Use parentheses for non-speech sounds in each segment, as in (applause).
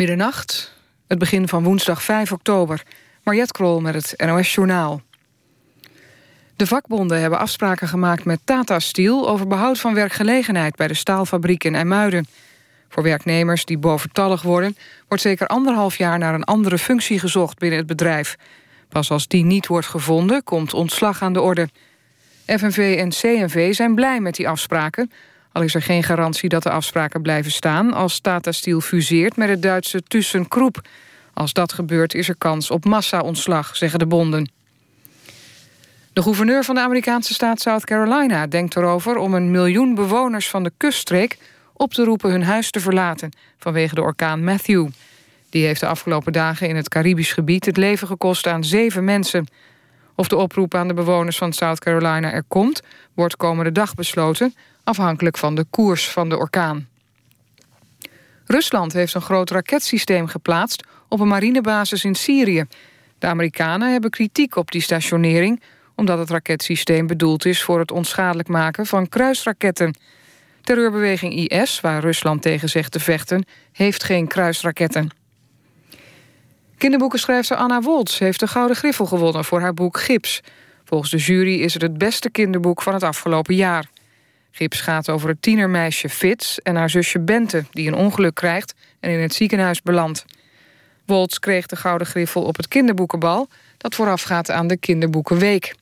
Middernacht, het begin van woensdag 5 oktober. Mariette Krol met het NOS Journaal. De vakbonden hebben afspraken gemaakt met Tata Steel... over behoud van werkgelegenheid bij de staalfabriek in IJmuiden. Voor werknemers die boventallig worden... wordt zeker anderhalf jaar naar een andere functie gezocht binnen het bedrijf. Pas als die niet wordt gevonden, komt ontslag aan de orde. FNV en CNV zijn blij met die afspraken... al is er geen garantie dat de afspraken blijven staan... als Tata Steel fuseert met het Duitse ThyssenKrupp. Als dat gebeurt is er kans op massa-ontslag, zeggen de bonden. De gouverneur van de Amerikaanse staat South Carolina denkt erover... om een miljoen bewoners van de kuststreek op te roepen hun huis te verlaten... vanwege de orkaan Matthew. Die heeft de afgelopen dagen in het Caribisch gebied... het leven gekost aan zeven mensen. Of de oproep aan de bewoners van South Carolina er komt... wordt komende dag besloten, afhankelijk van de koers van de orkaan. Rusland heeft een groot raketsysteem geplaatst... op een marinebasis in Syrië. De Amerikanen hebben kritiek op die stationering omdat het raketsysteem bedoeld is voor het onschadelijk maken van kruisraketten. Terreurbeweging IS, waar Rusland tegen zegt te vechten, heeft geen kruisraketten. Kinderboekenschrijfster Anna Woltz heeft de Gouden Griffel gewonnen voor haar boek Gips. Volgens de jury is het het beste kinderboek van het afgelopen jaar. Gips gaat over het tienermeisje Fitz en haar zusje Bente... die een ongeluk krijgt en in het ziekenhuis belandt. Woltz kreeg de Gouden Griffel op het kinderboekenbal... dat voorafgaat aan de Kinderboekenweek.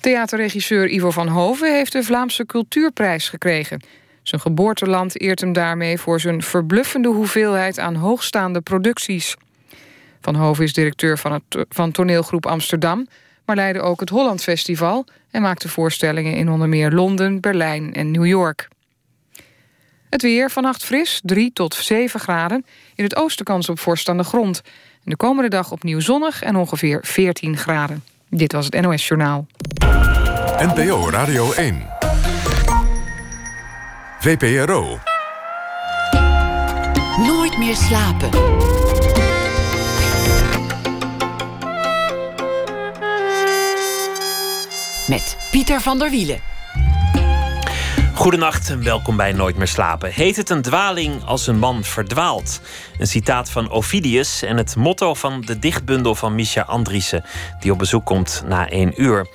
Theaterregisseur Ivo van Hoven heeft de Vlaamse Cultuurprijs gekregen. Zijn geboorteland eert hem daarmee voor zijn verbluffende hoeveelheid aan hoogstaande producties. Van Hoven is directeur van, het, van toneelgroep Amsterdam... maar leidde ook het Holland Festival... en maakte voorstellingen in onder meer Londen, Berlijn en New York. Het weer vannacht fris, 3 tot 7 graden. In het oosten kans op vorst aan de grond. En de komende dag opnieuw zonnig en ongeveer 14 graden. Dit was het NOS Journaal. NPO Radio 1. VPRO. Nooit meer slapen. Met Pieter van der Wielen. Goedenacht en welkom bij Nooit meer slapen. Heet het een dwaling als een man verdwaalt? Een citaat van Ovidius en het motto van de dichtbundel van Misha Andriessen, die op bezoek komt na één uur.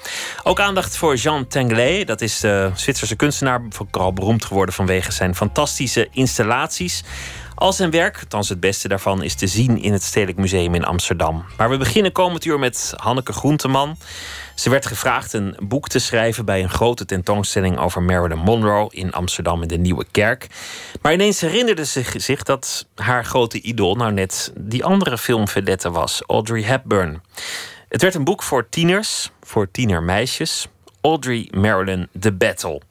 Ook aandacht voor Jean Tinguely, dat is de Zwitserse kunstenaar, vooral beroemd geworden vanwege zijn fantastische installaties. Al zijn werk, althans het beste daarvan, is te zien in het Stedelijk Museum in Amsterdam. Maar we beginnen komend uur met Hanneke Groenteman. Ze werd gevraagd een boek te schrijven bij een grote tentoonstelling over Marilyn Monroe in Amsterdam in de Nieuwe Kerk. Maar ineens herinnerde ze zich dat haar grote idool nou net die andere filmvedette was, Audrey Hepburn. Het werd een boek voor tieners, voor tienermeisjes. Audrey Marilyn The Battle.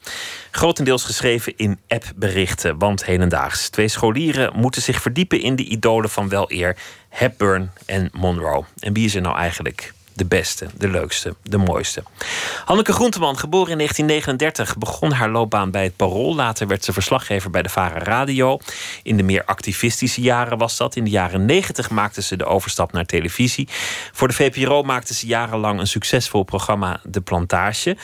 Grotendeels geschreven in appberichten, want hedendaags. Twee scholieren moeten zich verdiepen in de idolen van wel eer Hepburn en Monroe. En wie is er nou eigenlijk de beste, de leukste, de mooiste. Hanneke Groenteman, geboren in 1939, begon haar loopbaan bij het Parool. Later werd ze verslaggever bij de Vara Radio. In de meer activistische jaren was dat. In de jaren 90 maakte ze de overstap naar televisie. Voor de VPRO maakte ze jarenlang een succesvol programma De Plantage.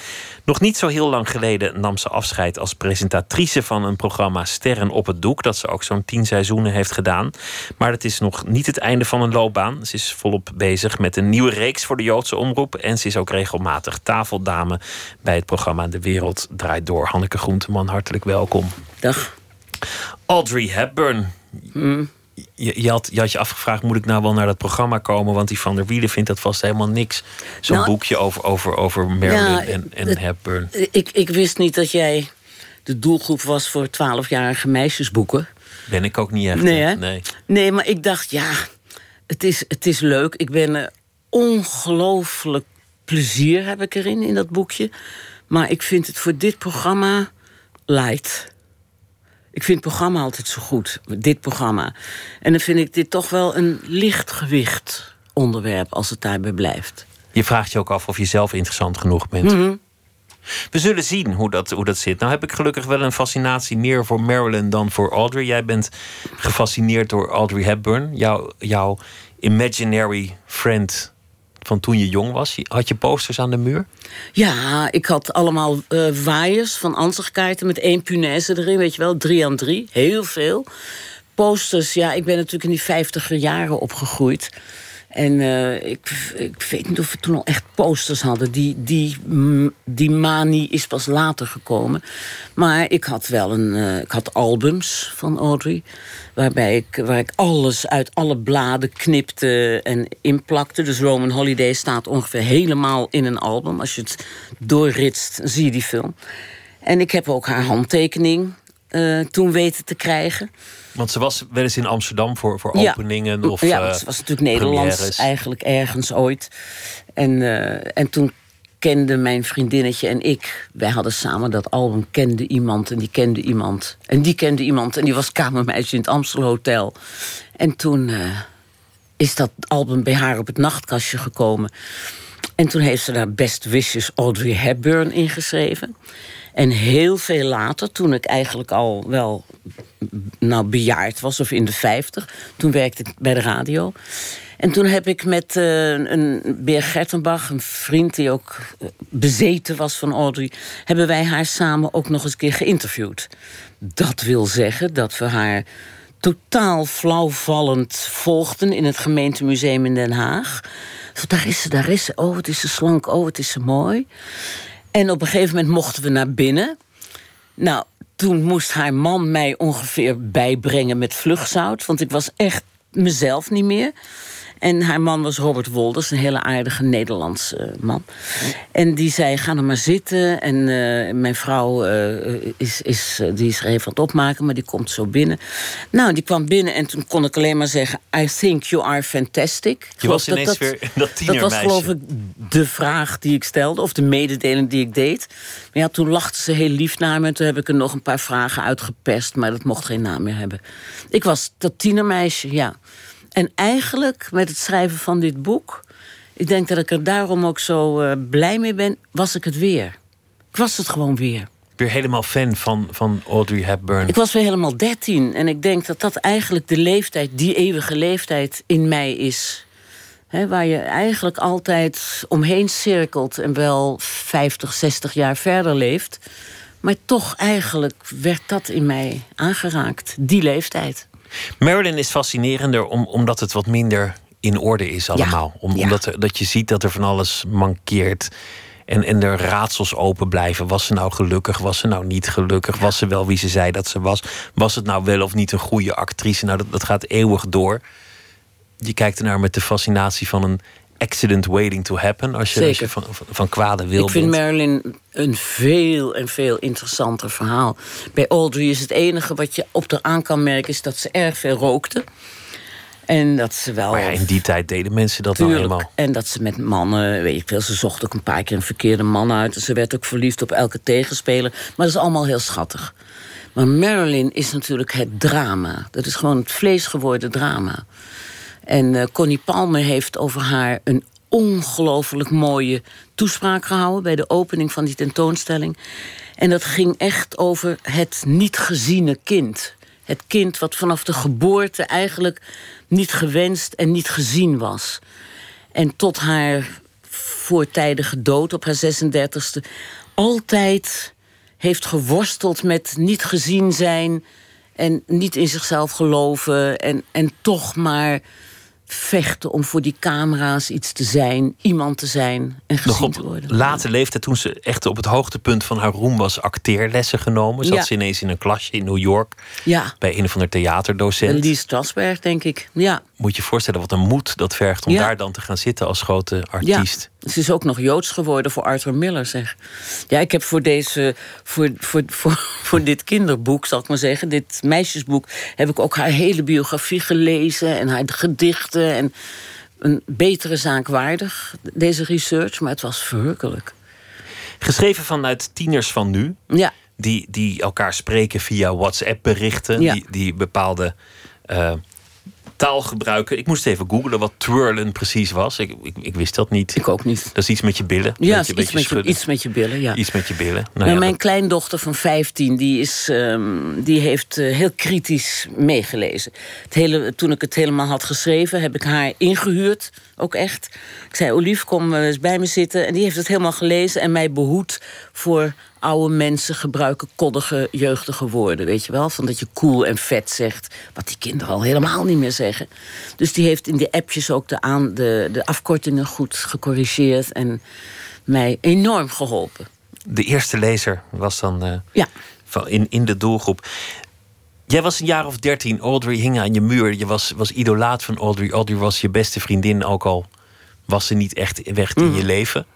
Nog niet zo heel lang geleden nam ze afscheid als presentatrice van een programma Sterren op het Doek. Dat ze ook zo'n tien seizoenen heeft gedaan. Maar het is nog niet het einde van een loopbaan. Ze is volop bezig met een nieuwe reeks voor de Joodse omroep. En ze is ook regelmatig tafeldame bij het programma De Wereld Draait Door. Hanneke Groenteman, hartelijk welkom. Dag. Audrey Hepburn. Mm. Je, je, had, je had je afgevraagd, moet ik nou wel naar dat programma komen? Want die Van der Wielen vindt dat vast helemaal niks. Zo'n Nou, boekje over, over, over Marilyn en, en het- Hepburn. Ik, ik wist niet dat jij de doelgroep was voor 12-jarige meisjesboeken. Ben ik ook niet echt. Nee? Nee. Nee, maar ik dacht, ja, het is, het is leuk. Ik ben er ongelooflijk plezier heb ik erin, in dat boekje. Maar ik vind het voor dit programma light. Ik vind het programma altijd zo goed, dit programma. En dan vind ik dit toch wel een lichtgewicht onderwerp als het daarbij blijft. Je vraagt je ook af of je zelf interessant genoeg bent. Mhm. We zullen zien hoe dat, hoe dat zit. Nou heb ik gelukkig wel een fascinatie meer voor Marilyn dan voor Audrey. Jij bent gefascineerd door Audrey Hepburn. Jouw, jouw imaginary friend van toen je jong was. Had je posters aan de muur? Ja, ik had allemaal eh waaiers van ansichtkaarten met één punaise erin, weet je wel, drie aan drie, heel veel. posters, ja, ik ben natuurlijk in die vijftiger jaren opgegroeid. En uh, ik, ik weet niet of we toen al echt posters hadden. Die, die, die manie is pas later gekomen. Maar ik had wel een, uh, ik had albums van Audrey. Waarbij ik, waar ik alles uit alle bladen knipte en inplakte. Dus Roman Holiday staat ongeveer helemaal in een album. Als je het doorritst, zie je die film. En ik heb ook haar handtekening uh, toen weten te krijgen. Want ze was wel eens in Amsterdam voor, voor openingen? Of, ja, uh, ze was natuurlijk Nederlands eigenlijk ergens ooit. En, uh, en toen kende mijn vriendinnetje en ik... wij hadden samen dat album Kende Iemand en die kende iemand. En die kende iemand en die was kamermeisje in het Amstel Hotel. En toen is dat album bij haar op het nachtkastje gekomen. En toen heeft ze daar Best Wishes Audrey Hepburn ingeschreven... En heel veel later, toen ik eigenlijk al wel nou, bejaard was, of in de vijftig, toen werkte ik bij de radio. En toen heb ik met uh, een Beer Gertenbach, een vriend die ook eh, bezeten was van Audrey, hebben wij haar samen ook nog eens een keer geïnterviewd. Dat wil zeggen dat we haar totaal flauwvallend volgden in het gemeentemuseum in Den Haag. daar is ze, daar is ze. Oh, wat is ze slank. Oh, wat is ze mooi. En op een gegeven moment mochten we naar binnen. Nou, toen moest haar man mij ongeveer bijbrengen met vlugzout. Want ik was echt mezelf niet meer. En haar man was Robert Wolders, een hele aardige Nederlandse eh, man. En die zei, ga er maar zitten. En uh, mijn vrouw uh, is, is, die is er even aan het opmaken, maar die komt zo binnen. Nou, die kwam binnen en toen kon ik alleen maar zeggen... I think you are fantastic. Je was ineens dat, weer (laughs) dat tienermeisje. Dat was geloof ik de vraag die ik stelde, of de mededeling die ik deed. Maar ja, toen lachte ze heel lief naar me... en toen heb ik er nog een paar vragen uitgepest... maar dat mocht geen naam meer hebben. Ik was dat tienermeisje, ja. En eigenlijk met het schrijven van dit boek, ik denk dat ik er daarom ook zo uh, blij mee ben, was ik het weer. Ik was het gewoon weer. Weer helemaal fan van, van Audrey Hepburn. Ik was weer helemaal dertien. En ik denk dat dat eigenlijk de leeftijd, die eeuwige leeftijd in mij is. He, waar je eigenlijk altijd omheen cirkelt en wel 50, 60 jaar verder leeft. Maar toch eigenlijk werd dat in mij aangeraakt, die leeftijd. Marilyn is fascinerender om, omdat het wat minder in orde is allemaal. Om, Omdat dat je ziet dat er van alles mankeert. En, en er raadsels open blijven. Was ze nou gelukkig? Was ze nou niet gelukkig? Was ze wel wie ze zei dat ze was? Was het nou wel of niet een goede actrice? Nou, dat, dat gaat eeuwig door. Je kijkt ernaar met de fascinatie van een accident waiting to happen. Als je, als je van, van kwade wil Ik vind Marilyn een veel en veel interessanter verhaal. Bij Audrey is het enige wat je op haar aan kan merken... is dat ze erg veel rookte. En dat ze wel. Maar ja, in die tijd deden mensen dat tuurlijk, nou helemaal. En dat ze met mannen, weet je veel, ze zocht ook een paar keer een verkeerde man uit. En ze werd ook verliefd op elke tegenspeler. Maar dat is allemaal heel schattig. Maar Marilyn is natuurlijk het drama. Dat is gewoon het vleesgeworden drama. En uh, Connie Palmer heeft over haar een ongelooflijk mooie toespraak gehouden bij de opening van die tentoonstelling. En dat ging echt over het niet geziene kind. Het kind wat vanaf de geboorte eigenlijk niet gewenst en niet gezien was. En tot haar voortijdige dood op haar 36e altijd heeft geworsteld met niet gezien zijn en niet in zichzelf geloven en, en toch maar vechten om voor die camera's iets te zijn, iemand te zijn en gezien te worden. Late leeftijd, toen ze echt op het hoogtepunt van haar roem was, acteerlessen genomen. Zat ze ineens in een klasje in New York ja. bij een van de theaterdocenten. Lies Strasberg, denk ik. Ja. Moet je voorstellen wat een moed dat vergt om daar dan te gaan zitten als grote artiest. Ze is ook nog Joods geworden voor Arthur Miller, zeg. Ja, ik heb voor, deze, voor, voor, voor, voor dit kinderboek, zal ik maar zeggen... dit meisjesboek, heb ik ook haar hele biografie gelezen... en haar gedichten en een betere zaak waardig, deze research. Maar het was verrukkelijk. Geschreven vanuit tieners van nu. Ja. Die, die elkaar spreken via WhatsApp-berichten. Ja. Die, die bepaalde uh, taal gebruiken. Ik moest even googlen wat twirlen precies was. Ik, ik, ik, wist dat niet. Ik ook niet. Dat is iets met je billen. Ja, iets, met je, iets met je billen. Ja. Iets met je billen. Nou, nou mijn kleindochter van 15, die, is, um, die heeft uh, heel kritisch meegelezen. Het hele, toen ik het helemaal had geschreven, heb ik haar ingehuurd. Ook echt. Ik zei, Olief, kom eens bij me zitten. En die heeft het helemaal gelezen en mij behoed voor oude mensen gebruiken koddige, jeugdige woorden. Weet je wel? Van dat je cool en vet zegt. Wat die kinderen al helemaal niet meer zeggen. Dus die heeft in de appjes ook de, aan, de, de afkortingen goed gecorrigeerd. En mij enorm geholpen. De eerste lezer was dan uh, ja. van in, in de doelgroep. Jij was een jaar of dertien. Audrey hing aan je muur. Je was, was idolaat van Audrey. Audrey was je beste vriendin, ook al was ze niet echt weg in je leven.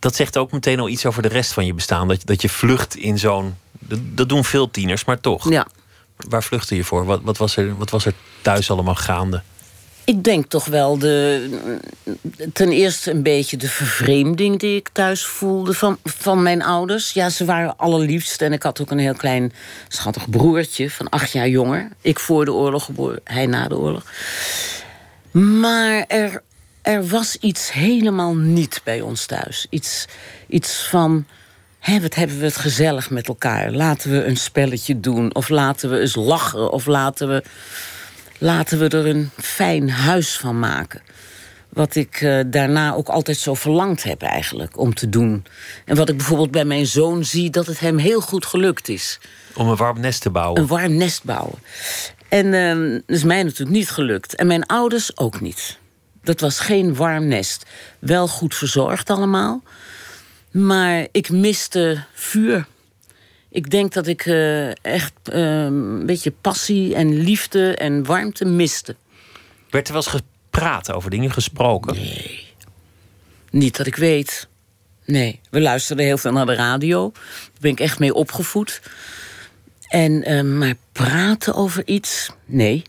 Dat zegt ook meteen al iets over de rest van je bestaan. Dat, dat je vlucht in zo'n. Dat, dat doen veel tieners, maar toch. Ja. Waar vluchtte je voor? Wat, wat, was er, wat was er thuis allemaal gaande? Ik denk toch wel de. Ten eerste een beetje de vervreemding die ik thuis voelde van, van mijn ouders. Ja, ze waren allerliefst. En ik had ook een heel klein schattig broertje van acht jaar jonger. Ik voor de oorlog geboren, hij na de oorlog. Maar er, er was iets helemaal niet bij ons thuis. Iets, iets van. Hé, wat hebben we het gezellig met elkaar? Laten we een spelletje doen. Of laten we eens lachen. Of laten we laten we er een fijn huis van maken. Wat ik uh, daarna ook altijd zo verlangd heb eigenlijk om te doen. En wat ik bijvoorbeeld bij mijn zoon zie, dat het hem heel goed gelukt is. Om een warm nest te bouwen? Een warm nest bouwen. En dat is mij natuurlijk niet gelukt. En mijn ouders ook niet. Dat was geen warm nest. Wel goed verzorgd allemaal. Maar ik miste vuur ik denk dat ik uh, echt uh, een beetje passie en liefde en warmte miste. Werd er wel eens gepraat over dingen, gesproken? Nee. Niet dat ik weet. Nee, we luisterden heel veel naar de radio. Daar ben ik echt mee opgevoed. En, uh, maar praten over iets? Nee.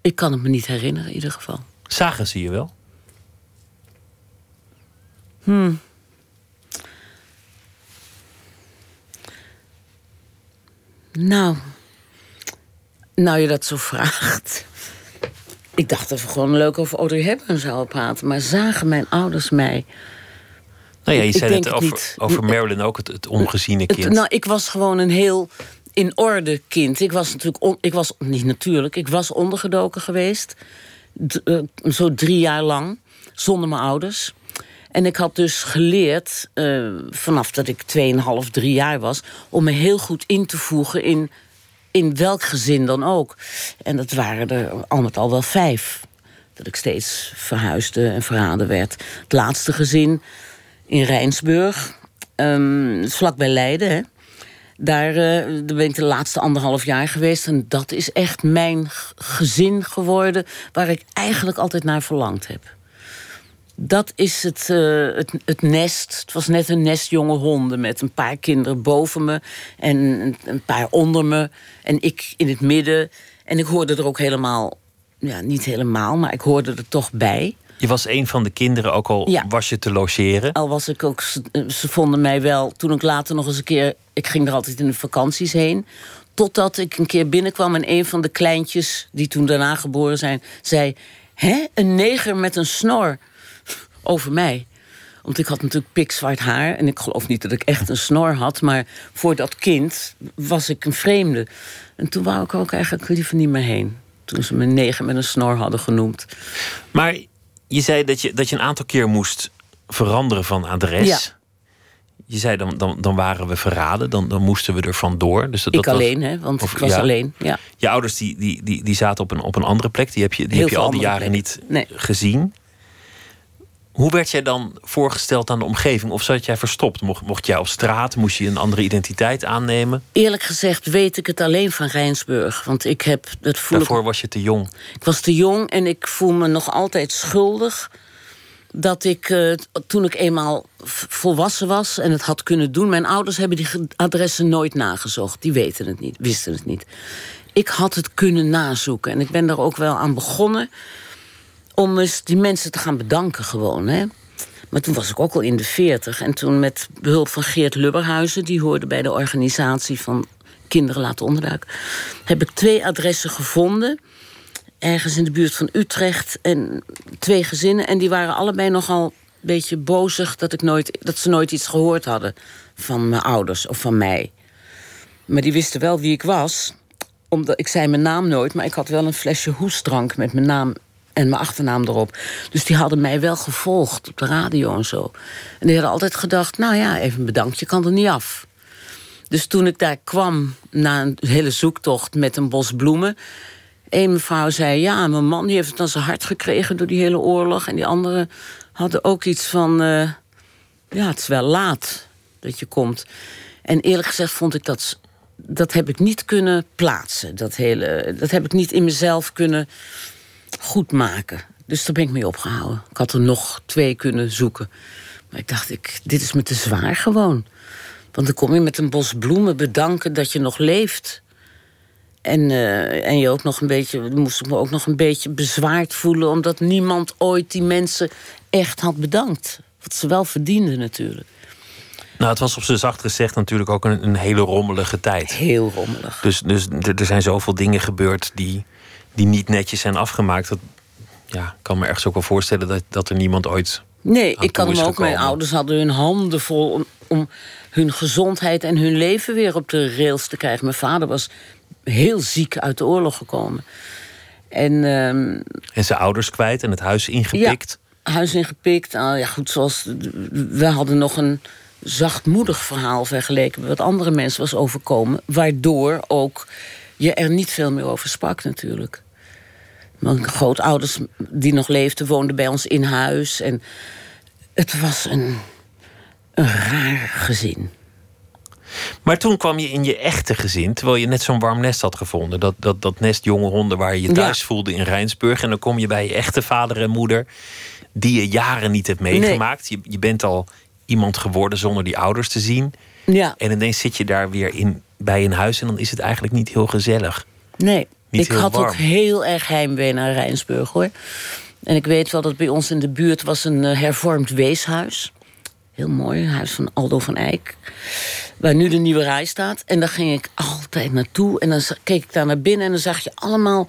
Ik kan het me niet herinneren in ieder geval. Zagen ze je wel? Hmm. Nou, nou je dat zo vraagt. Ik dacht dat we gewoon leuk over Audrey Hepburn zouden praten. Maar zagen mijn ouders mij... Nou ja, je zei het over, over Marilyn ook, het, het ongeziene kind. nou, ik was gewoon een heel in orde kind. Ik was natuurlijk, ik was niet natuurlijk, ik was ondergedoken geweest. Uh, zo drie jaar lang, zonder mijn ouders. En ik had dus geleerd, uh, vanaf dat ik 2,5, 3 jaar was, om me heel goed in te voegen in, in welk gezin dan ook. En dat waren er al met al wel vijf. Dat ik steeds verhuisde en verraden werd. Het laatste gezin in Rijnsburg, um, vlakbij Leiden. Hè. Daar, uh, daar, ben ik de laatste anderhalf jaar geweest. En dat is echt mijn gezin geworden... waar ik eigenlijk altijd naar verlangd heb. Dat is het, uh, het, het, nest. Het was net een nest jonge honden met een paar kinderen boven me en een paar onder me en ik in het midden. En ik hoorde er ook helemaal, ja, niet helemaal, maar ik hoorde er toch bij. Je was een van de kinderen, ook al ja. was je te logeren. Al was ik ook, ze vonden mij wel. Toen ik later nog eens een keer, ik ging er altijd in de vakanties heen. Totdat ik een keer binnenkwam en een van de kleintjes, die toen daarna geboren zijn, zei: Hè, een neger met een snor (laughs) over mij. Want ik had natuurlijk pikzwart haar. En ik geloof niet dat ik echt een snor had. Maar voor dat kind was ik een vreemde. En toen wou ik ook eigenlijk liever niet meer heen. Toen ze me negen met een snor hadden genoemd. Maar je zei dat je, dat je een aantal keer moest veranderen van adres. Ja. Je zei dan, dan, dan waren we verraden, dan, dan moesten we er vandoor. Dus dat, ik dat alleen, hè? Want of, ik was ja, alleen. Ja. Je ouders die, die, die, die zaten op een, op een andere plek. Die heb je, die heb je al die jaren niet nee. gezien. Hoe werd jij dan voorgesteld aan de omgeving? Of zat jij verstopt? Mocht, mocht jij op straat? Moest je een andere identiteit aannemen? Eerlijk gezegd weet ik het alleen van Rijnsburg. Want ik heb dat voel Daarvoor ik... was je te jong. Ik was te jong en ik voel me nog altijd schuldig. Dat ik, uh, toen ik eenmaal volwassen was en het had kunnen doen... mijn ouders hebben die adressen nooit nagezocht. Die weten het niet, wisten het niet. Ik had het kunnen nazoeken. En ik ben daar ook wel aan begonnen om eens die mensen te gaan bedanken gewoon. Hè. Maar toen was ik ook al in de veertig. En toen met behulp van Geert Lubberhuizen... die hoorde bij de organisatie van Kinderen Laten Onderduiken... heb ik twee adressen gevonden. Ergens in de buurt van Utrecht. En twee gezinnen. En die waren allebei nogal een beetje bozig... dat, ik nooit, dat ze nooit iets gehoord hadden van mijn ouders of van mij. Maar die wisten wel wie ik was. Omdat, ik zei mijn naam nooit, maar ik had wel een flesje hoestdrank met mijn naam En mijn achternaam erop. Dus die hadden mij wel gevolgd op de radio en zo. En die hadden altijd gedacht, nou ja, even bedankt, je kan er niet af. Dus toen ik daar kwam, na een hele zoektocht met een bos bloemen... een mevrouw zei, ja, mijn man die heeft het aan zijn hart gekregen... door die hele oorlog. En die anderen hadden ook iets van, uh, ja, het is wel laat dat je komt. En eerlijk gezegd vond ik dat... dat heb ik niet kunnen plaatsen. Dat, hele, dat heb ik niet in mezelf kunnen goed maken. Dus daar ben ik mee opgehouden. Ik had er nog twee kunnen zoeken. Maar ik dacht, ik, dit is me te zwaar gewoon. Want dan kom je met een bos bloemen bedanken dat je nog leeft. En, uh, en je ook nog een beetje, moest ik me ook nog een beetje bezwaard voelen, omdat niemand ooit die mensen echt had bedankt. Wat ze wel verdienden natuurlijk. Nou, het was op zijn zacht gezegd natuurlijk ook een, een hele rommelige tijd. Heel rommelig. Dus, dus er zijn zoveel dingen gebeurd die, die niet netjes zijn afgemaakt. Dat, ja, ik kan me ergens ook wel voorstellen dat, dat er niemand ooit. Nee, ik kan hem ook. Mijn ouders hadden hun handen vol om, om hun gezondheid en hun leven weer op de rails te krijgen. Mijn vader was heel ziek uit de oorlog gekomen. En, um, en zijn ouders kwijt en het huis ingepikt. Ja, huis ingepikt. Nou ja, goed, zoals. We hadden nog een zachtmoedig verhaal vergeleken met wat andere mensen was overkomen. Waardoor ook je er niet veel meer over sprak, natuurlijk. Mijn grootouders die nog leefden, woonden bij ons in huis. En het was een een raar gezin. Maar toen kwam je in je echte gezin, terwijl je net zo'n warm nest had gevonden. Dat, dat, dat nest jonge honden waar je je thuis voelde in Rijnsburg. En dan kom je bij je echte vader en moeder, die je jaren niet hebt meegemaakt. Je, je bent al iemand geworden zonder die ouders te zien. Ja. En ineens zit je daar weer in, bij een huis en dan is het eigenlijk niet heel gezellig. Nee, ik had ook heel erg heimwee naar Rijnsburg hoor. En ik weet wel dat bij ons in de buurt was een eh, hervormd weeshuis. Heel mooi, huis van Aldo van Eyck. Waar nu de nieuwe rij staat. En daar ging ik altijd naartoe. En dan keek ik daar naar binnen en dan zag je allemaal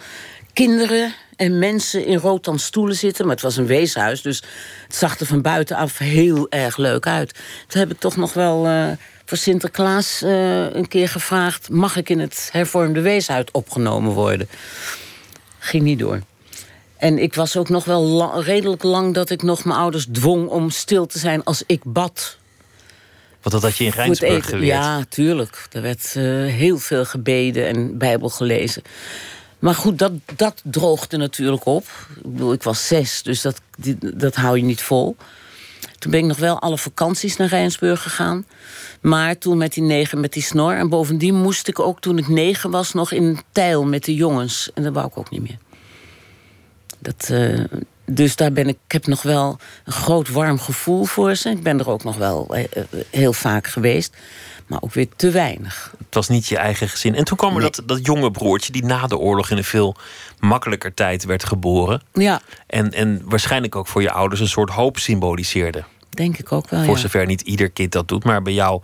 kinderen en mensen in rotan stoelen zitten. Maar het was een weeshuis, dus het zag er van buitenaf heel erg leuk uit. Toen heb ik toch nog wel uh, voor Sinterklaas uh, een keer gevraagd... mag ik in het hervormde weeshuis opgenomen worden? Ging niet door. En ik was ook nog wel redelijk lang dat ik nog mijn ouders dwong om stil te zijn als ik bad. Wat dat had je in Rijnsburg geleerd? Ja, tuurlijk. Er werd uh, heel veel gebeden en bijbel gelezen. Maar goed, dat, dat droogde natuurlijk op. Ik bedoel, ik was zes, dus dat, dat hou je niet vol. Toen ben ik nog wel alle vakanties naar Rijnsburg gegaan. Maar toen met die negen, met die snor. En bovendien moest ik ook toen ik negen was nog in Tijl met de jongens. En dat wou ik ook niet meer. Dat, uh, dus daar ben ik, ik heb nog wel een groot warm gevoel voor ze. Ik ben er ook nog wel eh, eh, heel vaak geweest. Maar ook weer te weinig. Het was niet je eigen gezin. En toen kwam er dat, dat jonge broertje... die na de oorlog in een veel makkelijker tijd werd geboren. Ja. En, en waarschijnlijk ook voor je ouders een soort hoop symboliseerde. Denk ik ook wel, Voor zover niet ieder kind dat doet. Maar bij jou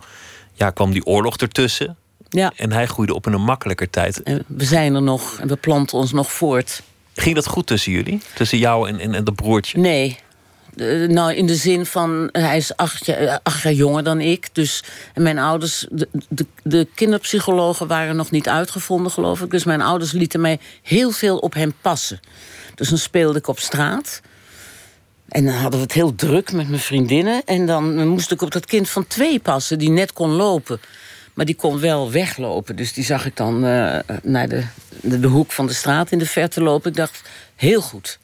ja, kwam die oorlog ertussen. Ja. En hij groeide op in een makkelijker tijd. En we zijn er nog en we planten ons nog voort. Ging dat goed tussen jullie? Tussen jou en, en, en dat broertje? Nee. Nou, in de zin van, hij is acht jaar, acht jaar jonger dan ik. Dus mijn ouders, de, de, de, kinderpsychologen waren nog niet uitgevonden, geloof ik. Dus mijn ouders lieten mij heel veel op hem passen. Dus dan speelde ik op straat. En dan hadden we het heel druk met mijn vriendinnen. En dan moest ik op dat kind van twee passen, die net kon lopen. Maar die kon wel weglopen. Dus die zag ik dan naar de, de, de, hoek van de straat in de verte lopen. Ik dacht, heel goed.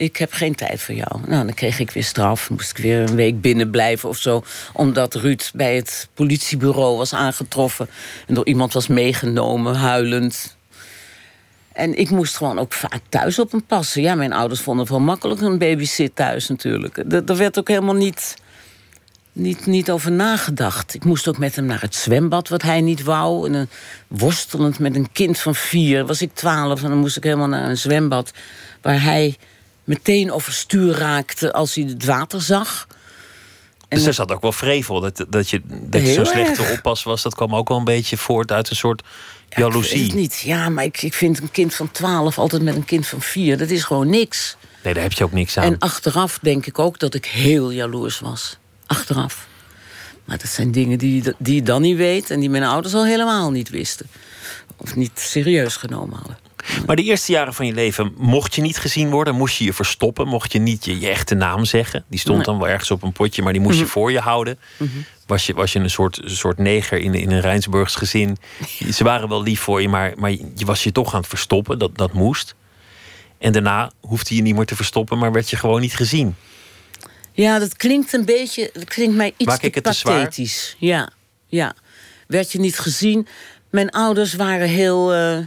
Ik heb geen tijd voor jou. Nou, dan kreeg ik weer straf. Moest ik weer een week binnen blijven of zo. Omdat Ruud bij het politiebureau was aangetroffen. En door iemand was meegenomen, huilend. En ik moest gewoon ook vaak thuis op hem passen. Ja, mijn ouders vonden het wel makkelijk een babysit thuis natuurlijk. Er werd ook helemaal niet niet, niet over nagedacht. Ik moest ook met hem naar het zwembad, wat hij niet wou. En worstelend met een kind van vier, was ik twaalf... en dan moest ik helemaal naar een zwembad... waar hij meteen overstuur raakte als hij het water zag. En dus er zat ook wel vrevel. Dat, dat je, dat je zo'n slechte oppas was, dat kwam ook wel een beetje voort uit een soort jaloezie. Ja, niet. Ja, maar ik, ik vind een kind van twaalf altijd met een kind van vier... dat is gewoon niks. Nee, daar heb je ook niks aan. En achteraf denk ik ook dat ik heel jaloers was achteraf. Maar dat zijn dingen die, die je dan niet weet... en die mijn ouders al helemaal niet wisten. Of niet serieus genomen hadden. Maar de eerste jaren van je leven mocht je niet gezien worden, moest je je verstoppen, mocht je niet je, je echte naam zeggen. Die stond Nee. dan wel ergens op een potje, maar die moest je Mhm. voor je houden. Was je, was je een soort, soort neger in, in een Rijnsburgs gezin? (laughs) Ze waren wel lief voor je, maar, maar je was je toch aan het verstoppen. Dat, dat moest. En daarna hoefde je niet meer te verstoppen, maar werd je gewoon niet gezien. Ja, dat klinkt een beetje. Dat klinkt mij iets Maak te ik het te pathetisch. Ja, ja. Werd je niet gezien? Mijn ouders waren heel eh,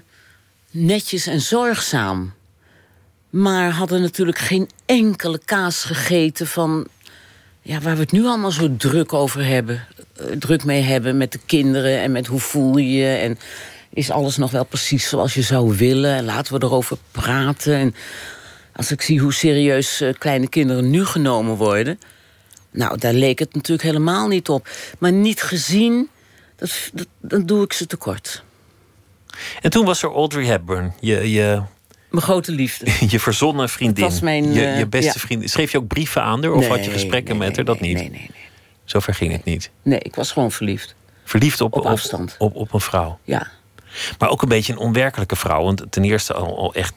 netjes en zorgzaam. Maar hadden natuurlijk geen enkele kaas gegeten van. Ja, waar we het nu allemaal zo druk over hebben. eh, druk mee hebben met de kinderen en met hoe voel je je. En is alles nog wel precies zoals je zou willen? En laten we erover praten. En als ik zie hoe serieus eh, kleine kinderen nu genomen worden. Nou, daar leek het natuurlijk helemaal niet op. Maar niet gezien, dat, dat, dan doe ik ze tekort. En toen was er Audrey Hepburn, je, je, Mijn grote liefde. (laughs) je verzonnen vriendin. was mijn, je, je eh, beste ja. vriendin. Schreef je ook brieven aan haar of had je gesprekken nee, met haar? nee, Dat niet. Nee, nee, nee. Zover ging het niet. Nee, ik was gewoon verliefd. Verliefd op, Op afstand. Op, op, een vrouw. Ja. Maar ook een beetje een onwerkelijke vrouw. Want ten eerste al, al echt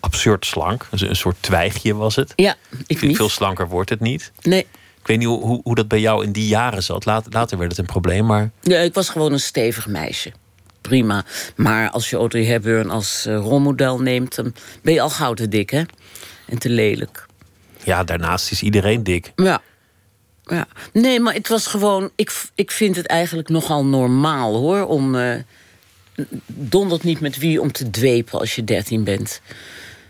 absurd slank. Een soort twijgje was het. Ja, ik niet. Veel slanker wordt het niet. Nee. Ik weet niet hoe, hoe, hoe dat bij jou in die jaren zat. Later, later werd het een probleem, maar nee, ik was gewoon een stevig meisje. Prima. Maar als je Audrey Hepburn als eh, rolmodel neemt... dan ben je al gauw te dik, hè? En te lelijk. ja, daarnaast is iedereen dik. Ja. ja. Nee, maar het was gewoon... Ik, ik vind het eigenlijk nogal normaal, hoor... om... eh dondert niet met wie om te dwepen als je dertien bent.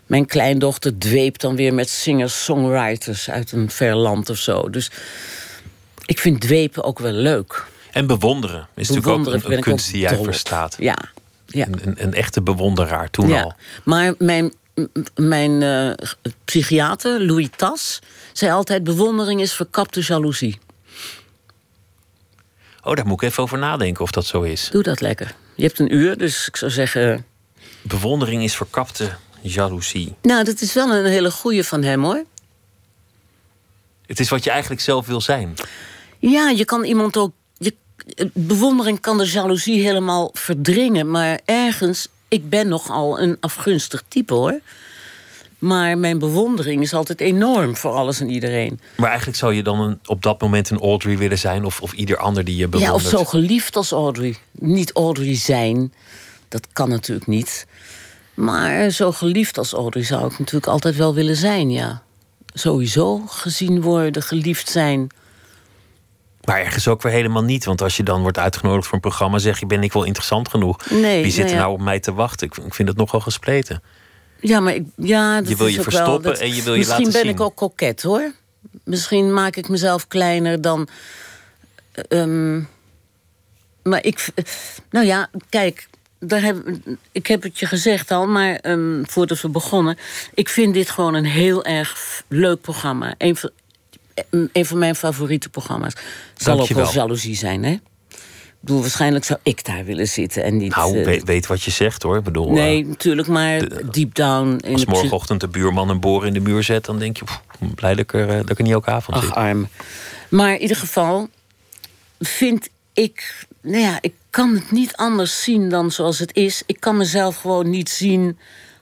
Mijn kleindochter dweept dan weer met singers-songwriters... uit een ver land of zo. Dus ik vind dwepen ook wel leuk. En bewonderen is natuurlijk ook een, kunst die jij verstaat. Ja, ja. Een, een, echte bewonderaar toen ja. al. Maar mijn, mijn eh, psychiater, Louis Tas, zei altijd... bewondering is verkapte jaloezie. Oh, daar moet ik even over nadenken of dat zo is. Doe dat lekker. Je hebt een uur, dus ik zou zeggen... Bewondering is verkapte jaloezie. Nou, dat is wel een hele goeie van hem, hoor. Het is wat je eigenlijk zelf wil zijn. Ja, je kan iemand ook... Bewondering kan de jaloezie helemaal verdringen. Maar ergens... Ik ben nogal een afgunstig type, hoor. Maar mijn bewondering is altijd enorm voor alles en iedereen. Maar eigenlijk zou je dan een, op dat moment een Audrey willen zijn... of, of ieder ander die je Ja, bewondert. of zo geliefd als Audrey. Niet Audrey zijn, dat kan natuurlijk niet. Maar zo geliefd als Audrey zou ik natuurlijk altijd wel willen zijn, ja. Sowieso gezien worden, geliefd zijn. Maar ergens ook weer helemaal niet. Want als je dan wordt uitgenodigd voor een programma... zeg je, ben ik wel interessant genoeg? Nee, Wie zit nou er nou op mij te wachten? Ik, ik vind het nogal gespleten. Ja, maar ik, ja, dat Je wil je verstoppen wel, dat- en je wil je Misschien laten ben zien. ik ook koket, hoor. Misschien maak ik mezelf kleiner dan... ehm, maar ik... Nou ja, kijk... Daar heb, ik heb het je gezegd al, maar ehm, voordat we begonnen... ik vind dit gewoon een heel erg leuk programma. Een van, een van mijn favoriete programma's. Zal ook wel jaloezie zijn, hè? Ik bedoel, waarschijnlijk zou ik daar willen zitten en niet... Nou, eh, weet, weet wat je zegt hoor. Ik bedoel, nee, eh, natuurlijk, maar deep down... In als de morgenochtend de buurman een boor in de muur zet... dan denk je, pff, blij dat ik er, eh, dat ik er niet elke avond Ach, zit. arm. Maar in ieder geval vind ik... Nou ja, ik kan het niet anders zien dan zoals het is. Ik kan mezelf gewoon niet zien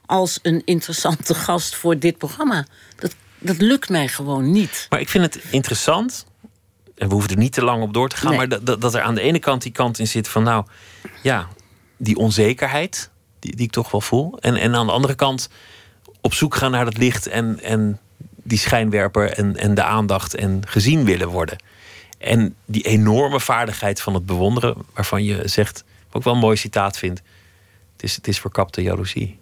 als een interessante (laughs) gast voor dit programma. Dat, dat lukt mij gewoon niet. Maar ik vind het interessant... en we hoeven er niet te lang op door te gaan... Nee. maar dat, dat, dat er aan de ene kant die kant in zit van... nou, ja, die onzekerheid die, die ik toch wel voel. En, en aan de andere kant op zoek gaan naar dat licht... en, en die schijnwerper en, en de aandacht en gezien willen worden. En die enorme vaardigheid van het bewonderen... waarvan je zegt, wat ik wel een mooi citaat vind... het is, het is verkapte jaloezie.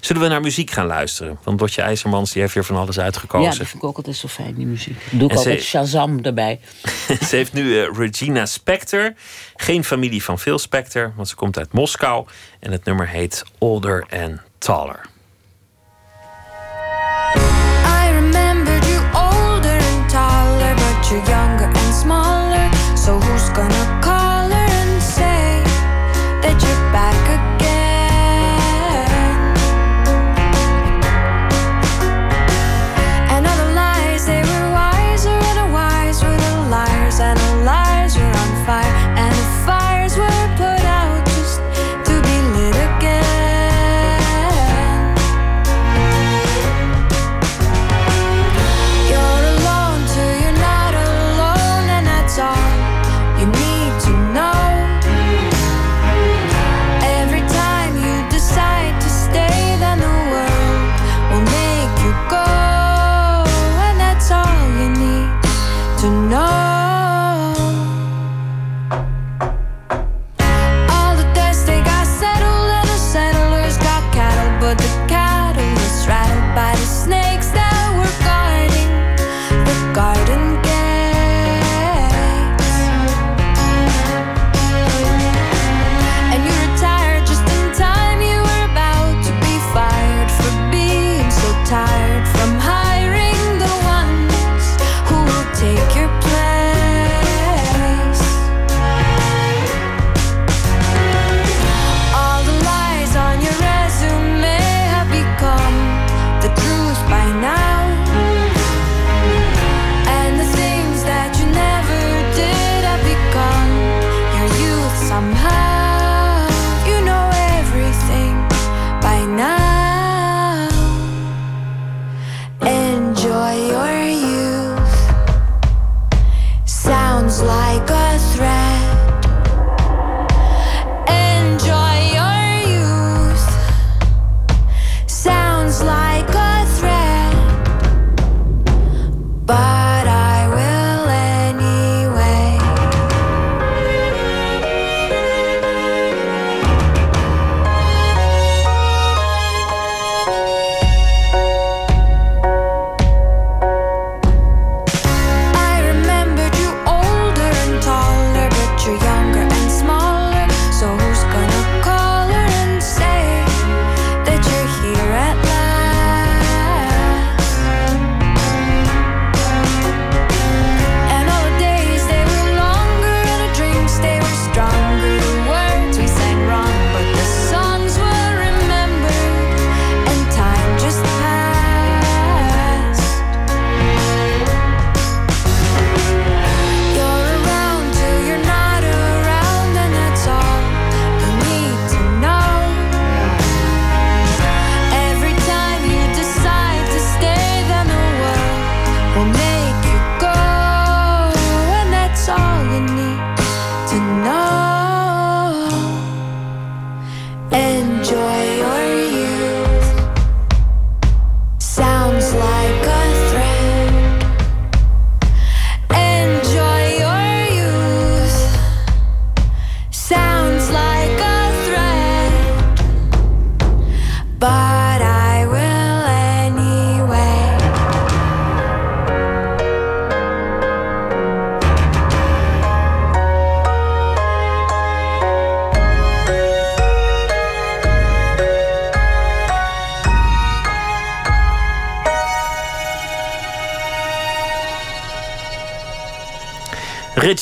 Zullen we naar muziek gaan luisteren? Want Dotje IJzermans die heeft weer van alles Ja, uitgekozen. dat vind ik ook altijd zo fijn, die muziek. Doe ik En ze- altijd Shazam erbij. (laughs) ze heeft nu eh, Regina Spector. Geen familie van Phil Spector, want ze komt uit Moskou. En het nummer heet Older and Taller. I remembered you older and taller, but you're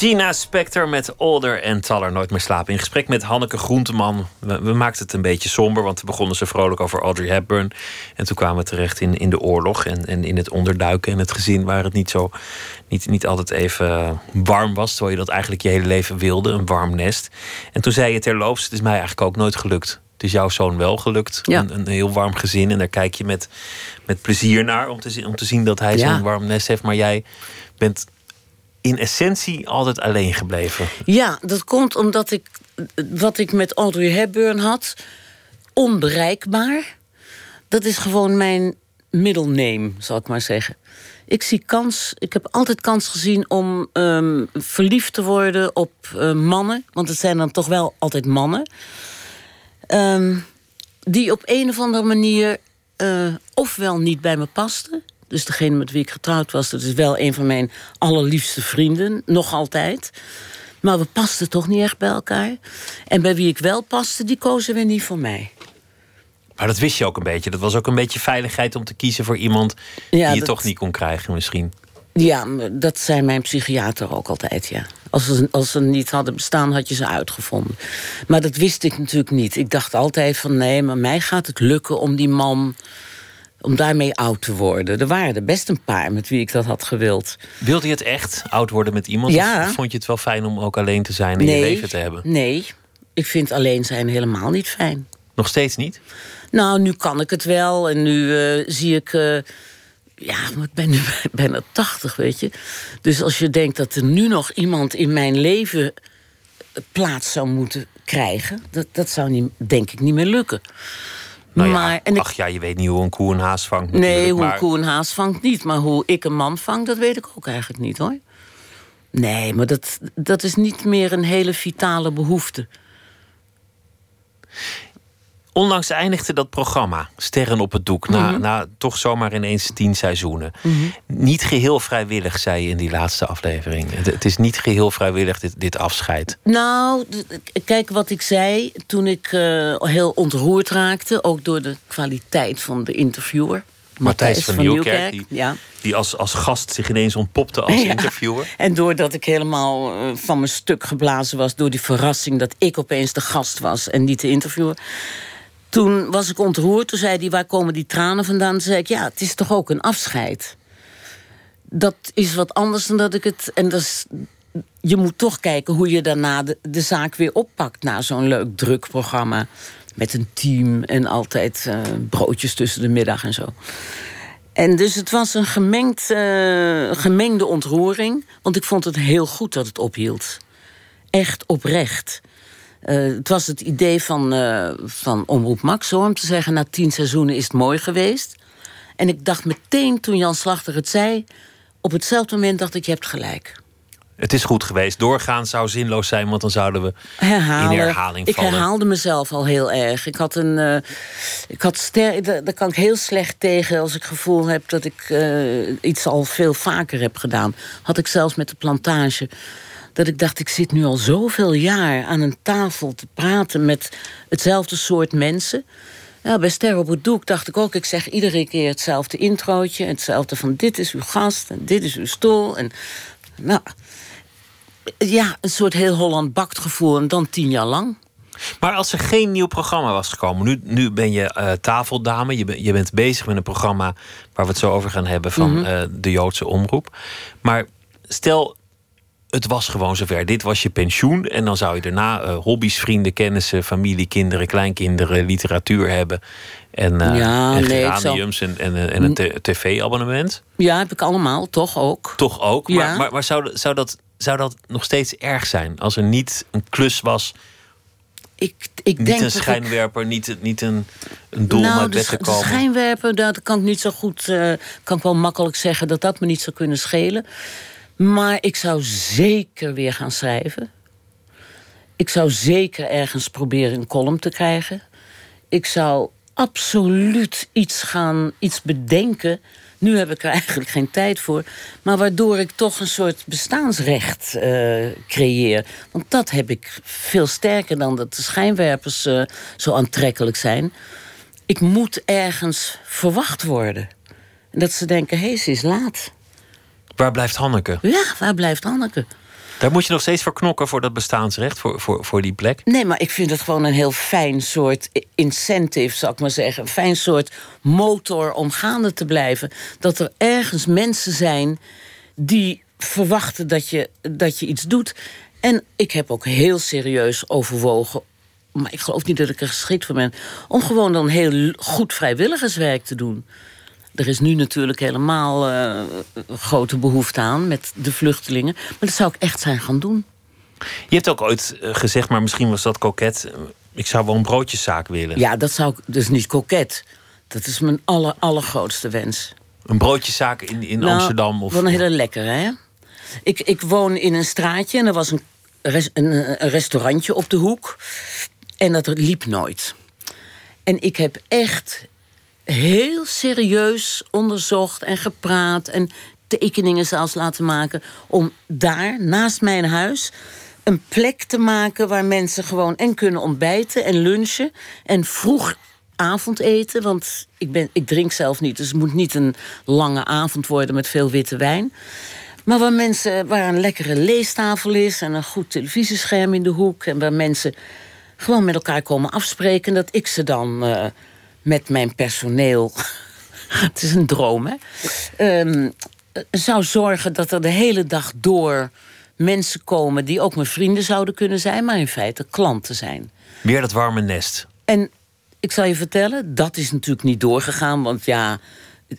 Regina Spector met Older en Taller Nooit meer slapen. In gesprek met Hanneke Groenteman. We, we maakten het een beetje somber, want toen begonnen ze vrolijk over Audrey Hepburn. En toen kwamen we terecht in, in de oorlog en, en in het onderduiken en het gezin waar het niet, zo, niet, niet altijd even warm was. Terwijl je dat eigenlijk je hele leven wilde, een warm nest. En toen zei je terloops, het is mij eigenlijk ook nooit gelukt. Het is jouw zoon wel gelukt. Ja. Een, een heel warm gezin. En daar kijk je met, met plezier naar om te, zien- om te zien dat hij Ja. zo'n warm nest heeft. Maar jij bent in essentie altijd alleen gebleven. Ja, dat komt omdat ik wat ik met Audrey Hepburn had, onbereikbaar. Dat is gewoon mijn middle name, zal ik maar zeggen. Ik zie kans, ik heb altijd kans gezien om ehm, verliefd te worden op eh, mannen, want het zijn dan toch wel altijd mannen. Ehm, die op een of andere manier eh, ofwel niet bij me pasten. Dus degene met wie ik getrouwd was, dat is wel een van mijn allerliefste vrienden, nog altijd. Maar we pasten toch niet echt bij elkaar. En bij wie ik wel paste, die kozen weer niet voor mij. Maar dat wist je ook een beetje. Dat was ook een beetje veiligheid om te kiezen voor iemand Ja, die je dat- toch niet kon krijgen, misschien. Ja, dat zei mijn psychiater ook altijd, ja. Als ze, als ze niet hadden bestaan, had je ze uitgevonden. Maar dat wist ik natuurlijk niet. Ik dacht altijd van, nee, maar mij gaat het lukken om die man... om daarmee oud te worden. Er waren er best een paar met wie ik dat had gewild. Wilde je het echt, oud worden met iemand? Ja. Of vond je het wel fijn om ook alleen te zijn en je leven te hebben? Nee, ik vind alleen zijn helemaal niet fijn. Nog steeds niet? Nou, nu kan ik het wel. En nu eh, zie ik. eh, ja, maar ik ben nu (laughs) bijna 80, weet je. Dus als je denkt dat er nu nog iemand in mijn leven plaats zou moeten krijgen, dat, dat zou niet, denk ik niet meer lukken. Nou ja, maar, en ik, Ach ja, je weet niet hoe een koe een haas vangt. nee, hoe maar een koe een haas vangt niet. Maar hoe ik een man vang, dat weet ik ook eigenlijk niet hoor. Nee, maar dat, dat is niet meer een hele vitale behoefte. Onlangs eindigde dat programma, Sterren op het Doek, Mhm. na, na toch zomaar ineens tien seizoenen. Niet geheel vrijwillig, zei je in die laatste aflevering. Het, het is niet geheel vrijwillig, dit, dit afscheid. Nou, kijk wat ik zei toen ik eh, heel ontroerd raakte, ook door de kwaliteit van de interviewer. Matthijs van Nieuwkerk, die, Ja. die als, als gast zich ineens ontpopte als Ja. interviewer. En doordat ik helemaal eh, van mijn stuk geblazen was door die verrassing dat ik opeens de gast was en niet de interviewer. Toen was ik ontroerd. Toen zei hij, waar komen die tranen vandaan? Toen zei ik, ja, het is toch ook een afscheid. Dat is wat anders dan dat ik het... En dat is, je moet toch kijken hoe je daarna de, zaak weer oppakt... na zo'n leuk druk programma. Met een team en altijd eh, broodjes tussen de middag en zo. En dus het was een gemengd, eh, gemengde ontroering. Want ik vond het heel goed dat het ophield. Echt oprecht. Eh, het was het idee van, eh, van Omroep Max, hoor, om te zeggen... na tien seizoenen is het mooi geweest. En ik dacht meteen, toen Jan Slachter het zei... op hetzelfde moment dacht ik, je hebt gelijk. Het is goed geweest. Doorgaan zou zinloos zijn, want dan zouden we Herhalen. in herhaling ik vallen. herhaalde mezelf al heel erg. Ik had een. eh, ik had ster, daar, daar kan ik heel slecht tegen als ik het gevoel heb dat ik iets al veel vaker heb gedaan. Had ik zelfs met de plantage. Dat ik dacht, ik zit nu al zoveel jaar aan een tafel te praten met hetzelfde soort mensen. Ja, bij Ster op het Doek dacht ik ook, ik zeg iedere keer hetzelfde introotje. Hetzelfde van dit is uw gast en dit is uw stoel. En, nou, ja, een soort heel Holland bakt gevoel en dan tien jaar lang. Maar als er geen nieuw programma was gekomen, nu, nu ben je eh, tafeldame, je, ben- je bent bezig met een programma waar we het zo over gaan hebben van Mhm. eh, de Joodse omroep. Maar stel, het was gewoon zover. Dit was je pensioen en dan zou je daarna eh, hobby's, vrienden, kennissen, familie, kinderen, kleinkinderen, literatuur hebben. En, eh Ja, en nee, en, en, en een tv-abonnement. Ja, heb ik allemaal, toch ook. Toch ook. Maar, Ja. maar, maar zou, zou, dat, zou dat nog steeds erg zijn als er niet een klus was Ik, ik niet denk een ik- schijnwerper, niet, niet een, een doel nou, te de komen. schijnwerper, dat kan ik niet zo goed... eh, kan ik wel makkelijk zeggen dat dat me niet zou kunnen schelen. Maar ik zou zeker weer gaan schrijven. Ik zou zeker ergens proberen een column te krijgen. Ik zou absoluut iets gaan, iets bedenken. Nu heb ik er (laughs) eigenlijk geen tijd voor. Maar waardoor ik toch een soort bestaansrecht eh, creëer. Want dat heb ik veel sterker dan dat de schijnwerpers eh, zo aantrekkelijk zijn. Ik moet ergens verwacht worden. En dat ze denken, hé, ze is laat. Waar blijft Hanneke? Ja, waar blijft Hanneke? Daar moet je nog steeds voor knokken voor dat bestaansrecht, voor, voor, voor die plek. Nee, maar ik vind het gewoon een heel fijn soort incentive, zou ik maar zeggen. Een fijn soort motor om gaande te blijven. Dat er ergens mensen zijn die verwachten dat je, dat je iets doet. En ik heb ook heel serieus overwogen. Maar ik geloof niet dat ik er geschikt voor ben. Om gewoon dan heel goed vrijwilligerswerk te doen. Er is nu natuurlijk helemaal eh, grote behoefte aan met de vluchtelingen. Maar dat zou ik echt zijn gaan doen. Je hebt ook ooit eh, gezegd, maar misschien was dat koket. eh, Ik zou wel een broodjeszaak willen. Ja, dat zou ik dus niet koket. Dat is mijn aller, allergrootste wens. Een broodjeszaak in, in Nou, Amsterdam. Of, Wel een hele lekkere, hè? Ik, ik woon in een straatje en er was een, res- een, een restaurantje op de hoek. En dat liep nooit. En ik heb echt heel serieus onderzocht en gepraat... en tekeningen zelfs laten maken... om daar, naast mijn huis, een plek te maken... waar mensen gewoon en kunnen ontbijten en lunchen... en vroeg avondeten, want ik, ben, ik drink zelf niet... dus het moet niet een lange avond worden met veel witte wijn... Maar waar, mensen, waar een lekkere leestafel is en een goed televisiescherm in de hoek. En waar mensen gewoon met elkaar komen afspreken. Dat ik ze dan eh, met mijn personeel. (laughs) het is een droom, hè? ehm, eh, zou zorgen dat er de hele dag door mensen komen die ook mijn vrienden zouden kunnen zijn, maar in feite klanten zijn. Weer dat warme nest. En ik zal je vertellen, dat is natuurlijk niet doorgegaan. Want ja,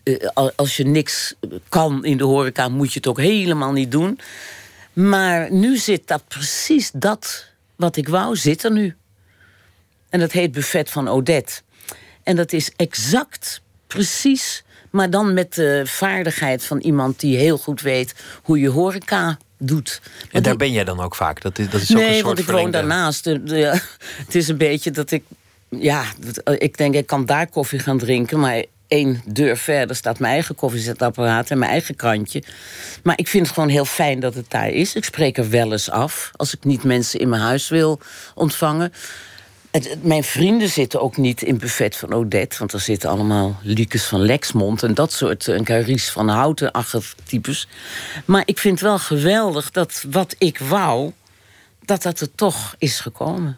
eh, al- als je niks kan in de horeca, moet je het ook helemaal niet doen. Maar nu zit dat precies dat wat ik wou, zit er nu. En dat heet Buffet van Odette. En dat is exact, precies, maar dan met de vaardigheid van iemand die heel goed weet hoe je horeca doet. En daar ben jij dan ook vaak. Dat is, dat is ook een Nee, soort want ik woon daarnaast. De- de- het is een beetje dat ik... Ja, eh, ik denk ik kan daar koffie gaan drinken... maar één deur verder staat mijn eigen koffiezetapparaat... en mijn eigen krantje. Maar ik vind het gewoon heel fijn dat het daar is. Ik spreek er wel eens af als ik niet mensen in mijn huis wil ontvangen. Het- het- mijn vrienden zitten ook niet in buffet van Odette... want er zitten allemaal Liekes van Lexmond... en dat soort, en Carice van Houten types. Maar ik vind wel geweldig dat wat ik wou dat dat er toch is gekomen.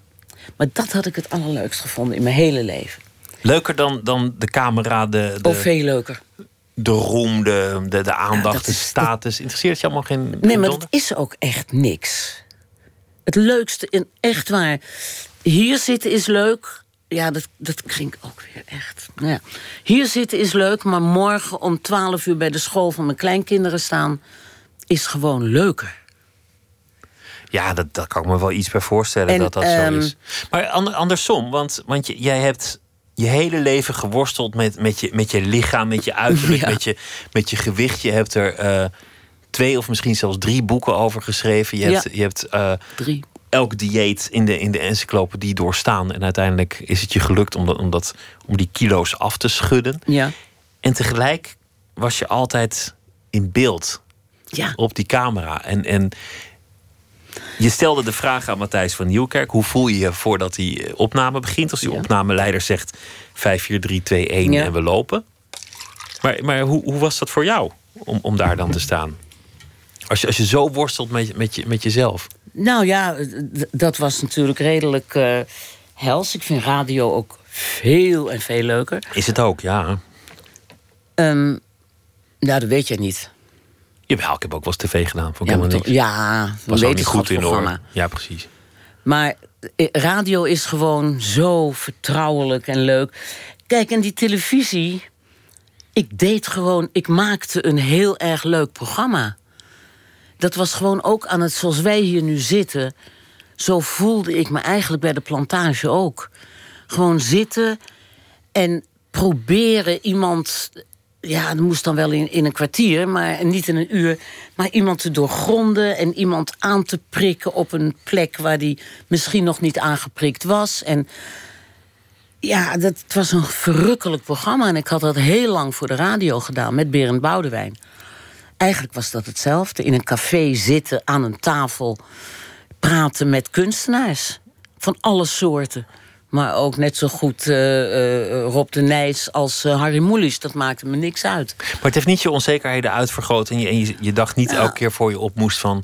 Maar dat had ik het allerleukst gevonden in mijn hele leven. Leuker dan, dan de camera, de, de, Oh, veel leuker. de roem, de, de, de aandacht, dat de is- status. Interesseert je allemaal geen. Nee, maar het is ook echt niks. Het leukste, in, echt waar. Hier zitten is leuk. Ja, dat, dat klinkt ook weer echt. Nou ja. Hier zitten is leuk, maar morgen om 12 uur bij de school van mijn kleinkinderen staan is gewoon leuker. Ja, dat, dat kan ik me wel iets bij voorstellen En, dat dat ehm, zo is. Maar ander- andersom, want, want jij hebt je hele leven geworsteld met, met, je, met je lichaam, met je uiterlijk, Ja. met, je, met je gewicht. Je hebt er eh, twee of misschien zelfs drie boeken over geschreven. Je Ja. hebt, je hebt eh, Drie. Elk dieet in de, in de encyclopedie doorstaan. En uiteindelijk is het je gelukt om, dat, om, dat, om die kilo's af te schudden. Ja. En tegelijk was je altijd in beeld Ja. op die camera. En, en je stelde de vraag aan Matthijs van Nieuwkerk: hoe voel je je voordat die eh, opname begint? Als die Ja. opnameleider zegt 5, 4, 3, 2, 1 Ja. en we lopen. Maar, maar hoe, hoe was dat voor jou om, om daar dan te staan? Als je, als je zo worstelt met, met, je, met jezelf. Nou ja, dat was natuurlijk redelijk eh, hels. Ik vind radio ook veel en veel leuker. Is het ook, ja. Ehm, nou, dat weet je niet. Jawel, ik heb ook wel eens tv gedaan. Vond ik Ja, niks. ja, was ook niet goed in hoor. Ja, precies. Maar eh, radio is gewoon zo vertrouwelijk en leuk. Kijk, en die televisie. Ik deed gewoon, ik maakte een heel erg leuk programma. Dat was gewoon ook aan het, zoals wij hier nu zitten. Zo voelde ik me eigenlijk bij de plantage ook. Gewoon zitten en proberen iemand. Ja, dat moest dan wel in, een kwartier, maar niet in een uur. Maar iemand te doorgronden en iemand aan te prikken op een plek waar die misschien nog niet aangeprikt was. En ja, dat, het was een verrukkelijk programma. En ik had dat heel lang voor de radio gedaan met Berend Boudewijn. Eigenlijk was dat hetzelfde. In een café zitten, aan een tafel, praten met kunstenaars. Van alle soorten. Maar ook net zo goed eh, eh, Rob de Nijs als eh, Harry Moelis. Dat maakte me niks uit. Maar het heeft niet je onzekerheden uitvergroot. En je, en je, je dacht niet elke keer voor je op moest van.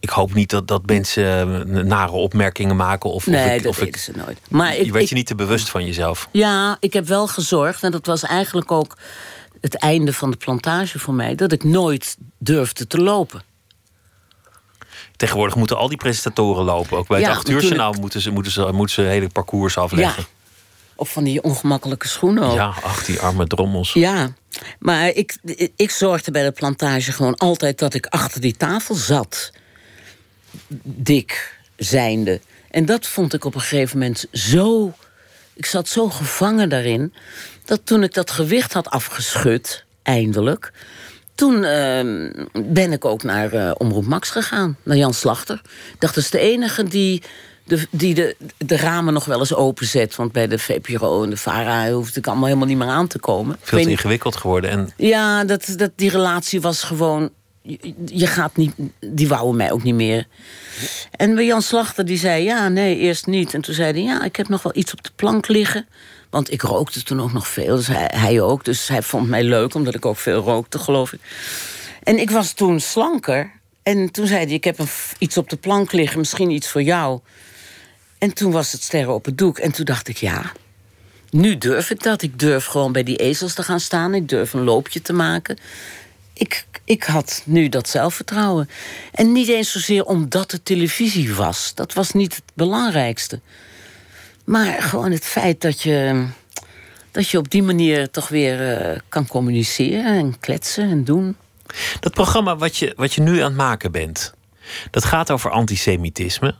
Ik hoop niet dat, dat mensen nare opmerkingen maken. Of, Nee, of ik, dat of ik, ze nooit. Maar ik, je werd ik- je niet te bewust van jezelf. Ja, ik heb wel gezorgd, en dat was eigenlijk ook het einde van de plantage voor mij, dat ik nooit durfde te lopen. Tegenwoordig moeten al die presentatoren lopen. Ook bij Ja, het 8 uur journaal moeten ze, moeten, ze, moeten ze hele parcours afleggen. Ja. Of van die ongemakkelijke schoenen ook. Ja, ach, die arme drommels. Ja, maar ik, ik zorgde bij de plantage gewoon altijd dat ik achter die tafel zat. Dik zijnde. En dat vond ik op een gegeven moment zo. Ik zat zo gevangen daarin. Dat toen ik dat gewicht had afgeschud, eindelijk. Toen ehm, ben ik ook naar eh, Omroep Max gegaan, naar Jan Slachter. Ik dacht, dat is de enige die, de, die de, de ramen nog wel eens openzet. Want bij de VPRO en de VARA hoefde ik allemaal helemaal niet meer aan te komen. Veel te ingewikkeld geworden. En ja, dat, dat, die relatie was gewoon. Je, je gaat niet. Die wouden mij ook niet meer. En bij Jan Slachter die zei: Ja, nee, eerst niet. En toen zei hij: Ja, ik heb nog wel iets op de plank liggen. Want ik rookte toen ook nog veel. Dus hij, ook. Dus hij vond mij leuk, omdat ik ook veel rookte, geloof ik. En ik was toen slanker. En toen zei hij: Ik heb iets op de plank liggen, misschien iets voor jou. En toen was het sterren op het doek. En toen dacht ik: Ja, nu durf ik dat. Ik durf gewoon bij die ezels te gaan staan. Ik durf een loopje te maken. Ik, ik had nu dat zelfvertrouwen. En niet eens zozeer omdat het televisie was. Dat was niet het belangrijkste. Maar gewoon het feit dat je, dat je op die manier toch weer eh, kan communiceren en kletsen en doen. dat programma wat je, wat je nu aan het maken bent, dat gaat over antisemitisme.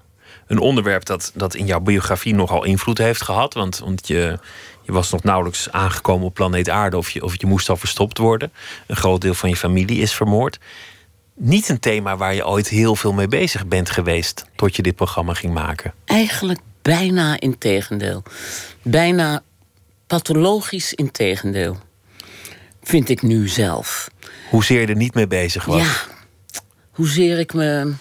Een onderwerp dat, dat in jouw biografie nogal invloed heeft gehad. Want, want je, je was nog nauwelijks aangekomen op planeet Aarde of je, of je moest al verstopt worden. Een groot deel van je familie is vermoord. Niet een thema waar je ooit heel veel mee bezig bent geweest tot je dit programma ging maken. Eigenlijk bijna in tegendeel. Bijna pathologisch in tegendeel. Vind ik nu zelf. Hoezeer je er niet mee bezig was. Ja, hoezeer ik me.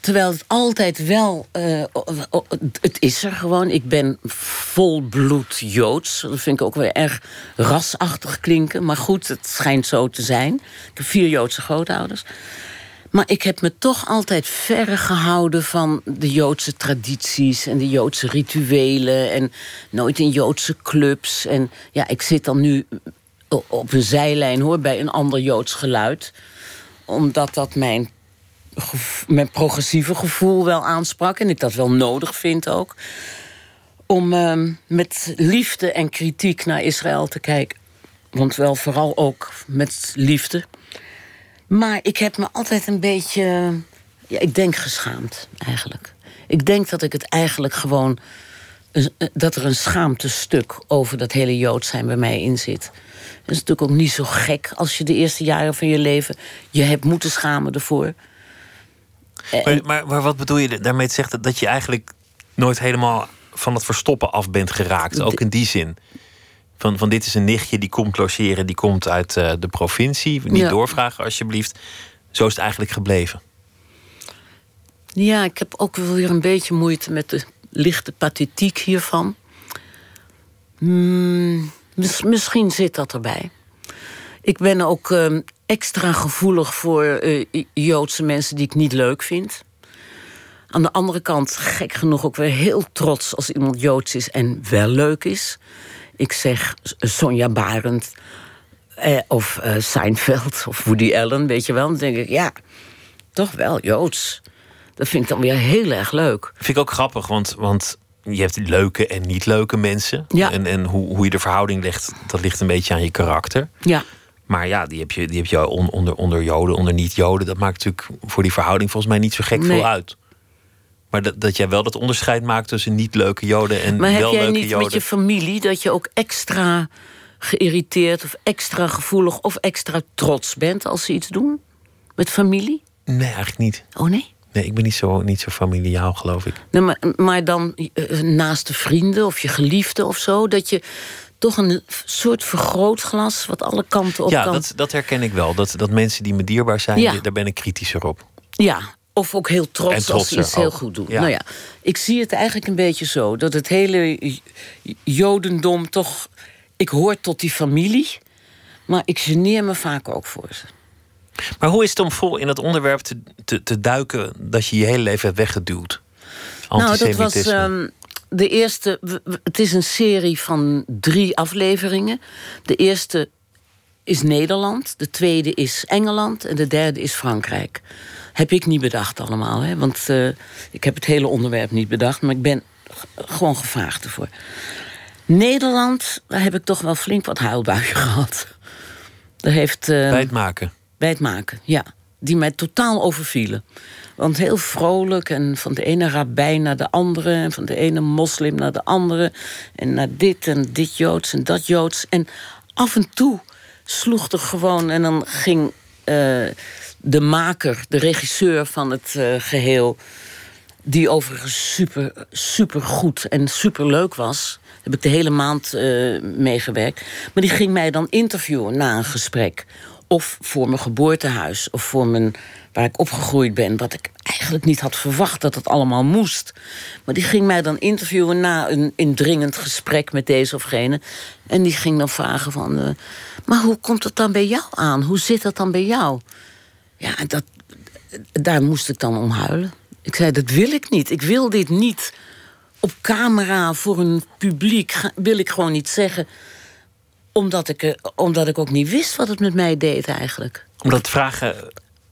Terwijl het altijd wel. o- het is er gewoon. Ik ben volbloed joods. Dat vind ik ook weer erg rasachtig klinken. Maar goed, het schijnt zo te zijn. Ik heb vier joodse grootouders. Maar ik heb me toch altijd verre gehouden van de Joodse tradities en de Joodse rituelen. En nooit in Joodse clubs. En ja, ik zit dan nu op een zijlijn hoor, bij een ander Joods geluid. Omdat dat mijn, mijn progressieve gevoel wel aansprak. En ik dat wel nodig vind ook. Om ehm, met liefde en kritiek naar Israël te kijken. Want wel vooral ook met liefde. Maar ik heb me altijd een beetje, ja, ik denk geschaamd eigenlijk. Ik denk dat ik het eigenlijk gewoon, een- dat er een schaamtestuk over dat hele Jood zijn bij mij in zit. Dat is natuurlijk ook niet zo gek als je de eerste jaren van je leven je hebt moeten schamen ervoor. Maar, maar, maar wat bedoel je daarmee te zeggen dat je eigenlijk nooit helemaal van het verstoppen af bent geraakt? Ook in die zin. Van, van dit is een nichtje die komt logeren, die komt uit eh, de provincie. Niet Ja. doorvragen alsjeblieft. Zo is het eigenlijk gebleven. Ja, ik heb ook wel weer een beetje moeite met de lichte pathetiek hiervan. Hmm, mis- misschien zit dat erbij. Ik ben ook ehm, extra gevoelig voor eh, Joodse mensen die ik niet leuk vind. Aan de andere kant, gek genoeg, ook weer heel trots als iemand Joods is en wel leuk is. Ik zeg Sonja Barend eh, of eh, Seinfeld of Woody Allen, weet je wel. Dan denk ik, ja, toch wel Joods. Dat vind ik dan weer heel erg leuk. Vind ik ook grappig, want, want je hebt leuke en niet leuke mensen. Ja. En, en hoe, hoe je de verhouding legt, dat ligt een beetje aan je karakter. Ja, Maar ja, die heb je, die heb je on- onder, onder Joden, onder niet-Joden. Dat maakt natuurlijk voor die verhouding volgens mij niet zo gek Nee. veel uit. Maar dat, dat jij wel dat onderscheid maakt tussen niet leuke Joden en maar heb wel jij leuke niet Joden. met je familie dat je ook extra geïrriteerd of extra gevoelig of extra trots bent als ze iets doen? Met familie? Nee, eigenlijk niet. Oh nee? Nee, ik ben niet zo, niet zo familiaal, geloof ik. Nee, maar, maar dan eh, naast de vrienden of je geliefde of zo, dat je toch een soort vergrootglas wat alle kanten op ja, kan. dat, dat herken ik wel. Dat, dat mensen die me dierbaar zijn, Ja. daar ben ik kritischer op. Ja, of ook heel trots als ze iets heel goed doen. Ja. Nou ja, ik zie het eigenlijk een beetje zo. Dat het hele Jodendom toch... Ik hoor tot die familie, maar ik geneer me vaak ook voor ze. Maar hoe is het om vol in het onderwerp te, te, te duiken dat je je hele leven hebt weggeduwd? Nou, dat was ehm, de eerste. Het is een serie van drie afleveringen. De eerste is Nederland, de tweede is Engeland en de derde is Frankrijk. Heb ik niet bedacht allemaal, hè? want eh, ik heb het hele onderwerp niet bedacht, maar ik ben gewoon gevraagd ervoor. Nederland, daar heb ik toch wel flink wat huilbuien (laughs) gehad. Daar heeft, eh, Bij het maken. bij het maken, ja. Die mij totaal overvielen. Want heel vrolijk en van de ene rabbijn naar de andere... en van de ene moslim naar de andere... en naar dit en dit Joods en dat Joods. En af en toe sloeg er gewoon... en dan ging eh, de maker, de regisseur van het eh, geheel... die overigens super, super goed en super leuk was... heb ik de hele maand eh, meegewerkt. Maar die ging mij dan interviewen na een gesprek. Of voor mijn geboortehuis, of voor mijn, waar ik opgegroeid ben... wat ik eigenlijk niet had verwacht dat het allemaal moest. Maar die ging mij dan interviewen na een indringend gesprek met deze of gene. En die ging dan vragen van... eh, maar hoe komt het dan bij jou aan? Hoe zit dat dan bij jou? Ja, dat, daar moest ik dan om huilen. Ik zei, dat wil ik niet. Ik wil dit niet op camera voor een publiek. Wil ik gewoon niet zeggen. Omdat ik, omdat ik ook niet wist wat het met mij deed eigenlijk. Omdat vragen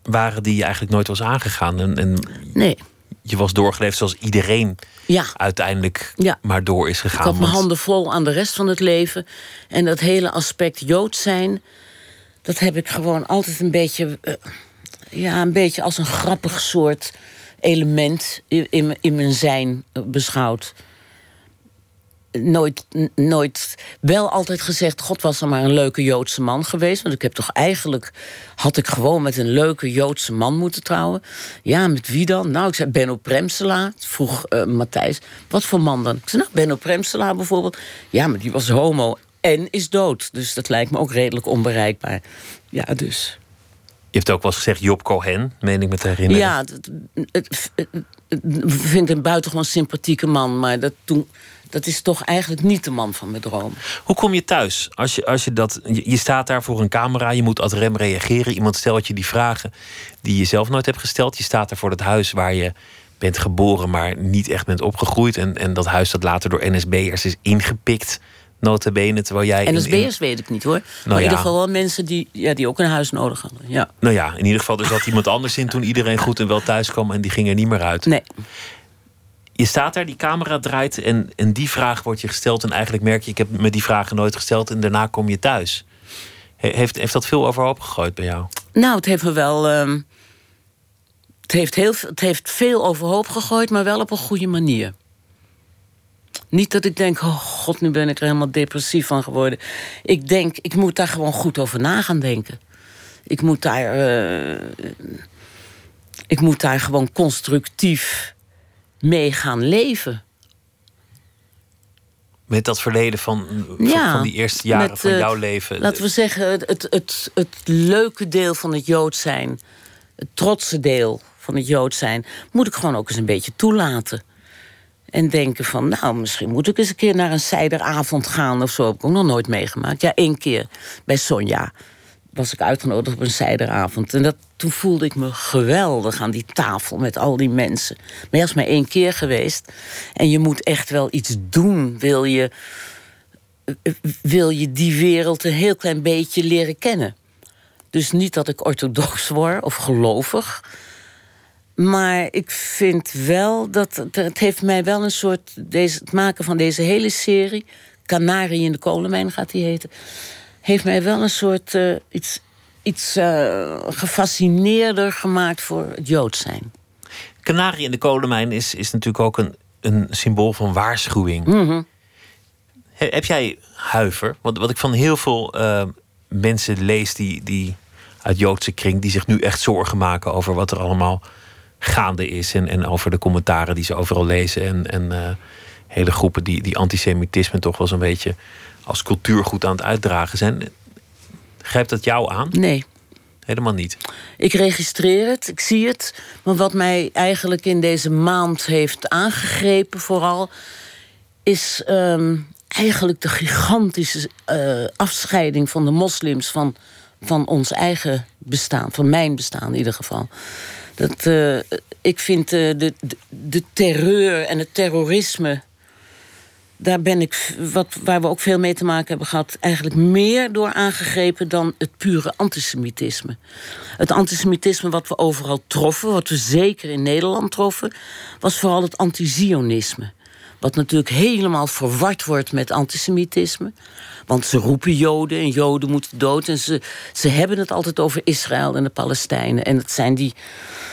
waren die je eigenlijk nooit was aangegaan. En, en Nee, je was doorgeleefd zoals iedereen ja. uiteindelijk Ja. maar door is Ik gegaan. had mijn Want- handen vol aan de rest van het leven. En dat hele aspect Joods zijn... dat heb ik gewoon altijd een beetje... eh, ja, een beetje als een grappig soort element in, in, mijn- zijn eh, beschouwd. Nooit, nooit, wel altijd gezegd... God was er maar een leuke Joodse man geweest. Want ik heb toch eigenlijk... had ik gewoon met een leuke Joodse man moeten trouwen. Ja, met wie dan? Nou, ik zei Benno Premsela. Vroeg eh, Matthijs, wat voor man dan? Ik zei, nou, Benno Premsela bijvoorbeeld. Ja, maar die was homo en is dood. Dus dat lijkt me ook redelijk onbereikbaar. Ja, dus... Je hebt ook wel eens gezegd Job Cohen, meen ik me te herinneren. Ja, ik vind een buitengewoon sympathieke man. Maar dat toen, dat is toch eigenlijk niet de man van mijn droom. Hoe kom je thuis? Als je, als je, dat, je, je staat daar voor een camera, je moet ad rem reageren. Iemand stelt je die vragen die je zelf nooit hebt gesteld. Je staat er voor het huis waar je bent geboren, maar niet echt bent opgegroeid. En, en dat huis dat later door NSB'ers is ingepikt, nota bene, terwijl jij... in- NSB'ers weet ik niet hoor. maar in ja. ieder geval wel mensen die, ja, die ook een huis nodig hadden. Ja. Nou ja, in ieder geval, er zat iemand anders in toen iedereen goed en wel thuis kwam en die ging er niet meer uit. Nee. Je staat daar, die camera draait en, en die vraag wordt je gesteld. En eigenlijk merk je, ik heb me die vragen nooit gesteld en daarna kom je thuis. He- Heeft, heeft dat veel overhoop gegooid bij jou? Nou, het heeft me wel. ehm, het, heeft heel, veel- het heeft veel overhoop gegooid, maar wel op een goede manier. Niet dat ik denk, oh god, nu ben ik er helemaal depressief van geworden. Ik denk, ik moet daar gewoon goed over na gaan denken. Ik moet daar. eh, ik moet daar gewoon constructief mee gaan leven. Met dat verleden van, van, Ja, van die eerste jaren met, van eh, jouw leven. Laten we zeggen, het, het, het, het leuke deel van het Jood zijn, het trotse deel van het Jood zijn, moet ik gewoon ook eens een beetje toelaten. En denken van, nou, misschien moet ik eens een keer naar een zijderavond gaan of zo. Heb ik ook nog nooit meegemaakt. Ja, één keer bij Sonja was ik uitgenodigd op een zijderavond. En dat, toen voelde ik me geweldig aan die tafel met al die mensen. Maar ja, is maar één keer geweest. En je moet echt wel iets doen, wil je wil je die wereld een heel klein beetje leren kennen. Dus niet dat ik orthodox word of gelovig. Maar ik vind wel dat het, het heeft mij wel een soort. Deze, het maken van deze hele serie. Canarie in de kolenmijn gaat die heten. Heeft mij wel een soort. eh, iets iets eh, gefascineerder gemaakt voor het Joods zijn. Canarie in de kolenmijn is, is natuurlijk ook een, een symbool van waarschuwing. Mhm. He- heb jij huiver? Want wat ik van heel veel eh, mensen lees die, die uit Joodse kring, die zich nu echt zorgen maken over wat er allemaal gaande is. En, en over de commentaren die ze overal lezen. En, en eh, hele groepen die, die antisemitisme toch wel zo'n beetje als cultuurgoed aan het uitdragen zijn. Grijpt dat jou aan? Nee. Helemaal niet. Ik registreer het, ik zie het. Maar wat mij eigenlijk in deze maand heeft aangegrepen, vooral, is ehm, eigenlijk de gigantische eh, afscheiding van de moslims van, van ons eigen bestaan, van mijn bestaan in ieder geval. Dat, eh, ik vind eh, de, de, de terreur en het terrorisme daar ben ik, wat, waar we ook veel mee te maken hebben gehad, eigenlijk meer door aangegrepen dan het pure antisemitisme. Het antisemitisme wat we overal troffen, wat we zeker in Nederland troffen, was vooral het antizionisme. Wat natuurlijk helemaal verward wordt met antisemitisme. Want ze roepen Joden en Joden moeten dood. En ze, ze hebben het altijd over Israël en de Palestijnen. En het zijn die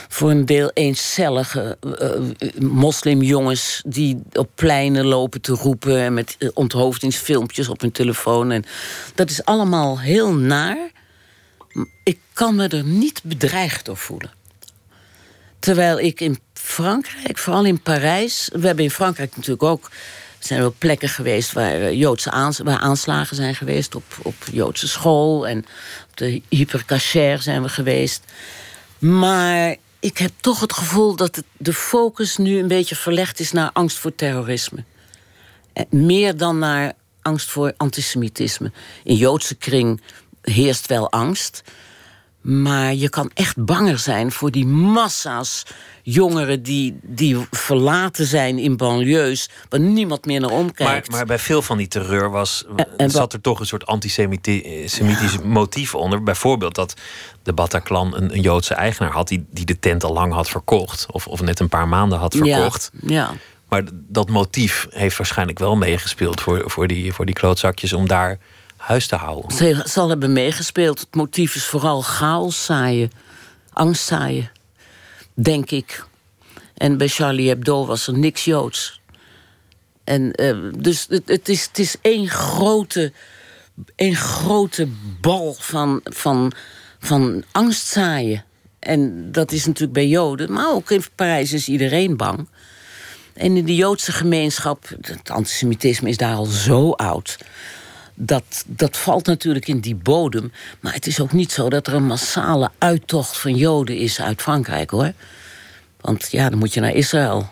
voor een deel eencellige eh, eh, moslimjongens die op pleinen lopen te roepen en met eh, onthoofdingsfilmpjes op hun telefoon. En dat is allemaal heel naar. Ik kan me er niet bedreigd door voelen. Terwijl ik in Frankrijk, vooral in Parijs. We hebben in Frankrijk natuurlijk ook. Er zijn wel plekken geweest waar, eh, Joodse aanslagen zijn geweest. Op, op Joodse school. En op de hypercacher zijn we geweest. Maar ik heb toch het gevoel dat de focus nu een beetje verlegd is naar angst voor terrorisme. Eh, Meer dan naar angst voor antisemitisme. In Joodse kring heerst wel angst. Maar je kan echt banger zijn voor die massa's jongeren die, die verlaten zijn in banlieues, waar niemand meer naar Maar, omkijkt. maar bij veel van die terreur was, en zat er toch een soort antisemitisch motief onder. Bijvoorbeeld dat de Bataclan een, een Joodse eigenaar had die, die de tent al lang had verkocht. Of, of net een paar maanden had verkocht. Ja, ja. Maar dat motief heeft waarschijnlijk wel meegespeeld voor, voor, die, voor die klootzakjes om daar huis te houden. Ze zal hebben meegespeeld. Het motief is vooral chaos zaaien, angst denk ik. En bij Charlie Hebdo was er niks Joods. En eh, dus het, het, is, het is één grote, één grote bal van, van, van angst zaaien. En dat is natuurlijk bij Joden, maar ook in Parijs is iedereen bang. En in de Joodse gemeenschap, het antisemitisme is daar al zo oud. Dat, dat valt natuurlijk in die bodem. Maar het is ook niet zo dat er een massale uittocht van Joden is uit Frankrijk hoor. Want ja, dan moet je naar Israël.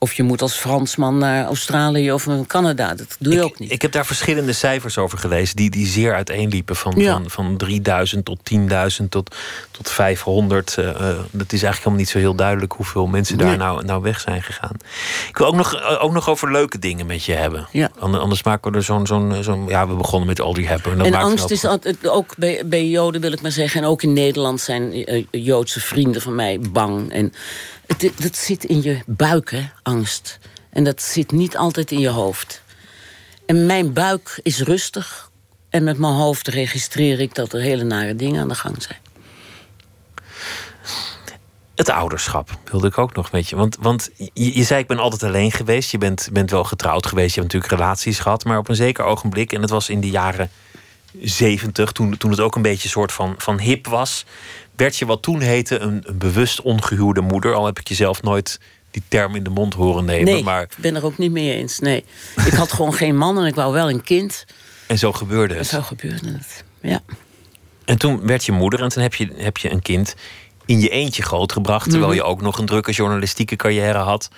Of je moet als Fransman naar Australië of naar Canada. Dat doe je ik, ook niet. Ik heb daar verschillende cijfers over gelezen die, die zeer uiteenliepen. Van, Ja. van, van 3000 tot 10.000 tot, tot 500. eh, eh, dat is eigenlijk helemaal niet zo heel duidelijk hoeveel mensen daar Nee. nou, nou weg zijn gegaan. Ik wil ook nog, eh, ook nog over leuke dingen met je hebben. Ja. Ander- Anders maken we er zo'n. zo'n zo'n ja, we begonnen met Audrey Hepburn. Dat en maakt angst is altijd, ook bij, bij Joden wil ik maar zeggen... en ook in Nederland zijn Joodse vrienden van mij bang. En het, dat zit in je buik, hè, angst. En dat zit niet altijd in je hoofd. En mijn buik is rustig. En met mijn hoofd registreer ik dat er hele nare dingen aan de gang zijn. Het ouderschap wilde ik ook nog met je. Want, want je, zei, ik ben altijd alleen geweest. Je bent, bent wel getrouwd geweest. Je hebt natuurlijk relaties gehad. Maar op een zeker ogenblik, en dat was in de jaren zeventig... Toen, toen het ook een beetje een soort van, van hip was... werd je wat toen heette een, een bewust ongehuwde moeder. Al heb ik jezelf nooit die term in de mond horen nemen. Nee, Maar, ik ben er ook niet mee eens. Nee. Ik had gewoon geen man en ik wou wel een kind. en zo gebeurde En het. zo gebeurde het. Ja. En toen werd je moeder en toen heb je, heb je een kind in je eentje grootgebracht. Terwijl je ook nog een drukke journalistieke carrière had.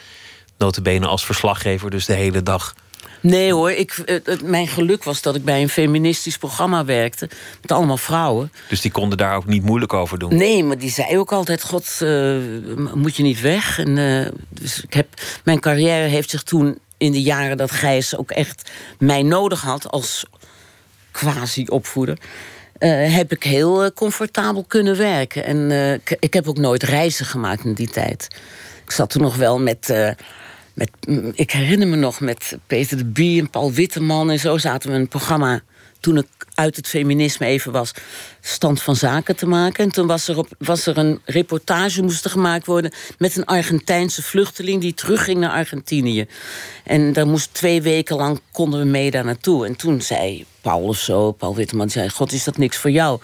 Notabene als verslaggever, dus de hele dag. Nee hoor, ik, het, het- mijn geluk was dat ik bij een feministisch programma werkte. Met allemaal vrouwen. Dus die konden daar ook niet moeilijk over doen. Nee, maar die zei ook altijd: God, eh, moet je niet weg? En, eh, dus ik heb, mijn carrière heeft zich toen in de jaren dat Gijs ook echt mij nodig had als quasi-opvoeder. eh, heb ik heel eh, comfortabel kunnen werken. En eh, ik, ik heb ook nooit reizen gemaakt in die tijd. Ik zat toen nog wel met. Met mm, ik herinner me nog met Peter de Bie en Paul Witteman en zo zaten we een programma. Toen ik uit het feminisme even was, stand van zaken te maken. En toen was er, op, was er een reportage moest er gemaakt worden met een Argentijnse vluchteling die terugging naar Argentinië. En daar moest twee weken lang konden we mee daar naartoe. En toen zei Paul of zo, Paul Witteman, zei: God, is dat niks voor jou?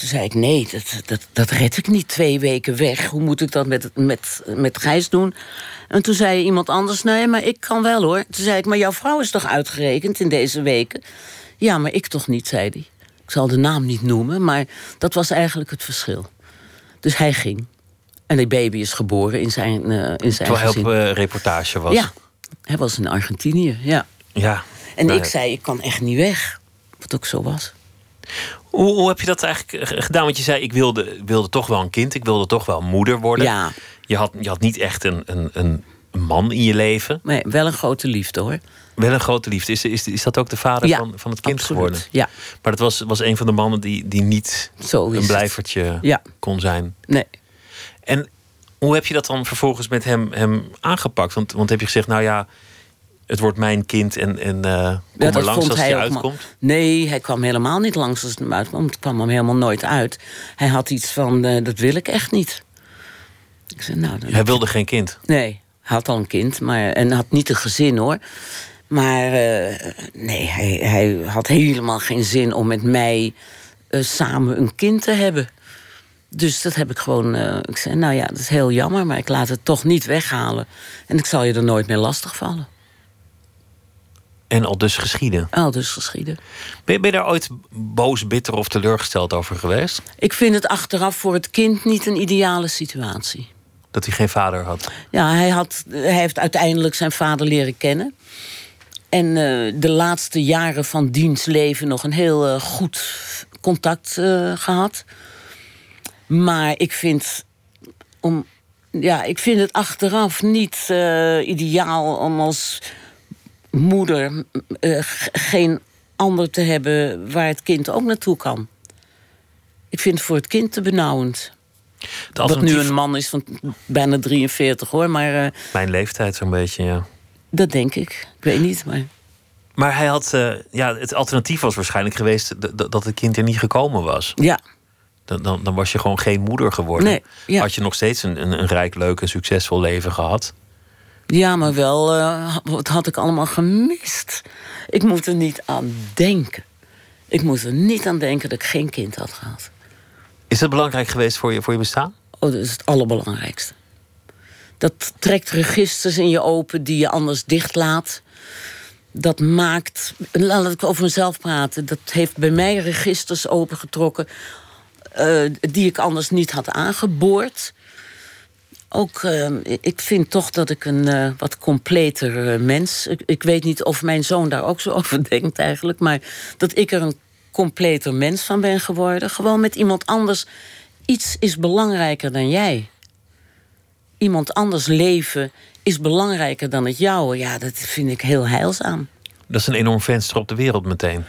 Toen zei ik, nee, dat, dat, dat red ik niet twee weken weg. Hoe moet ik dat met, met, met Gijs doen? En toen zei iemand anders, nee, maar ik kan wel hoor. Toen zei ik, maar jouw vrouw is toch uitgerekend in deze weken? Ja, maar ik toch niet, zei hij. Ik zal de naam niet noemen, maar dat was eigenlijk het verschil. Dus hij ging. En die baby is geboren in zijn, eh in zijn Terwijl hij op eh, reportage was. Ja, hij was in Argentinië, ja. ja. En Nou ik ja. zei, ik kan echt niet weg. Wat ook zo was. Hoe, hoe heb je dat eigenlijk eh, gedaan? Want je zei, ik wilde, wilde toch wel een kind. Ik wilde toch wel moeder worden. Ja, Je, had, je had niet echt een, een, een man in je leven. maar wel een grote liefde hoor. Wel een grote liefde. Is, is, is dat ook de vader Ja, van, van het kind absoluut. geworden? Ja, Maar dat was, was een van de mannen die, die niet een blijvertje Ja. kon zijn. Nee. En hoe heb je dat dan vervolgens met hem, hem aangepakt? Want, want heb je gezegd, nou ja, het wordt mijn kind en, en eh kom Ja, er langs als hij maar- uitkomt? Nee, hij kwam helemaal niet langs als het hem uitkwam. Het kwam hem helemaal nooit uit. Hij had iets van, eh, dat wil ik echt niet. Ik zei, nou... Hij wilde geen kind. Nee, hij had al een kind, maar, en had niet een gezin hoor. Maar eh, nee, hij, hij had helemaal geen zin om met mij samen een kind te hebben. Dus dat heb ik gewoon. ik zei, nou ja, dat is heel jammer, maar ik laat het toch niet weghalen. En ik zal je er nooit meer lastigvallen. En al dus geschieden. Al dus geschieden. Ben je, ben je daar ooit boos, bitter of teleurgesteld over geweest? Ik vind het achteraf voor het kind niet een ideale situatie. Dat hij geen vader had. Ja, hij, had, hij heeft uiteindelijk zijn vader leren kennen. En eh, de laatste jaren van diens leven nog een heel eh, goed contact eh, gehad. Maar ik vind, om, ja, ik vind het achteraf niet ideaal om als moeder eh, geen ander te hebben waar het kind ook naartoe kan. Ik vind het voor het kind te benauwend. Het Wat nu een man is van bijna 43 hoor, maar eh, mijn leeftijd zo'n beetje, ja. dat denk ik. Ik weet niet, maar. Maar hij had, eh, ja, het alternatief was waarschijnlijk geweest dat het kind er niet gekomen was. Ja, Dan, dan, dan was je gewoon geen moeder geworden. Nee, ja. Had je nog steeds een, een, een rijk, leuk en succesvol leven gehad. Ja maar wel, eh, wat had ik allemaal gemist? Ik moet er niet aan denken. Ik moet er niet aan denken dat ik geen kind had gehad. Is dat belangrijk geweest voor je, voor je bestaan? Oh, dat is het allerbelangrijkste. Dat trekt registers in je open die je anders dichtlaat. Dat maakt, laat ik over mezelf praten, dat heeft bij mij registers opengetrokken eh, die ik anders niet had aangeboord. Ook, eh, ik vind toch dat ik een eh, wat completer eh, mens. Ik, ik weet niet of mijn zoon daar ook zo (laughs) over denkt eigenlijk, maar dat ik er een completer mens van ben geworden. Gewoon met iemand anders. Iets is belangrijker dan jij. Iemand anders leven is belangrijker dan het jouwe. Ja, dat vind ik heel heilzaam. Dat is een enorm venster op de wereld meteen.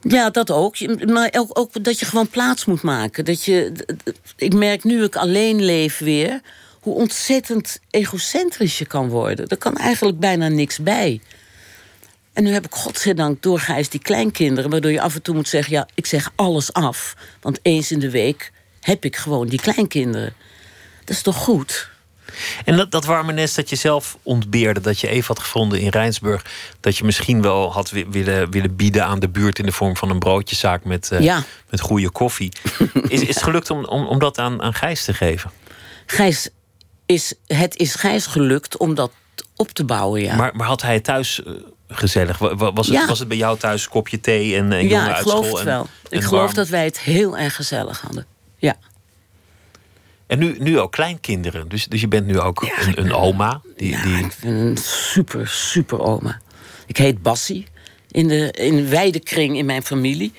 Ja, dat ook. Maar ook, ook dat je gewoon plaats moet maken. Dat je, ik merk nu ik alleen leef weer... hoe ontzettend egocentrisch je kan worden. Er kan eigenlijk bijna niks bij. En nu heb ik godzijdank doorgaans die kleinkinderen... waardoor je af en toe moet zeggen, ja, ik zeg alles af. Want eens in de week heb ik gewoon die kleinkinderen. Dat is toch goed? En dat, dat warme nest dat je zelf ontbeerde, dat je even had gevonden in Rijnsburg, dat je misschien wel had wi- willen, willen bieden aan de buurt in de vorm van een broodjeszaak met, eh, Ja. met goede koffie. (laughs) is, is het gelukt om, om, om dat aan, aan Gijs te geven? Gijs is, het is Gijs gelukt om dat op te bouwen, ja. Maar, maar had hij het thuis eh, gezellig? Wa- wa- Was het, Ja. was het bij jou thuis kopje thee en, en ja, ik uit geloof school? het en- wel. en ik geloof warm? dat wij het heel erg gezellig hadden. Ja. En nu, nu ook kleinkinderen. Dus, dus je bent nu ook een, een oma. Die, ja, die, ik ben een super, super oma. Ik heet Bassie. In de, in de wijde kring in mijn familie.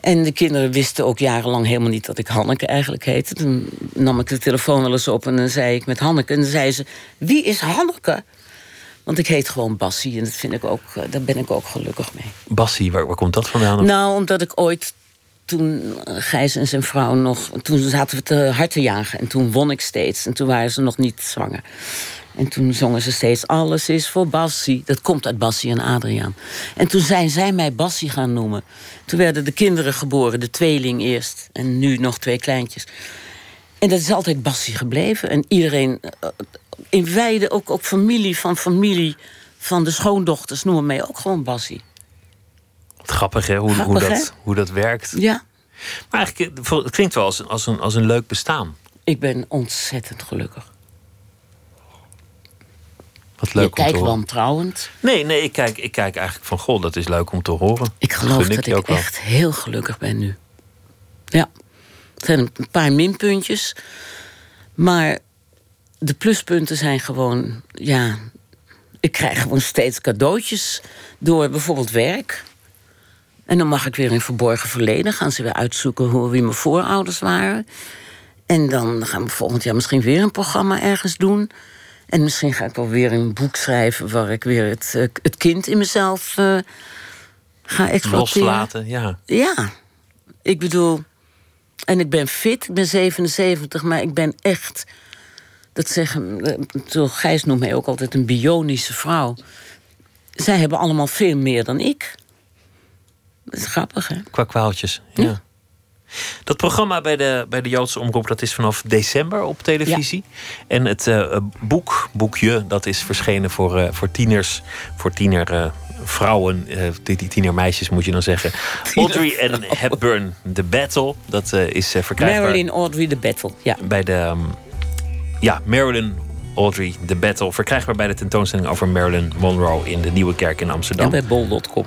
En de kinderen wisten ook jarenlang helemaal niet dat ik Hanneke eigenlijk heette. Toen nam ik de telefoon wel eens op en dan zei ik met Hanneke. En dan zei ze, wie is Hanneke? Want ik heet gewoon Bassie en dat vind ik ook, eh, daar ben ik ook gelukkig mee. Bassie, waar, waar komt dat vandaan? Nou, omdat ik ooit toen eh, Gijs en zijn vrouw nog... Toen zaten we te hard te jagen en toen won ik steeds. En toen waren ze nog niet zwanger. En toen zongen ze steeds Alles is voor Bassie. Dat komt uit Bassie en Adriaan. En toen zijn zij mij Bassie gaan noemen. Toen werden de kinderen geboren, de tweeling eerst. En nu nog twee kleintjes. En dat is altijd Bassie gebleven. En iedereen eh, in Weide, ook, ook familie van familie... van de schoondochters noemen mij ook gewoon Bassie. Wat grappig, hè? Hoe, hoe, dat, hoe dat werkt. Ja, Maar eigenlijk, eh, het klinkt wel als, als, een, als een leuk bestaan. ik ben ontzettend gelukkig. Wat leuk je om te kijkt horen. wantrouwend. Nee, nee ik, kijk, ik kijk eigenlijk van... Goh, dat is leuk om te horen. Ik geloof dat ik wel. echt heel gelukkig ben nu. Ja, er zijn een paar minpuntjes. Maar de pluspunten zijn gewoon... Ja, ik krijg gewoon steeds cadeautjes door bijvoorbeeld werk. En dan mag ik weer in verborgen verleden. Gaan ze weer uitzoeken hoe, wie mijn voorouders waren. En dan gaan we volgend jaar misschien weer een programma ergens doen. En misschien ga ik wel weer een boek schrijven... waar ik weer het, eh, het kind in mezelf eh, ga exploiteren. Loslaten, ja. Ja, ik bedoel... En ik ben fit, ik ben 77, maar ik ben echt... Dat zeggen... eh, Gijs noemt mij ook altijd een bionische vrouw. Zij hebben allemaal veel meer dan ik. Dat is grappig, hè? Qua kwaaltjes. Ja. Ja. Dat programma bij de, bij de Joodse Omroep dat is vanaf december op televisie. En het eh, boek, boekje, dat is verschenen voor, eh, voor tieners, voor tiener vrouwen, die, die tienermeisjes moet je dan zeggen. (laughs) Audrey en Hepburn, The Battle, dat is verkrijgbaar Marilyn Audrey the Battle, ja. bij de. ehm, ja, Marilyn Audrey, The Battle. Verkrijgbaar bij de tentoonstelling over Marilyn Monroe in de Nieuwe Kerk in Amsterdam. En bij bol.com.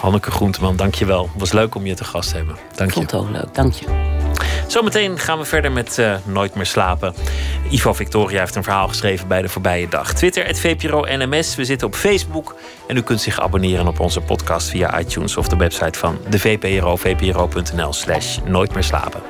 Hanneke Groenteman, dank je wel. Was leuk om je te gast te hebben. Dank Ik je. vond het ook leuk, dank je. Zometeen gaan we verder met eh, Nooit meer slapen. Ivo Victoria heeft een verhaal geschreven bij de voorbije dag. Twitter, het VPRO NMS. We zitten op Facebook. En u kunt zich abonneren op onze podcast via iTunes of de website van de VPRO. vpro.nl slash Nooit meer slapen.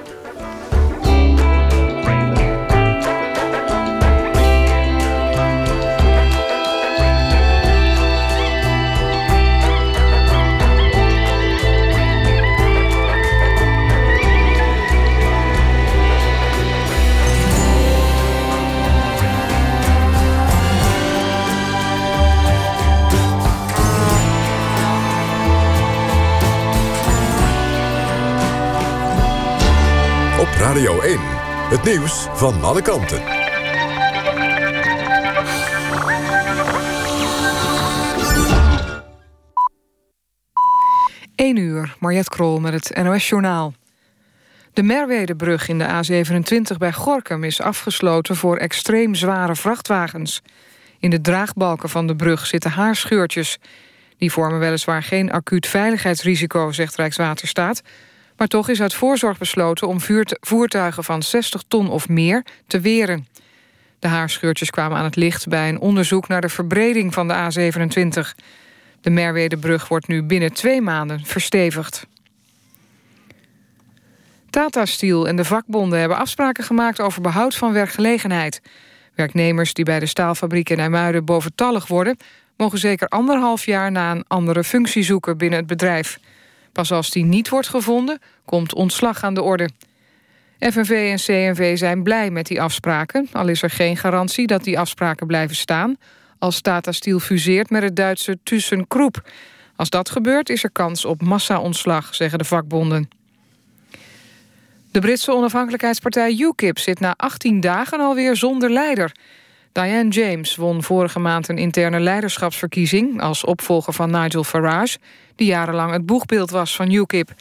1. Het nieuws van alle kanten. 1 uur, Mariette Krol met het NOS-journaal. De Merwedebrug in de A27 bij Gorkum is afgesloten voor extreem zware vrachtwagens. In de draagbalken van de brug zitten haarscheurtjes. Die vormen weliswaar geen acuut veiligheidsrisico, zegt Rijkswaterstaat. Maar toch is uit voorzorg besloten om voertuigen van 60 ton of meer te weren. De haarscheurtjes kwamen aan het licht bij een onderzoek naar de verbreding van de A27. De Merwedebrug wordt nu binnen twee maanden verstevigd. Tata Steel en de vakbonden hebben afspraken gemaakt over behoud van werkgelegenheid. Werknemers die bij de staalfabriek in IJmuiden boventallig worden... mogen zeker anderhalf jaar na een andere functie zoeken binnen het bedrijf. Pas als die niet wordt gevonden, komt ontslag aan de orde. FNV en CNV zijn blij met die afspraken... al is er geen garantie dat die afspraken blijven staan... als Tata Steel fuseert met het Duitse ThyssenKrupp. Als dat gebeurt is er kans op massa-ontslag, zeggen de vakbonden. De Britse onafhankelijkheidspartij UKIP zit na 18 dagen alweer zonder leider. Diane James won vorige maand een interne leiderschapsverkiezing... als opvolger van Nigel Farage, die jarenlang het boegbeeld was van UKIP.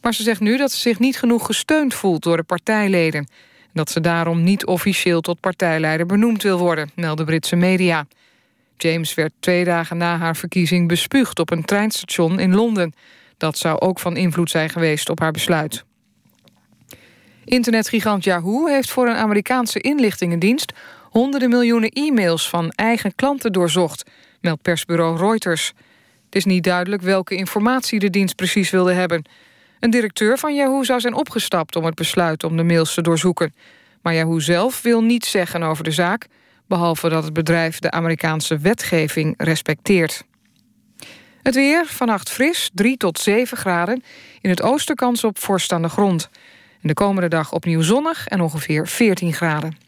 Maar ze zegt nu dat ze zich niet genoeg gesteund voelt door de partijleden. En dat ze daarom niet officieel tot partijleider benoemd wil worden, melden Britse media. James werd twee dagen na haar verkiezing bespuugd op een treinstation in Londen. Dat zou ook van invloed zijn geweest op haar besluit. Internetgigant Yahoo heeft voor een Amerikaanse inlichtingendienst... honderden miljoenen e-mails van eigen klanten doorzocht, meldt persbureau Reuters. Het is niet duidelijk welke informatie de dienst precies wilde hebben. Een directeur van Yahoo zou zijn opgestapt om het besluit om de mails te doorzoeken. Maar Yahoo zelf wil niets zeggen over de zaak... behalve dat het bedrijf de Amerikaanse wetgeving respecteert. Het weer, vannacht fris, 3 tot 7 graden. In het oosten kans op vorst aan de grond. En de komende dag opnieuw zonnig en ongeveer 14 graden.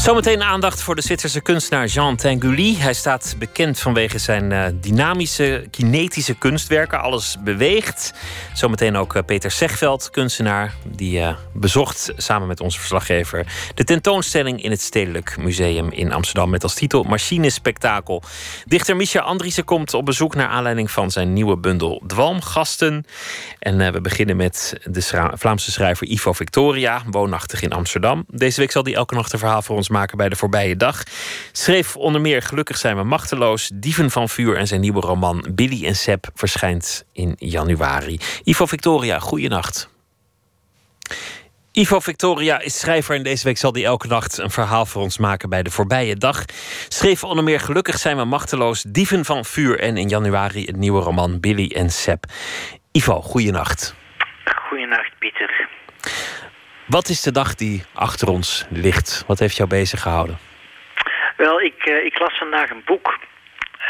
Zometeen aandacht voor de Zwitserse kunstenaar Jean Tinguely. Hij staat bekend vanwege zijn uh, dynamische, kinetische kunstwerken. Alles beweegt. Zometeen ook uh, Peter Zegveld, kunstenaar. Die uh, bezocht samen met onze verslaggever de tentoonstelling in het Stedelijk Museum in Amsterdam. Met als titel Machinespektakel. Dichter Misha Andriessen komt op bezoek naar aanleiding van zijn nieuwe bundel Dwalmgasten. En we beginnen met de Vlaamse schrijver Ivo Victoria, woonachtig in Amsterdam. Deze week zal hij elke nacht een verhaal voor ons maken bij de voorbije dag. Schreef onder meer Gelukkig zijn we machteloos, Dieven van vuur en zijn nieuwe roman Billy en Seb verschijnt in januari. Ivo Victoria, goeienacht. Ivo Victoria is schrijver en deze week zal hij elke nacht een verhaal voor ons maken bij de voorbije dag. Schreef onder meer Gelukkig zijn we machteloos, Dieven van vuur en in januari het nieuwe roman Billy en Seb. Ivo, goeienacht. Goeienacht. Wat is de dag die achter ons ligt? Wat heeft jou bezig gehouden? Wel, ik, uh, ik las vandaag een boek.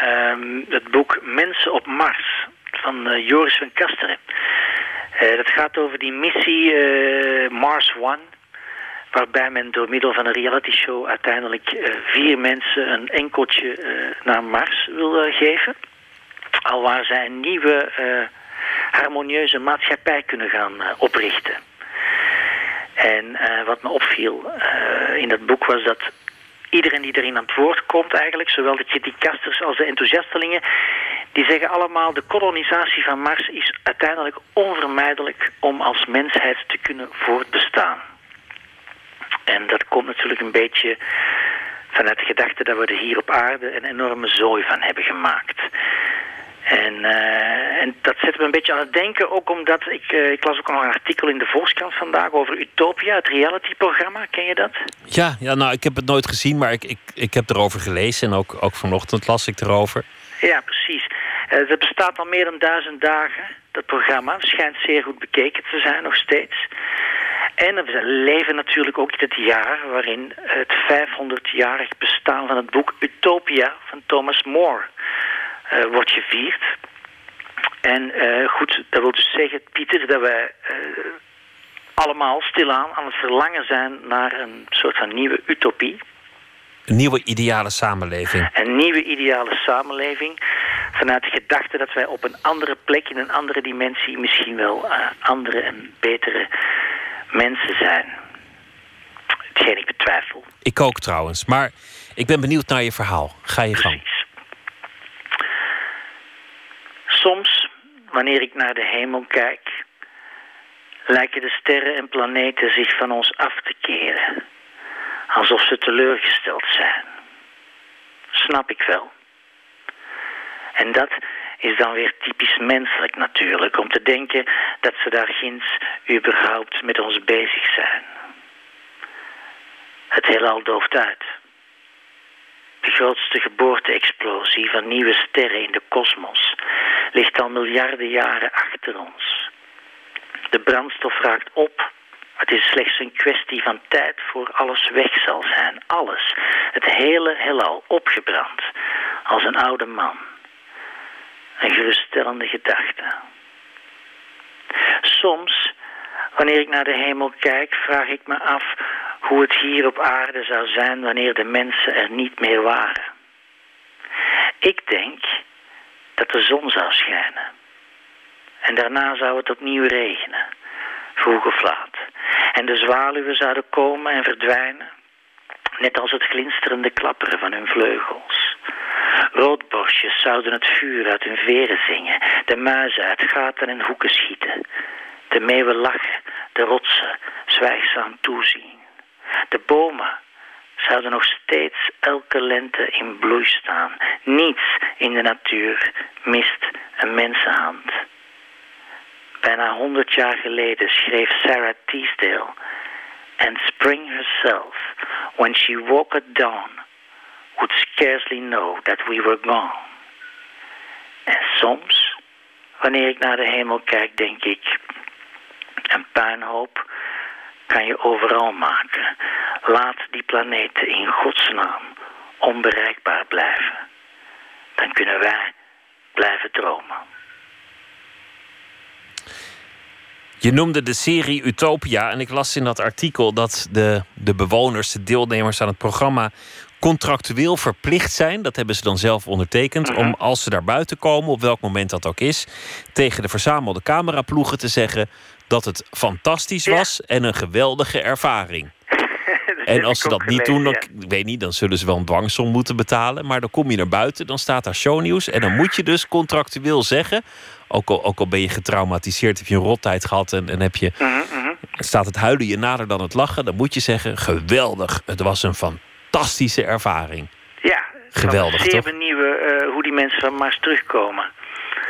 Um, het boek Mensen op Mars van uh, Joris van Kasteren. Uh, dat gaat over die missie Mars One. Waarbij men door middel van een reality show uiteindelijk vier mensen een enkeltje naar Mars wil geven. Al waar zij een nieuwe harmonieuze maatschappij kunnen gaan oprichten. En uh, wat me opviel uh, in dat boek was dat iedereen die erin aan het woord komt eigenlijk, zowel de criticasters als de enthousiastelingen, die zeggen allemaal de kolonisatie van Mars is uiteindelijk onvermijdelijk om als mensheid te kunnen voortbestaan. En dat komt natuurlijk een beetje vanuit de gedachte dat we er hier op aarde een enorme zooi van hebben gemaakt. En, uh, en dat zet me een beetje aan het denken, ook omdat ik, uh, ik las ook nog een artikel in de Volkskrant vandaag over Utopia, het realityprogramma. Ken je dat? Ja, ja, nou, ik heb het nooit gezien, maar ik, ik, ik heb erover gelezen en ook, ook vanochtend las ik erover. Ja, precies. Uh, het bestaat al meer dan duizend dagen, dat programma. Schijnt zeer goed bekeken te zijn nog steeds. En we leven natuurlijk ook dit jaar waarin het 500-jarig bestaan van het boek Utopia van Thomas More wordt gevierd. En uh, goed, dat wil dus zeggen, Pieter, dat wij uh, allemaal stilaan aan het verlangen zijn naar een soort van nieuwe utopie. Een nieuwe ideale samenleving. Een nieuwe ideale samenleving. Vanuit de gedachte dat wij op een andere plek, in een andere dimensie, misschien wel andere en betere mensen zijn. Hetgeen ik betwijfel. Ik ook trouwens. Maar ik ben benieuwd naar je verhaal. Ga je gang. Precies. Soms, wanneer ik naar de hemel kijk, lijken de sterren en planeten zich van ons af te keren. Alsof ze teleurgesteld zijn. Snap ik wel. En dat is dan weer typisch menselijk natuurlijk, om te denken dat ze daar ginds überhaupt met ons bezig zijn. Het heelal dooft uit. De grootste geboorte-explosie van nieuwe sterren in de kosmos ligt al miljarden jaren achter ons. De brandstof raakt op. Het is slechts een kwestie van tijd voor alles weg zal zijn. Alles. Het hele heelal opgebrand. Als een oude man. Een geruststellende gedachte. Soms, wanneer ik naar de hemel kijk, vraag ik me af hoe het hier op aarde zou zijn wanneer de mensen er niet meer waren. Ik denk dat de zon zou schijnen. En daarna zou het opnieuw regenen, vroeg of laat. En de zwaluwen zouden komen en verdwijnen, net als het glinsterende klapperen van hun vleugels. Roodborstjes zouden het vuur uit hun veren zingen, de muizen uit gaten en hoeken schieten. De meeuwen lachen, de rotsen zwijgzaam toezien. De bomen zouden nog steeds elke lente in bloei staan. Niets in de natuur mist een mensenhand. Bijna honderd jaar geleden schreef Sarah Teasdale... And spring herself, when she woke at dawn... would scarcely know that we were gone. En soms, wanneer ik naar de hemel kijk, denk ik... Een puinhoop kan je overal maken. Laat die planeten in godsnaam onbereikbaar blijven. Dan kunnen wij blijven dromen. Je noemde de serie Utopia en ik las in dat artikel dat de, de bewoners, de deelnemers aan het programma contractueel verplicht zijn, dat hebben ze dan zelf ondertekend, om als ze daar buiten komen, op welk moment dat ook is, tegen de verzamelde cameraploegen te zeggen dat het fantastisch was en een geweldige ervaring. (laughs) En als ze dat niet doen, dan, ik weet niet, dan zullen ze wel een dwangsom moeten betalen. Maar dan kom je naar buiten, dan staat daar shownieuws. En dan moet je dus contractueel zeggen. Ook al, ook al ben je getraumatiseerd, heb je een rottijd gehad en, en heb je, staat het huilen je nader dan het lachen. Dan moet je zeggen: geweldig, het was een fantastische ervaring. Ja, Geweldig, zeer toch? eh, hoe die mensen van Mars terugkomen.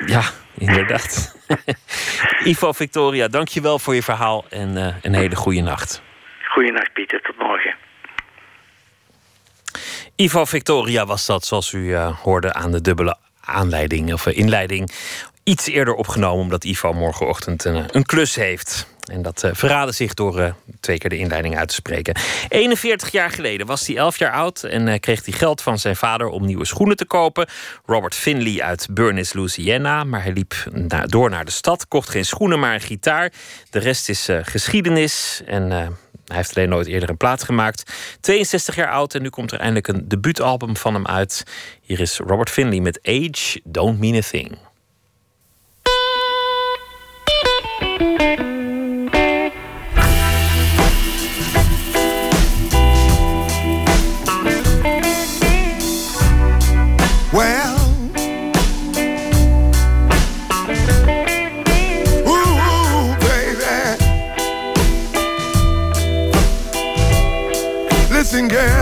Ja, inderdaad. (laughs) Ivo Victoria, dankjewel voor je verhaal en eh, een hele goede nacht. Goeienacht Pieter, tot morgen. Ivo Victoria was dat, zoals u eh, hoorde aan de dubbele aanleiding of eh, inleiding. Iets eerder opgenomen, omdat Ivo morgenochtend een, een klus heeft. En dat eh, verraadde zich door eh, twee keer de inleiding uit te spreken. 41 jaar geleden was hij 11 jaar oud en eh, kreeg hij geld van zijn vader om nieuwe schoenen te kopen. Robert Finley uit Burnis, Louisiana. Maar hij liep door naar de stad, kocht geen schoenen, maar een gitaar. De rest is geschiedenis en. hij heeft alleen nooit eerder een plaat gemaakt. 62 jaar oud en nu komt er eindelijk een debuutalbum van hem uit. Hier is Robert Finley met Age Don't Mean a Thing. dancing girl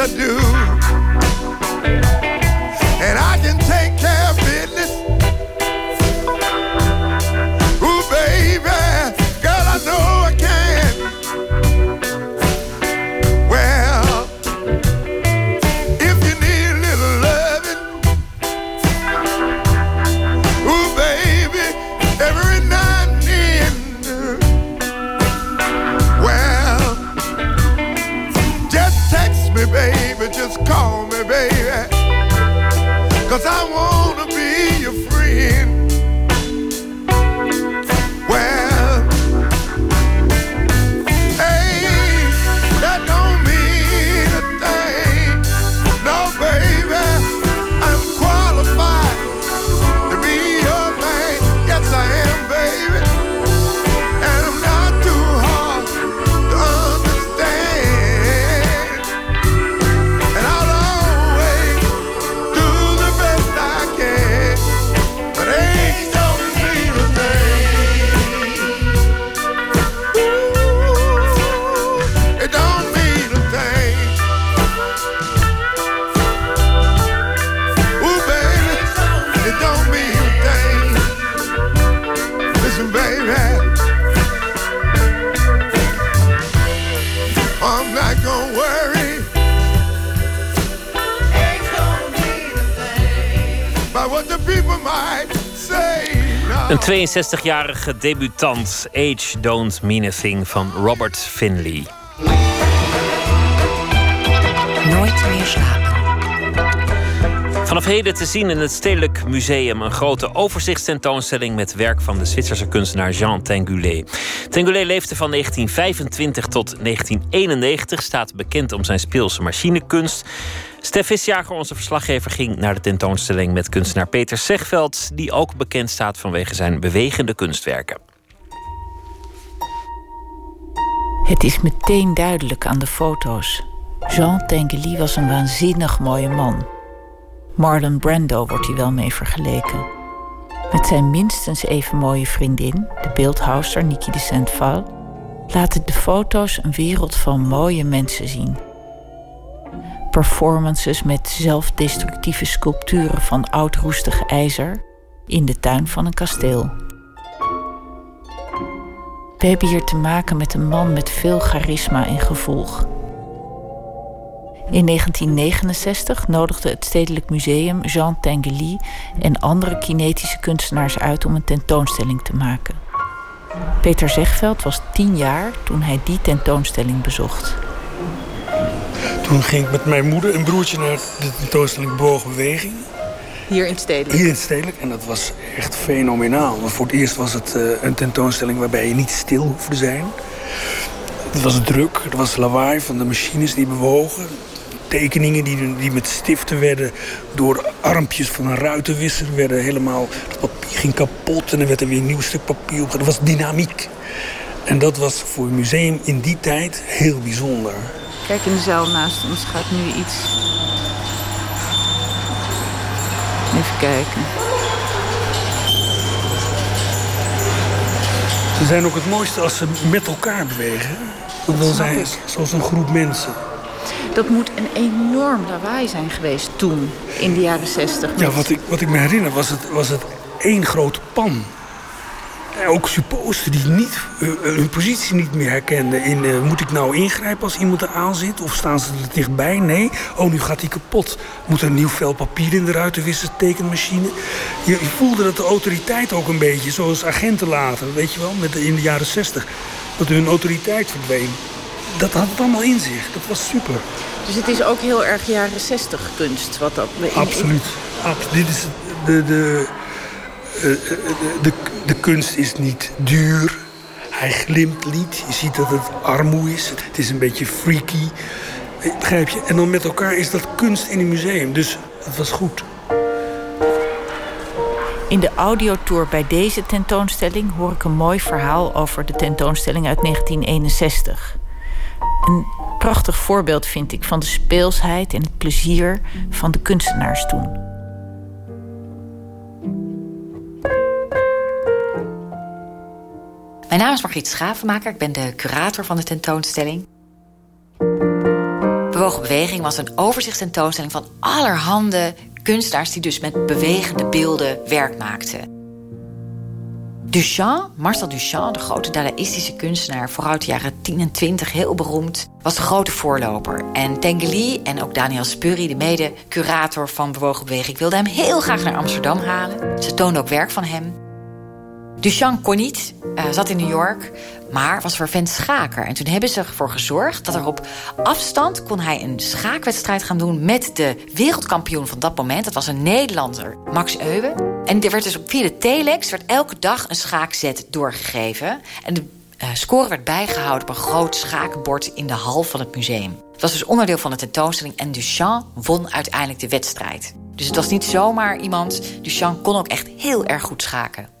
I do. 62-jarige debutant, Age Don't Mean a Thing van Robert Finley. Nooit meer slapen. Vanaf heden te zien in het Stedelijk Museum een grote overzichtstentoonstelling met werk van de Zwitserse kunstenaar Jean Tinguely. Tinguely leefde van 1925 tot 1991, staat bekend om zijn speelse machinekunst. Stef Visjager, onze verslaggever, ging naar de tentoonstelling met kunstenaar Peter Zegveld, die ook bekend staat vanwege zijn bewegende kunstwerken. Het is meteen duidelijk aan de foto's. Jean Tinguely was een waanzinnig mooie man. Marlon Brando wordt hij wel mee vergeleken. Met zijn minstens even mooie vriendin, de beeldhouster Niki de Saint-Val, laten de foto's een wereld van mooie mensen zien. Performances met zelfdestructieve sculpturen van oud roestig ijzer in de tuin van een kasteel. We hebben hier te maken met een man met veel charisma en gevolg. In 1969 nodigde het Stedelijk Museum Jean Tinguely en andere kinetische kunstenaars uit om een tentoonstelling te maken. Peter Zegveld was tien jaar toen hij die tentoonstelling bezocht. Toen ging ik met mijn moeder en broertje naar de tentoonstelling Bewogen Beweging. Hier in Stedelijk? Hier in het Stedelijk. En dat was echt fenomenaal. Want voor het eerst was het eh, een tentoonstelling waarbij je niet stil hoefde zijn. Het was druk, er was lawaai van de machines die bewogen. Tekeningen die, die met stiften werden door armpjes van een ruitenwisser werden helemaal. Het papier ging kapot en er werd er weer een nieuw stuk papier op. Dat was dynamiek. En dat was voor een museum in die tijd heel bijzonder. Kijk, in de zaal naast ons gaat nu iets. Even kijken. Ze zijn ook het mooiste als ze met elkaar bewegen. Dat wil zijn zoals een groep mensen. Dat moet een enorm lawaai zijn geweest toen, in de jaren zestig. Ja, wat ik, wat ik me herinner was het, was het één grote pan. Ook supposten die niet, eh, hun positie niet meer herkenden. In, eh, moet ik nou ingrijpen als iemand er aan zit? Of staan ze er dichtbij? Nee. Oh, nu gaat hij kapot. Moet er een nieuw vel papier in de ruitenwisser tekenmachine? Je, je voelde dat de autoriteit ook een beetje, zoals agenten later, weet je wel, met de, in de jaren zestig. Dat hun autoriteit verdween. Dat had het allemaal in zich. Dat was super. Dus het is ook heel erg jaren zestig kunst. Wat dat, Absoluut. Abs- dit is de, de, eh, eh, de, de, de kunst is niet duur. Hij glimt niet. Je ziet dat het armoe is. Het is een beetje freaky. Begrijp je? En dan met elkaar is dat kunst in een museum. Dus het was goed. In de audiotour bij deze tentoonstelling hoor ik een mooi verhaal over de tentoonstelling uit 1961. Een prachtig voorbeeld vind ik van de speelsheid en het plezier van de kunstenaars toen. Mijn naam is Margriet Schavenmaker. Ik ben de curator van de tentoonstelling. Bewogen Beweging was een overzichtstentoonstelling van allerhande kunstenaars die dus met bewegende beelden werk maakten. Duchamp, Marcel Duchamp, de grote dadaïstische kunstenaar... vooral uit de jaren 10 en 20, heel beroemd, was de grote voorloper. En Tengeli en ook Daniel Spurri, de mede-curator van Bewogen Beweging... wilden hem heel graag naar Amsterdam halen. Ze toonden ook werk van hem. Duchamp kon niet, uh, zat in New York, maar was vervent schaker. En toen hebben ze ervoor gezorgd dat er op afstand... kon hij een schaakwedstrijd gaan doen met de wereldkampioen van dat moment. Dat was een Nederlander, Max Euwe. En er werd dus via de telex werd elke dag een schaakzet doorgegeven. En de uh, score werd bijgehouden op een groot schaakbord... in de hal van het museum. Het was dus onderdeel van de tentoonstelling... en Duchamp won uiteindelijk de wedstrijd. Dus het was niet zomaar iemand. Duchamp kon ook echt heel erg goed schaken.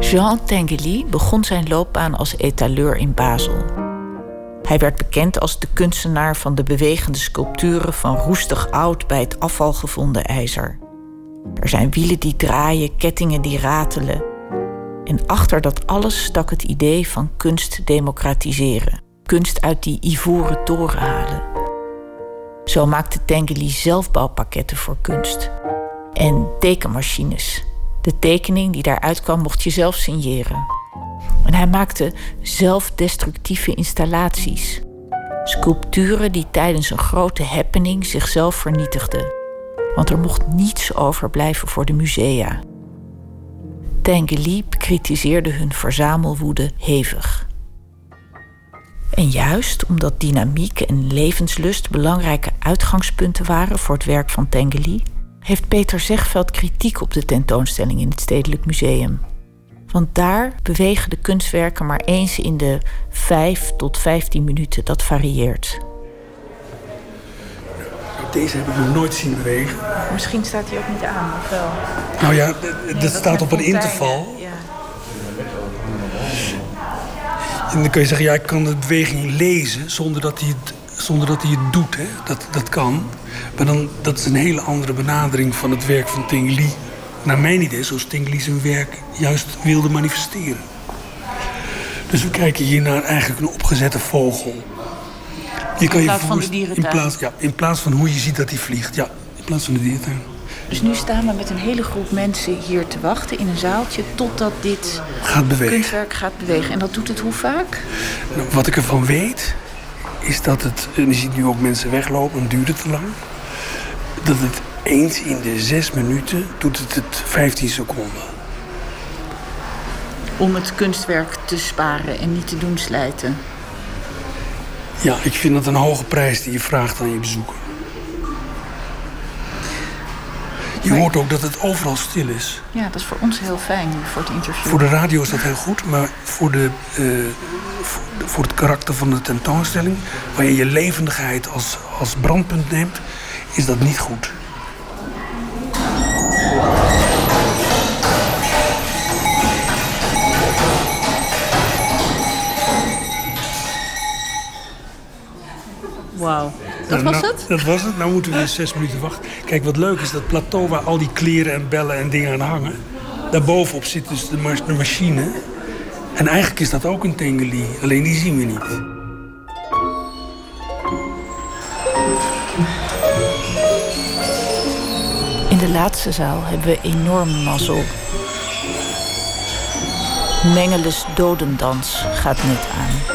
Jean Tinguely begon zijn loopbaan als etaleur in Basel. Hij werd bekend als de kunstenaar van de bewegende sculpturen van roestig oud bij het afval gevonden ijzer. Er zijn wielen die draaien, kettingen die ratelen. En achter dat alles stak het idee van kunst democratiseren. Kunst uit die ivoren toren halen. Zo maakte Tinguely zelfbouwpakketten voor kunst. En tekenmachines de tekening die daaruit kwam mocht je zelf signeren. En hij maakte zelfdestructieve installaties. Sculpturen die tijdens een grote happening zichzelf vernietigden. Want er mocht niets overblijven voor de musea. Tinguely kritiseerde hun verzamelwoede hevig. En juist omdat dynamiek en levenslust belangrijke uitgangspunten waren voor het werk van Tinguely, heeft Peter Zegveld kritiek op de tentoonstelling in het Stedelijk Museum. Want daar bewegen de kunstwerken maar eens in de 5 tot 15 minuten. Dat varieert. Deze heb ik nog nooit zien bewegen. Misschien staat hij ook niet aan, of wel? Nou ja, dat staat op een interval. Ja. En dan kun je zeggen, ja, ik kan de beweging lezen zonder dat hij het, zonder dat hij het doet. Hè? Dat, dat kan. Maar dan, dat is een hele andere benadering van het werk van Tingley. Naar mijn idee, zoals Tingley zijn werk juist wilde manifesteren. Dus we kijken hier naar eigenlijk een opgezette vogel. Je in plaats van de dierentuin? In plaats, ja, in plaats van hoe je ziet dat hij vliegt. Ja, in plaats van de dierentuin. Dus nu staan we met een hele groep mensen hier te wachten in een zaaltje... totdat dit gaat kunstwerk gaat bewegen. En dat doet het hoe vaak? Nou, wat ik ervan weet, is dat het... En je ziet nu ook mensen weglopen, het te lang. Dat het eens in de zes minuten doet het het 15 seconden. Om het kunstwerk te sparen en niet te doen slijten. Ja, ik vind dat een hoge prijs die je vraagt aan je bezoeker. Je hoort ook dat het overal stil is. Ja, dat is voor ons heel fijn voor het interview. Voor de radio is dat heel goed, maar voor, de, uh, voor het karakter van de tentoonstelling... waar je je levendigheid als, als brandpunt neemt, is dat niet goed. Wauw. Dat was nou, het? Dat was het. Nou moeten we weer zes minuten wachten. Kijk, wat leuk is, dat plateau waar al die kleren en bellen en dingen aan hangen... daarbovenop zit dus de, de machine. En eigenlijk is dat ook een Tengeli, alleen die zien we niet. In de laatste zaal hebben we enorme mazzel. Mengeles dodendans gaat net aan.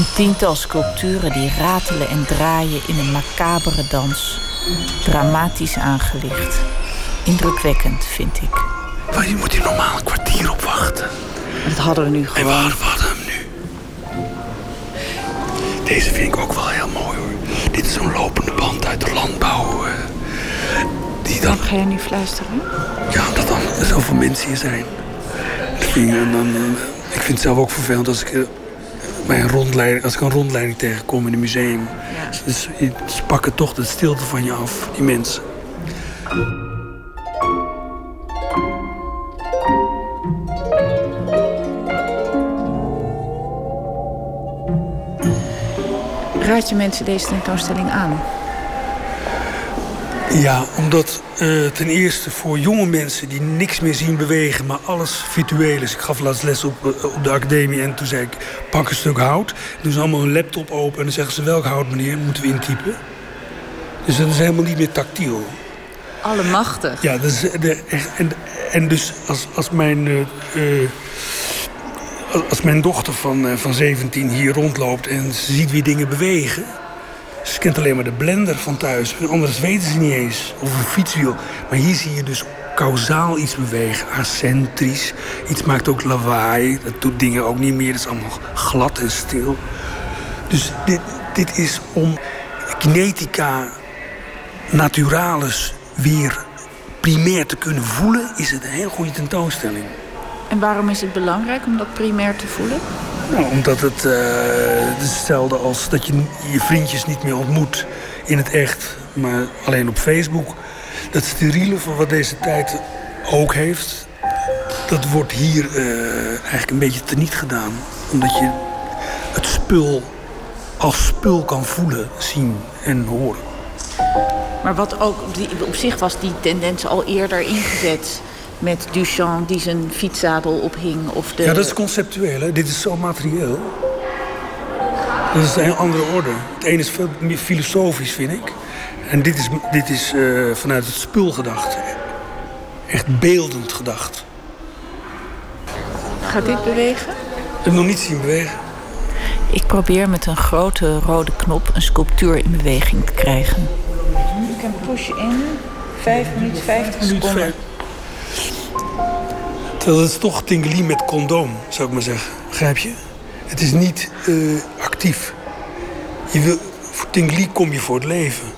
Een tiental sculpturen die ratelen en draaien in een macabere dans. Dramatisch aangelicht. Indrukwekkend, vind ik. Maar je moet hier normaal een kwartier op wachten. Dat hadden we nu gewoon. En we hadden, we hadden hem nu. Deze vind ik ook wel heel mooi hoor. Dit is zo'n lopende band uit de landbouw. eh, die dan... Ga jij nu fluisteren? Ja, omdat dan zoveel mensen hier zijn. Vind ik, dan, eh, ik vind het zelf ook vervelend als ik, eh, bij een rondleiding, als ik een rondleiding tegenkom in een museum. Dus, ze pakken toch de stilte van je af, die mensen. Raad je mensen deze tentoonstelling aan? Ja, omdat eh, ten eerste voor jonge mensen die niks meer zien bewegen, maar alles virtueel is. Ik gaf laatst les op, eh, op de academie en toen zei ik: pak een stuk hout. Doen ze allemaal een laptop open en dan zeggen ze: welk hout, meneer, moeten we intypen. Dus dat is helemaal niet meer tactiel. Allemachtig. Ja, dat is de, en, en dus als, als mijn. als- mijn dochter van, van 17 hier rondloopt en ze ziet weer dingen bewegen. Ze kent alleen maar de blender van thuis. Anders weten ze niet eens. Of een fietswiel. Maar hier zie je dus kausaal iets bewegen. Acentrisch. Iets maakt ook lawaai. Dat doet dingen ook niet meer. Dat is allemaal glad en stil. Dus dit, dit is om kinetica naturalis weer primair te kunnen voelen... is het een heel goede tentoonstelling. En waarom is het belangrijk om dat primair te voelen? Nou, omdat het, is hetzelfde als dat je je vriendjes niet meer ontmoet in het echt, maar alleen op Facebook. Dat steriele van wat deze tijd ook heeft, dat wordt hier eh, eigenlijk een beetje teniet gedaan. Omdat je het spul als spul kan voelen, zien en horen. Maar wat ook op zich was die tendens al eerder ingezet. Met Duchamp die zijn fietszadel ophing. Of de... Ja, dat is conceptueel. Hè? Dit is zo materieel. Dat is een heel andere orde. Het ene is veel meer filosofisch, vind ik. En dit is, dit is eh, vanuit het spul gedacht. Echt beeldend gedacht. Gaat dit bewegen? Ik heb nog niet zien bewegen. Ik probeer met een grote rode knop een sculptuur in beweging te krijgen. You can push in 5 minuten 50 seconden. Terwijl het is toch Tingelie met condoom, zou ik maar zeggen. Begrijp je? Het is niet eh, actief. Je wil, voor Tingelie kom je voor het leven.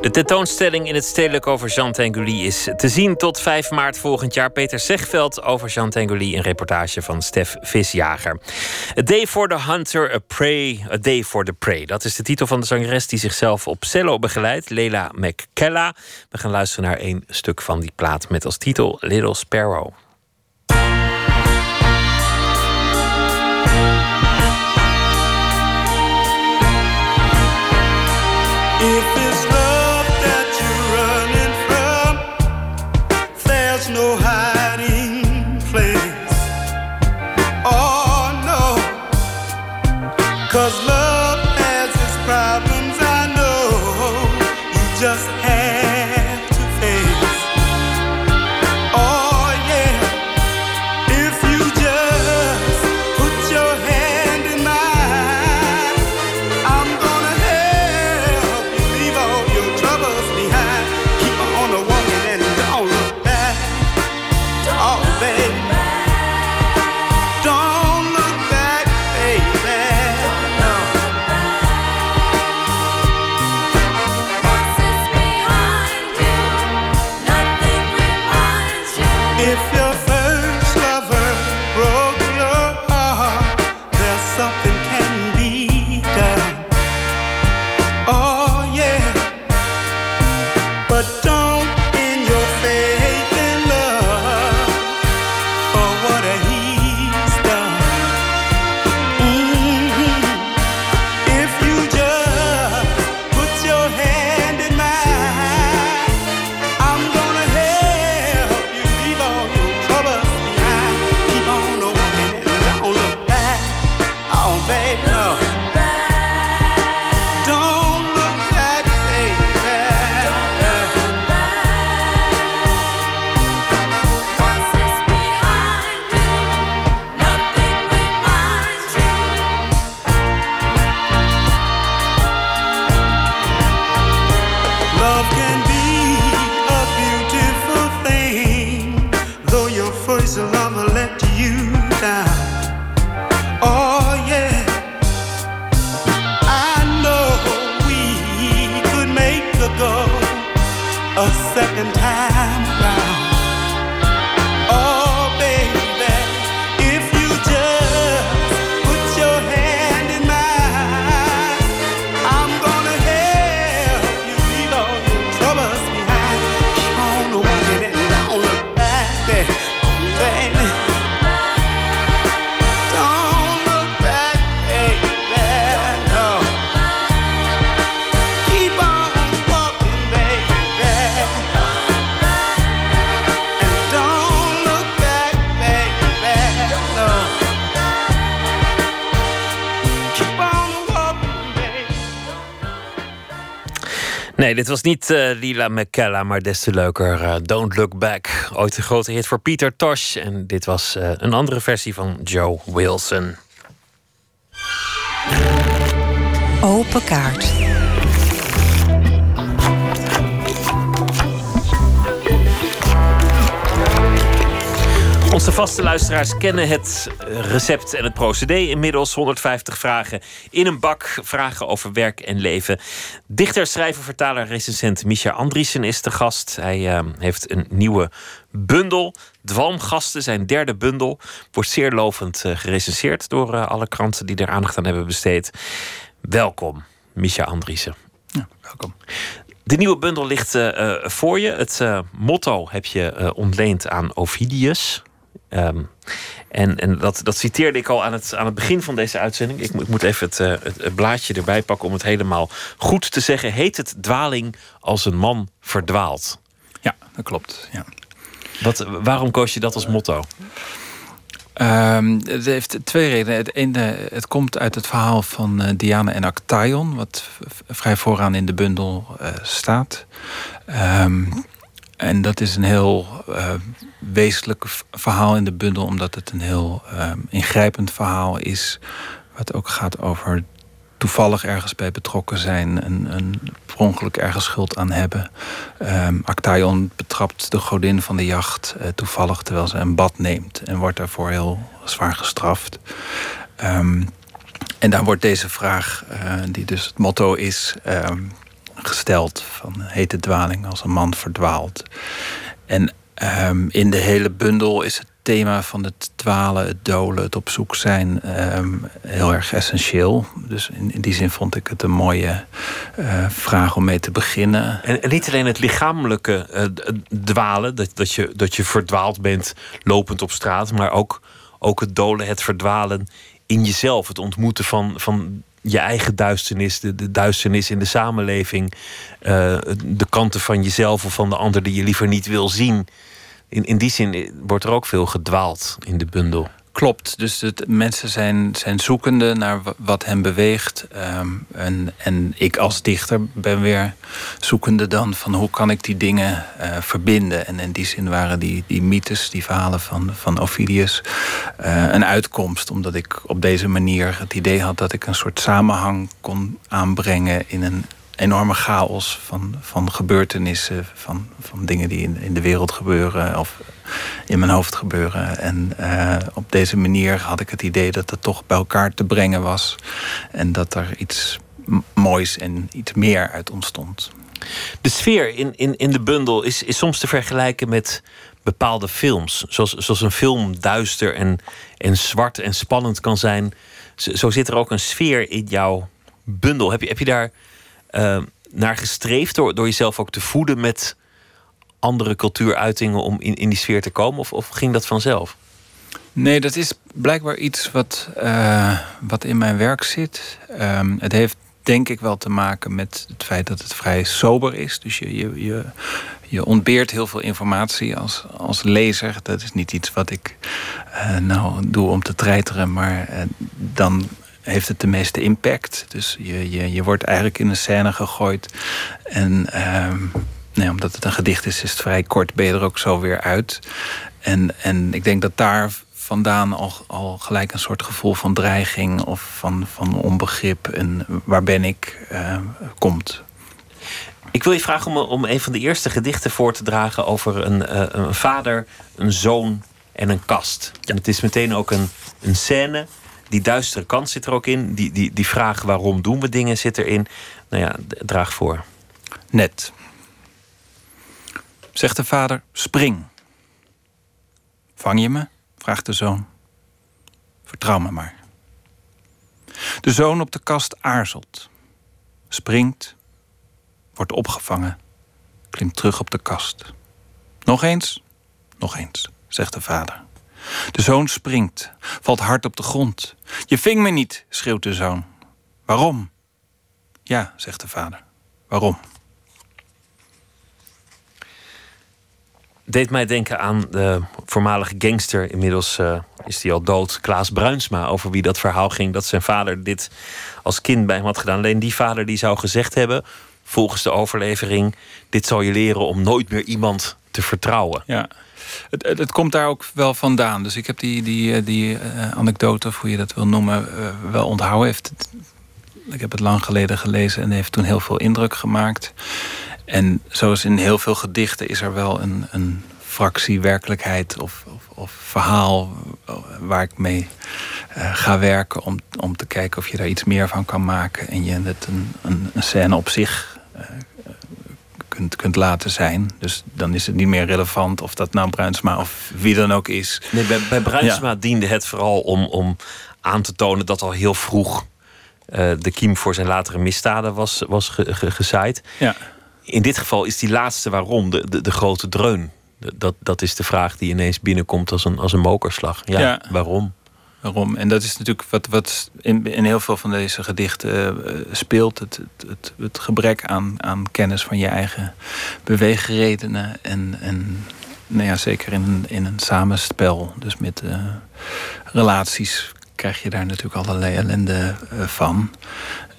De tentoonstelling in het Stedelijk over Jean Tinguely is te zien tot 5 maart volgend jaar. Peter Zegveld over Jean Tinguely, een reportage van Stef Visjager. A Day for the Hunter, a Prey, A Day for the Prey. Dat is de titel van de zangeres die zichzelf op cello begeleidt, Leila McKella. We gaan luisteren naar een stuk van die plaat met als titel Little Sparrow. Nee, dit was niet eh, Lila McKella, maar des te leuker. eh, Don't Look Back. Ooit een grote hit voor Pieter Tosh. En dit was eh, een andere versie van Joe Wilson. Open kaart. Onze vaste luisteraars kennen het recept en het procedé. Inmiddels 150 vragen in een bak. Vragen over werk en leven. Dichter, schrijver, vertaler, recensent Misha Andriessen is de gast. Hij eh, heeft een nieuwe bundel. Dwalmgasten, zijn derde bundel. Wordt zeer lovend eh, gerecenseerd door eh, alle kranten die er aandacht aan hebben besteed. Welkom, Misha Andriessen. welkom. De nieuwe bundel ligt eh, eh, voor je. Het eh, motto heb je eh, ontleend aan Ovidius. Ehm, en en dat, dat citeerde ik al aan het, aan het begin van deze uitzending. Ik, moet- ik moet even het, eh, het, het blaadje erbij pakken om het helemaal goed te zeggen. Heet het dwaling als een man verdwaalt? Ja, dat klopt. Ja. Wat, waarom koos je dat als motto? Ehm, het heeft twee redenen. Het ene, het komt uit het verhaal van eh, Diana en Actaeon, wat vrij vooraan in de bundel eh, staat. Ehm, en dat is een heel eh, wezenlijk verhaal in de bundel, omdat het een heel ehm, ingrijpend verhaal is. Wat ook gaat over toevallig ergens bij betrokken zijn, een, een ongeluk ergens schuld aan hebben. Actaeon betrapt de godin van de jacht eh, toevallig terwijl ze een bad neemt en wordt daarvoor heel zwaar gestraft. Ehm, en daar wordt deze vraag, eh, die dus het motto is, ehm, gesteld: van heet de dwaling als een man verdwaalt. En ehm, in de hele bundel is het thema van het dwalen, het dolen, het op zoek zijn ehm, heel erg essentieel. Dus in, in die zin vond ik het een mooie eh, vraag om mee te beginnen. En, niet alleen het lichamelijke eh, dwalen, dat, dat, je, dat je verdwaald bent lopend op straat, maar ook, ook het dolen, het verdwalen in jezelf. Het ontmoeten van, van je eigen duisternis, de, duisternis in de samenleving, eh, de kanten van jezelf of van de ander die je liever niet wil zien. In, in die zin wordt er ook veel gedwaald in de bundel. Klopt, dus het, mensen zijn, zijn zoekende naar wa- wat hen beweegt. ehm, en, en ik als dichter ben weer zoekende dan van hoe kan ik die dingen eh, verbinden. En in die zin waren die, die mythes, die verhalen van, van Ovidius eh, een uitkomst. Omdat ik op deze manier het idee had dat ik een soort samenhang kon aanbrengen in een enorme chaos van, van gebeurtenissen, van, van dingen die in, in de wereld gebeuren of in mijn hoofd gebeuren. En eh, op deze manier had ik het idee dat het toch bij elkaar te brengen was en dat er iets moois en iets meer uit ontstond. De sfeer in, in, in de bundel is, is soms te vergelijken met bepaalde films. Zoals, zoals een film duister en, en zwart en spannend kan zijn. Zo, zo zit er ook een sfeer in jouw bundel. Heb je, heb je daar eh, naar gestreefd door, door jezelf ook te voeden met andere cultuuruitingen om in, in die sfeer te komen? Of, of ging dat vanzelf? Nee, dat is blijkbaar iets wat, eh, wat in mijn werk zit. Ehm, het heeft denk ik wel te maken met het feit dat het vrij sober is. Dus je, je, je, je ontbeert heel veel informatie als, als lezer. Dat is niet iets wat ik eh, nou doe om te treiteren, maar eh, dan heeft het de meeste impact. Dus je, je, je wordt eigenlijk in een scène gegooid. En ehm, nee, omdat het een gedicht is, is het vrij kort, ben je er ook zo weer uit. En, en ik denk dat daar vandaan al, al gelijk een soort gevoel van dreiging of van, van onbegrip en waar ben ik eh, komt. Ik wil je vragen om, om een van de eerste gedichten voor te dragen over een, eh, een vader, een zoon en een kast. En het is meteen ook een, een scène. Die duistere kant zit er ook in. Die, die, die vraag waarom doen we dingen zit erin. Nou ja, draag voor. Net. Zegt de vader, spring. Vang je me? vraagt de zoon. Vertrouw me maar. De zoon op de kast aarzelt. Springt. Wordt opgevangen. Klimt terug op de kast. Nog eens. Nog eens, zegt de vader. De zoon springt. Valt hard op de grond. Je ving me niet, schreeuwt de zoon. Waarom? Ja, zegt de vader. Waarom? Deed mij denken aan de voormalige gangster. Inmiddels eh, is hij al dood. Klaas Bruinsma. Over wie dat verhaal ging. Dat zijn vader dit als kind bij hem had gedaan. Alleen die vader die zou gezegd hebben. volgens de overlevering: dit zal je leren om nooit meer iemand te vertrouwen. Ja. Het, het, komt daar ook wel vandaan. Dus ik heb die, die, eh, die eh, anekdote, of hoe je dat wil noemen, eh, wel onthouden. Heeft ik heb het lang geleden gelezen en heeft toen heel veel indruk gemaakt. En zoals in heel veel gedichten is er wel een, een fractie werkelijkheid of, of, of verhaal waar ik mee ga werken om, om te kijken of je daar iets meer van kan maken en je het een, een, scène op zich kunt, kunt laten zijn. Dus dan is het niet meer relevant of dat nou Bruinsma of wie dan ook is. Nee, bij, bij Bruinsma diende het vooral om, om aan te tonen dat al heel vroeg eh, de kiem voor zijn latere misdaden was, was ge, ge- gezaaid. Ja. In dit geval is die laatste waarom de, de, de grote dreun. Dat, dat is de vraag die ineens binnenkomt als een, als een mokerslag. Ja, Ja. waarom? En dat is natuurlijk wat, wat in, in heel veel van deze gedichten eh, speelt. Het, het, het, het gebrek aan, aan kennis van je eigen beweegredenen. En, en nou ja, zeker in, een- in een samenspel, dus met eh, relaties, krijg je daar natuurlijk allerlei ellende eh, van.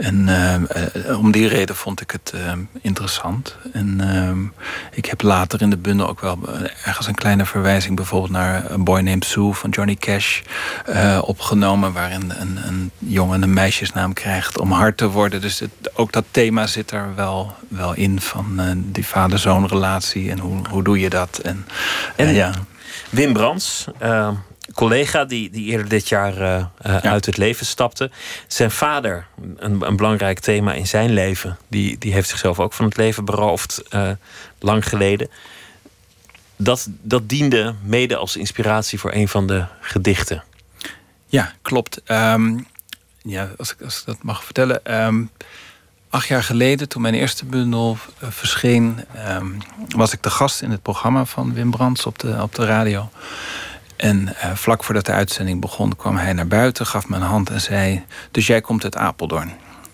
En eh, om die reden vond ik het eh, interessant. En ehm, ik heb later in de bundel ook wel eh, ergens een kleine verwijzing... bijvoorbeeld naar A Boy Named Sue van Johnny Cash opgenomen... waarin een, een jongen een meisjesnaam krijgt om hard te worden. Dus het, ook dat thema zit er wel, wel in van die vader-zoon relatie... en hoe, hoe doe je dat? En, En ja. Wim Brands, collega die, die eerder dit jaar eh, eh, uit het leven stapte. Zijn vader, een, een belangrijk thema in zijn leven, die, die heeft zichzelf ook van het leven beroofd, eh, lang geleden. Dat, dat diende mede als inspiratie voor een van de gedichten. Ja, klopt. Ehm, ja, als ik, als ik dat mag vertellen. ehm, acht jaar geleden, toen mijn eerste bundel verscheen, ehm, was ik de gast in het programma van Wim Brands op de, op de radio. En eh, vlak voordat de uitzending begon, kwam hij naar buiten, gaf me een hand en zei: Dus jij komt uit Apeldoorn?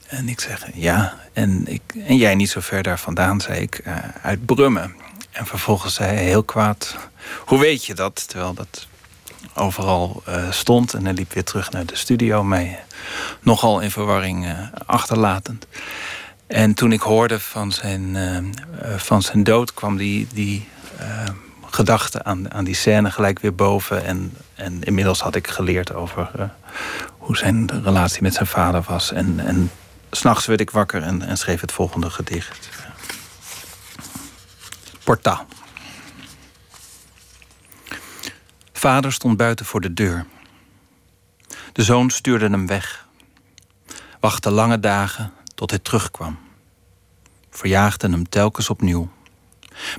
En ik zeg ja. En, ik, en jij niet zo ver daar vandaan, zei ik, eh, uit Brummen. En vervolgens zei hij heel kwaad: Hoe weet je dat? Terwijl dat overal eh, stond. En hij liep weer terug naar de studio, mij nogal in verwarring achterlatend. En toen ik hoorde van zijn, van zijn dood, kwam die, die eh, gedachte aan, aan die scène gelijk weer boven. En, en inmiddels had ik geleerd over eh, hoe zijn relatie met zijn vader was. En, en s'nachts werd ik wakker en, en schreef het volgende gedicht. Portaal. Vader stond buiten voor de deur. De zoon stuurde hem weg. Wachtte lange dagen tot hij terugkwam. Verjaagde hem telkens opnieuw.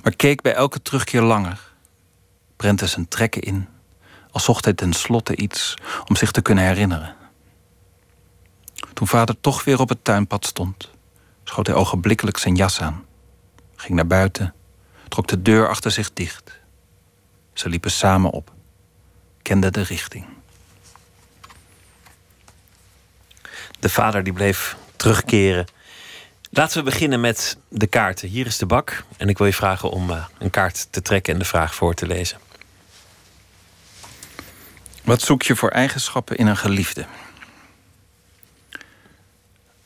Maar keek bij elke terugkeer langer. Prentte zijn trekken in, als zocht hij tenslotte iets om zich te kunnen herinneren. Toen vader toch weer op het tuinpad stond, schoot hij ogenblikkelijk zijn jas aan, ging naar buiten, trok de deur achter zich dicht. Ze liepen samen op, kenden de richting. De vader die bleef terugkeren. Laten we beginnen met de kaarten. Hier is de bak. En ik wil je vragen om eh, een kaart te trekken en de vraag voor te lezen. Wat zoek je voor eigenschappen in een geliefde?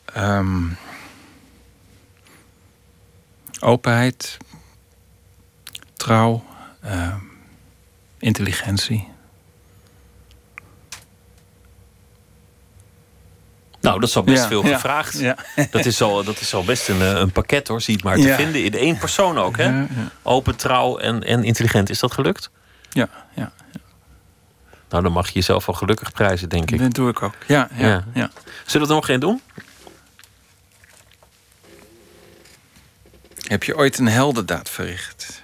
Ehm, openheid, trouw, ehm, intelligentie. Nou, dat is al best Ja, veel ja, gevraagd. ja. Dat, is al, dat is al best een, eh, een pakket hoor. Zie het maar te vinden. In één persoon ook, hè? Open, trouw en, en intelligent. Is dat gelukt? Ja, ja. Nou, dan mag je jezelf wel gelukkig prijzen, denk ik. Dat doe ik ook. Ja, ja, Ja. ja. Zullen we er nog geen doen? Heb je ooit een heldendaad verricht?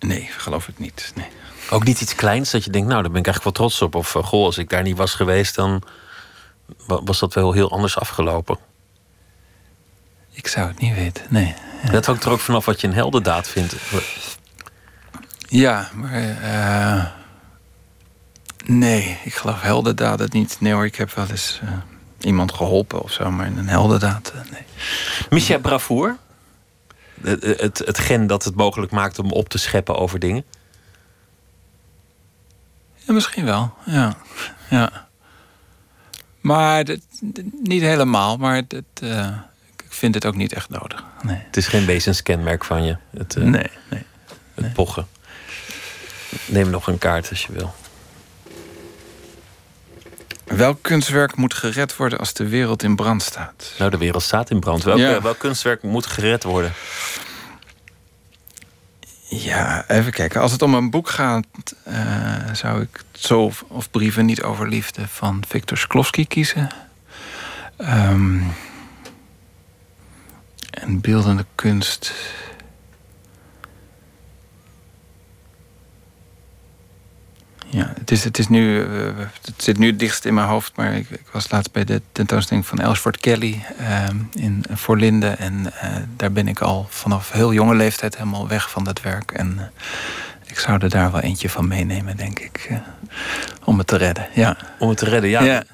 Nee, geloof ik niet. Nee. Ook niet iets kleins dat je denkt, nou, daar ben ik eigenlijk wel trots op. Of, eh, goh, als ik daar niet was geweest, dan wa- was dat wel heel anders afgelopen. Ik zou het niet weten, nee. Dat hangt er ook vanaf wat je een heldendaad vindt. Ja, maar. eh, nee, ik geloof heldendaden niet. Nee hoor, ik heb wel eens eh, iemand geholpen of zo, maar een heldendaad, eh, nee. Mis jij bravoer? Het, het, het gen dat het mogelijk maakt om op te scheppen over dingen? Ja, misschien wel, ja. ja. Maar niet helemaal, maar eh, ik vind het ook niet echt nodig. Nee. Het is geen wezenskenmerk van je. Het, Nee, nee. Het pochen. Neem nog een kaart als je wil. Welk kunstwerk moet gered worden als de wereld in brand staat? Nou, de wereld staat in brand. Welk, Ja. welk kunstwerk moet gered worden? Ja, even kijken. Als het om een boek gaat, eh, zou ik Zo of, of Brieven niet over liefde van Viktor Shklovsky kiezen. Ehm, en beeldende kunst. Ja, het, is, het, is nu, eh, het zit nu het dichtst in mijn hoofd, maar ik, ik was laatst bij de tentoonstelling van Elsford Kelly ehm, in Voorlinde. En eh, daar ben ik al vanaf heel jonge leeftijd helemaal weg van dat werk. En eh, ik zou er daar wel eentje van meenemen, denk ik. om het te redden, ja. Om het te redden, ja. Ja.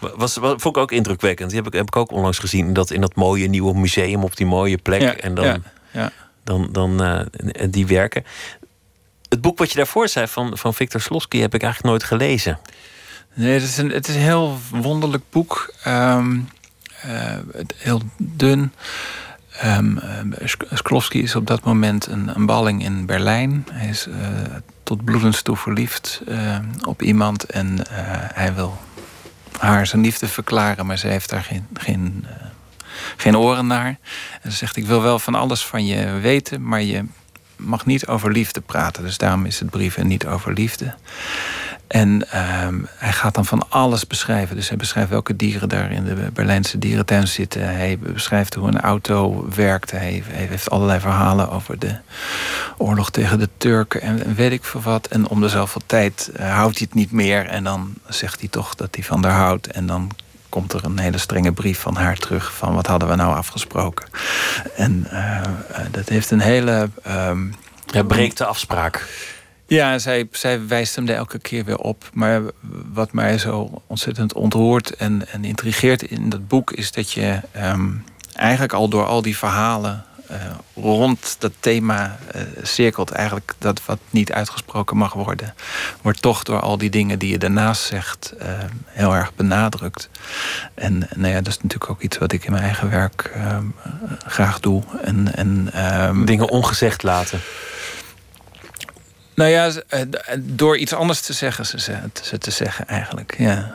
Was, was, vond ik ook indrukwekkend. Die heb ik, heb ik ook onlangs gezien. Dat in dat mooie nieuwe museum op die mooie plek. Ja, en dan, ja, ja. dan, dan eh, die werken. Het boek wat je daarvoor zei van, van Victor Slosky heb ik eigenlijk nooit gelezen. Nee, het is een, het is een heel wonderlijk boek. Het- heel dun. Sklowski is op dat moment een, een balling in Berlijn. Hij is eh, tot bloedens toe verliefd op iemand. En hij wil haar zijn liefde verklaren, maar ze heeft daar geen, geen, geen oren naar. En ze zegt, ik wil wel van alles van je weten, maar je mag niet over liefde praten. Dus daarom is het brieven niet over liefde. En ehm, hij gaat dan van alles beschrijven. Dus hij beschrijft welke dieren daar in de Berlijnse dierentuin zitten. Hij beschrijft hoe een auto werkt. Hij, heeft allerlei verhalen over de oorlog tegen de Turken en, en weet ik veel wat. En om de zoveel tijd eh, houdt hij het niet meer. En dan zegt hij toch dat hij van haar houdt. En dan komt er een hele strenge brief van haar terug... van wat hadden we nou afgesproken. En eh, eh, dat heeft een hele... Hij breekt de afspraak. ja, zij, zij wijst hem er elke keer weer op. Maar wat mij zo ontzettend ontroert en, en intrigeert in dat boek... is dat je ehm, eigenlijk al door al die verhalen rond dat thema eh, cirkelt. Eigenlijk dat wat niet uitgesproken mag worden... wordt toch door al die dingen die je daarnaast zegt eh, heel erg benadrukt. En nou ja, dat is natuurlijk ook iets wat ik in mijn eigen werk ehm, graag doe. En, en, ehm, Dingen ongezegd laten. nou ja, eh, eh, door iets anders te zeggen, ze, ze, ze te zeggen eigenlijk. Ja.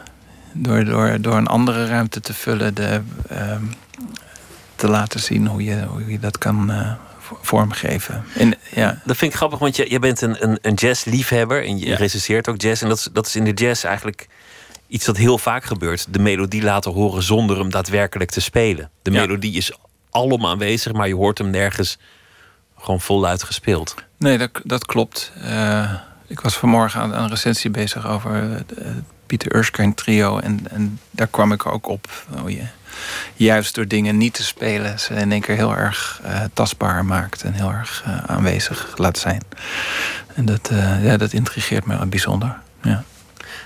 Door, door, door een andere ruimte te vullen, de, ehm, te laten zien hoe je, hoe je dat kan eh, vo- vormgeven. En, ja. Dat vind ik grappig, want je, je bent een, een, een jazzliefhebber en je Ja. recenseert ook jazz. En dat is, dat is in de jazz eigenlijk iets dat heel vaak gebeurt. De melodie laten horen zonder hem daadwerkelijk te spelen. De Ja. melodie is allemaal aanwezig, maar je hoort hem nergens gewoon voluit gespeeld. Nee, dat, dat klopt. Eh, ik was vanmorgen aan aan een recensie bezig over het eh, Pieter Erskine trio. En, en daar kwam ik ook op. Hoe je juist door dingen niet te spelen... ze in één keer heel erg eh, tastbaar maakt. En heel erg eh, aanwezig laat zijn. En dat, eh, ja, dat intrigeert me bijzonder. Ja.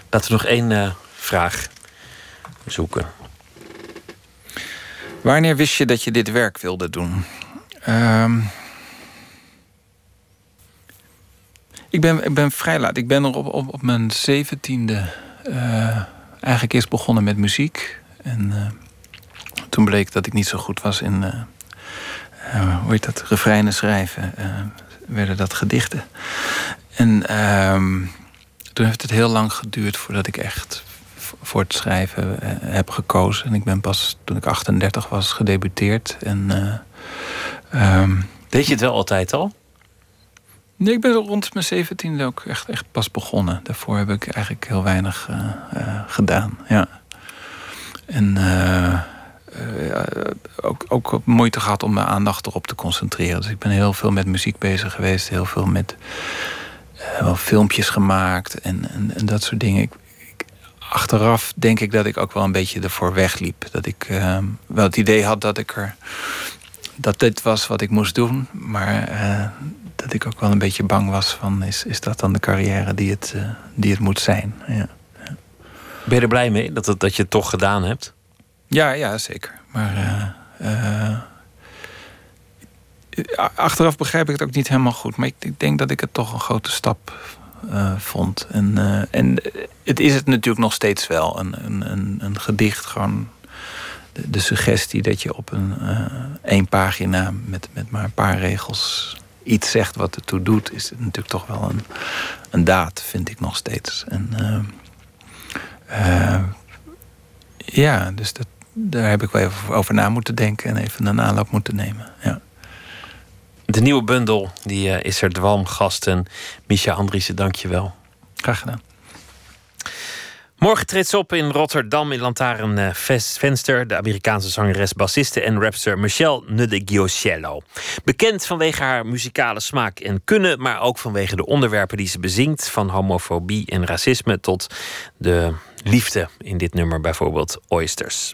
Laten we nog één vraag zoeken. Wanneer wist je dat je dit werk wilde doen? Ehm, ik, ben, ik ben vrij laat. Ik ben er op, op, op mijn zeventiende eigenlijk eerst begonnen met muziek. En toen bleek dat ik niet zo goed was in, eh, eh, hoe heet dat, refreinen schrijven. eh, werden dat gedichten. En ehm, toen heeft het heel lang geduurd voordat ik echt voor het schrijven heb gekozen. En ik ben pas toen ik 38 was gedebuteerd. En, eh, ehm, Deed je het wel altijd al? Nee, ik ben rond mijn zeventiende ook echt, echt pas begonnen. Daarvoor heb ik eigenlijk heel weinig gedaan. Ja. En eh, eh, ook, ook moeite gehad om mijn aandacht erop te concentreren. Dus ik ben heel veel met muziek bezig geweest. Heel veel met eh, filmpjes gemaakt en, en, dat soort dingen. Ik, achteraf denk ik dat ik ook wel een beetje ervoor wegliep. Dat ik eh, wel het idee had dat ik er dat dit was wat ik moest doen. Maar dat ik ook wel een beetje bang was van... is, is dat dan de carrière die het, die moet zijn? Ja. Ben je er blij mee dat, dat je het toch gedaan hebt? Ja, ja, zeker. Maar eh, eh, a- achteraf begrijp ik het ook niet helemaal goed. Maar ik, ik denk dat ik het toch een grote stap eh, vond. En, eh, en het is het natuurlijk nog steeds wel. Een, een, een, een gedicht gewoon de, suggestie dat je op een eh, één pagina met, met maar een paar regels iets zegt wat ertoe doet, is natuurlijk toch wel een, een daad, vind ik nog steeds. En eh, eh, ja, dus dat, daar heb ik wel even over na moeten denken en even een aanloop moeten nemen. Ja. De nieuwe bundel die, eh, is er dwalmgasten. Misha Andriessen, dank je wel. Graag gedaan. Morgen treedt ze op in Rotterdam in Lantaarn eh, Venster. De Amerikaanse zangeres, bassiste en rapster Michelle Nudegiocello. Bekend vanwege haar muzikale smaak en kunnen, maar ook vanwege de onderwerpen die ze bezingt. Van homofobie en racisme tot de liefde in dit nummer, bijvoorbeeld Oysters.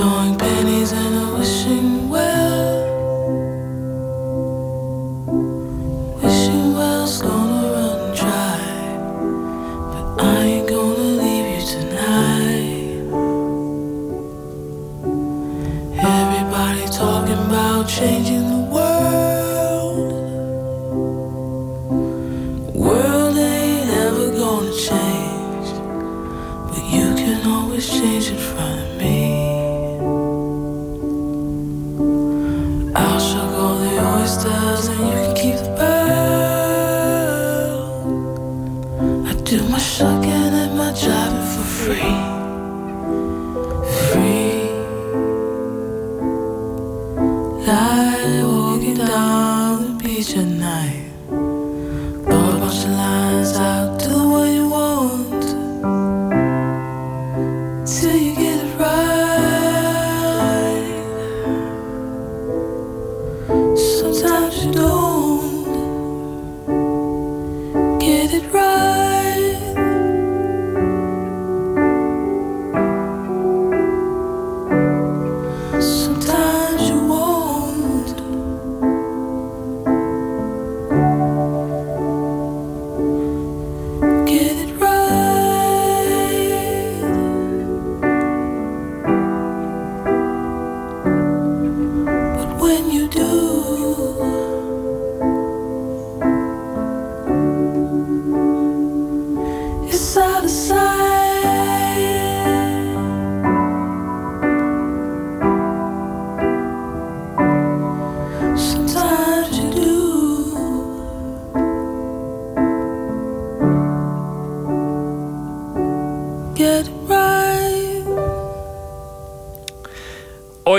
Going back.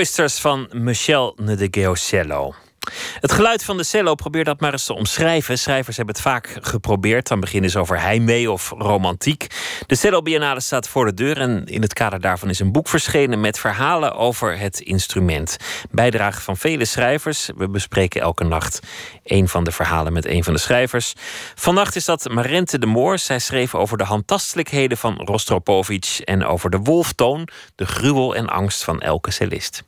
Oysters van Michel Ndegeocello. Het geluid van de cello, probeer dat maar eens te omschrijven. Schrijvers hebben het vaak geprobeerd. Dan beginnen ze over heimwee of romantiek. De Cello Biennale staat voor de deur en in het kader daarvan is een boek verschenen met verhalen over het instrument. Bijdrage van vele schrijvers. We bespreken elke nacht een van de verhalen met een van de schrijvers. Vannacht is dat Marente de Moor. Zij schreef over de handtastelijkheden van Rostropovich en over de wolftoon, de gruwel en angst van elke cellist.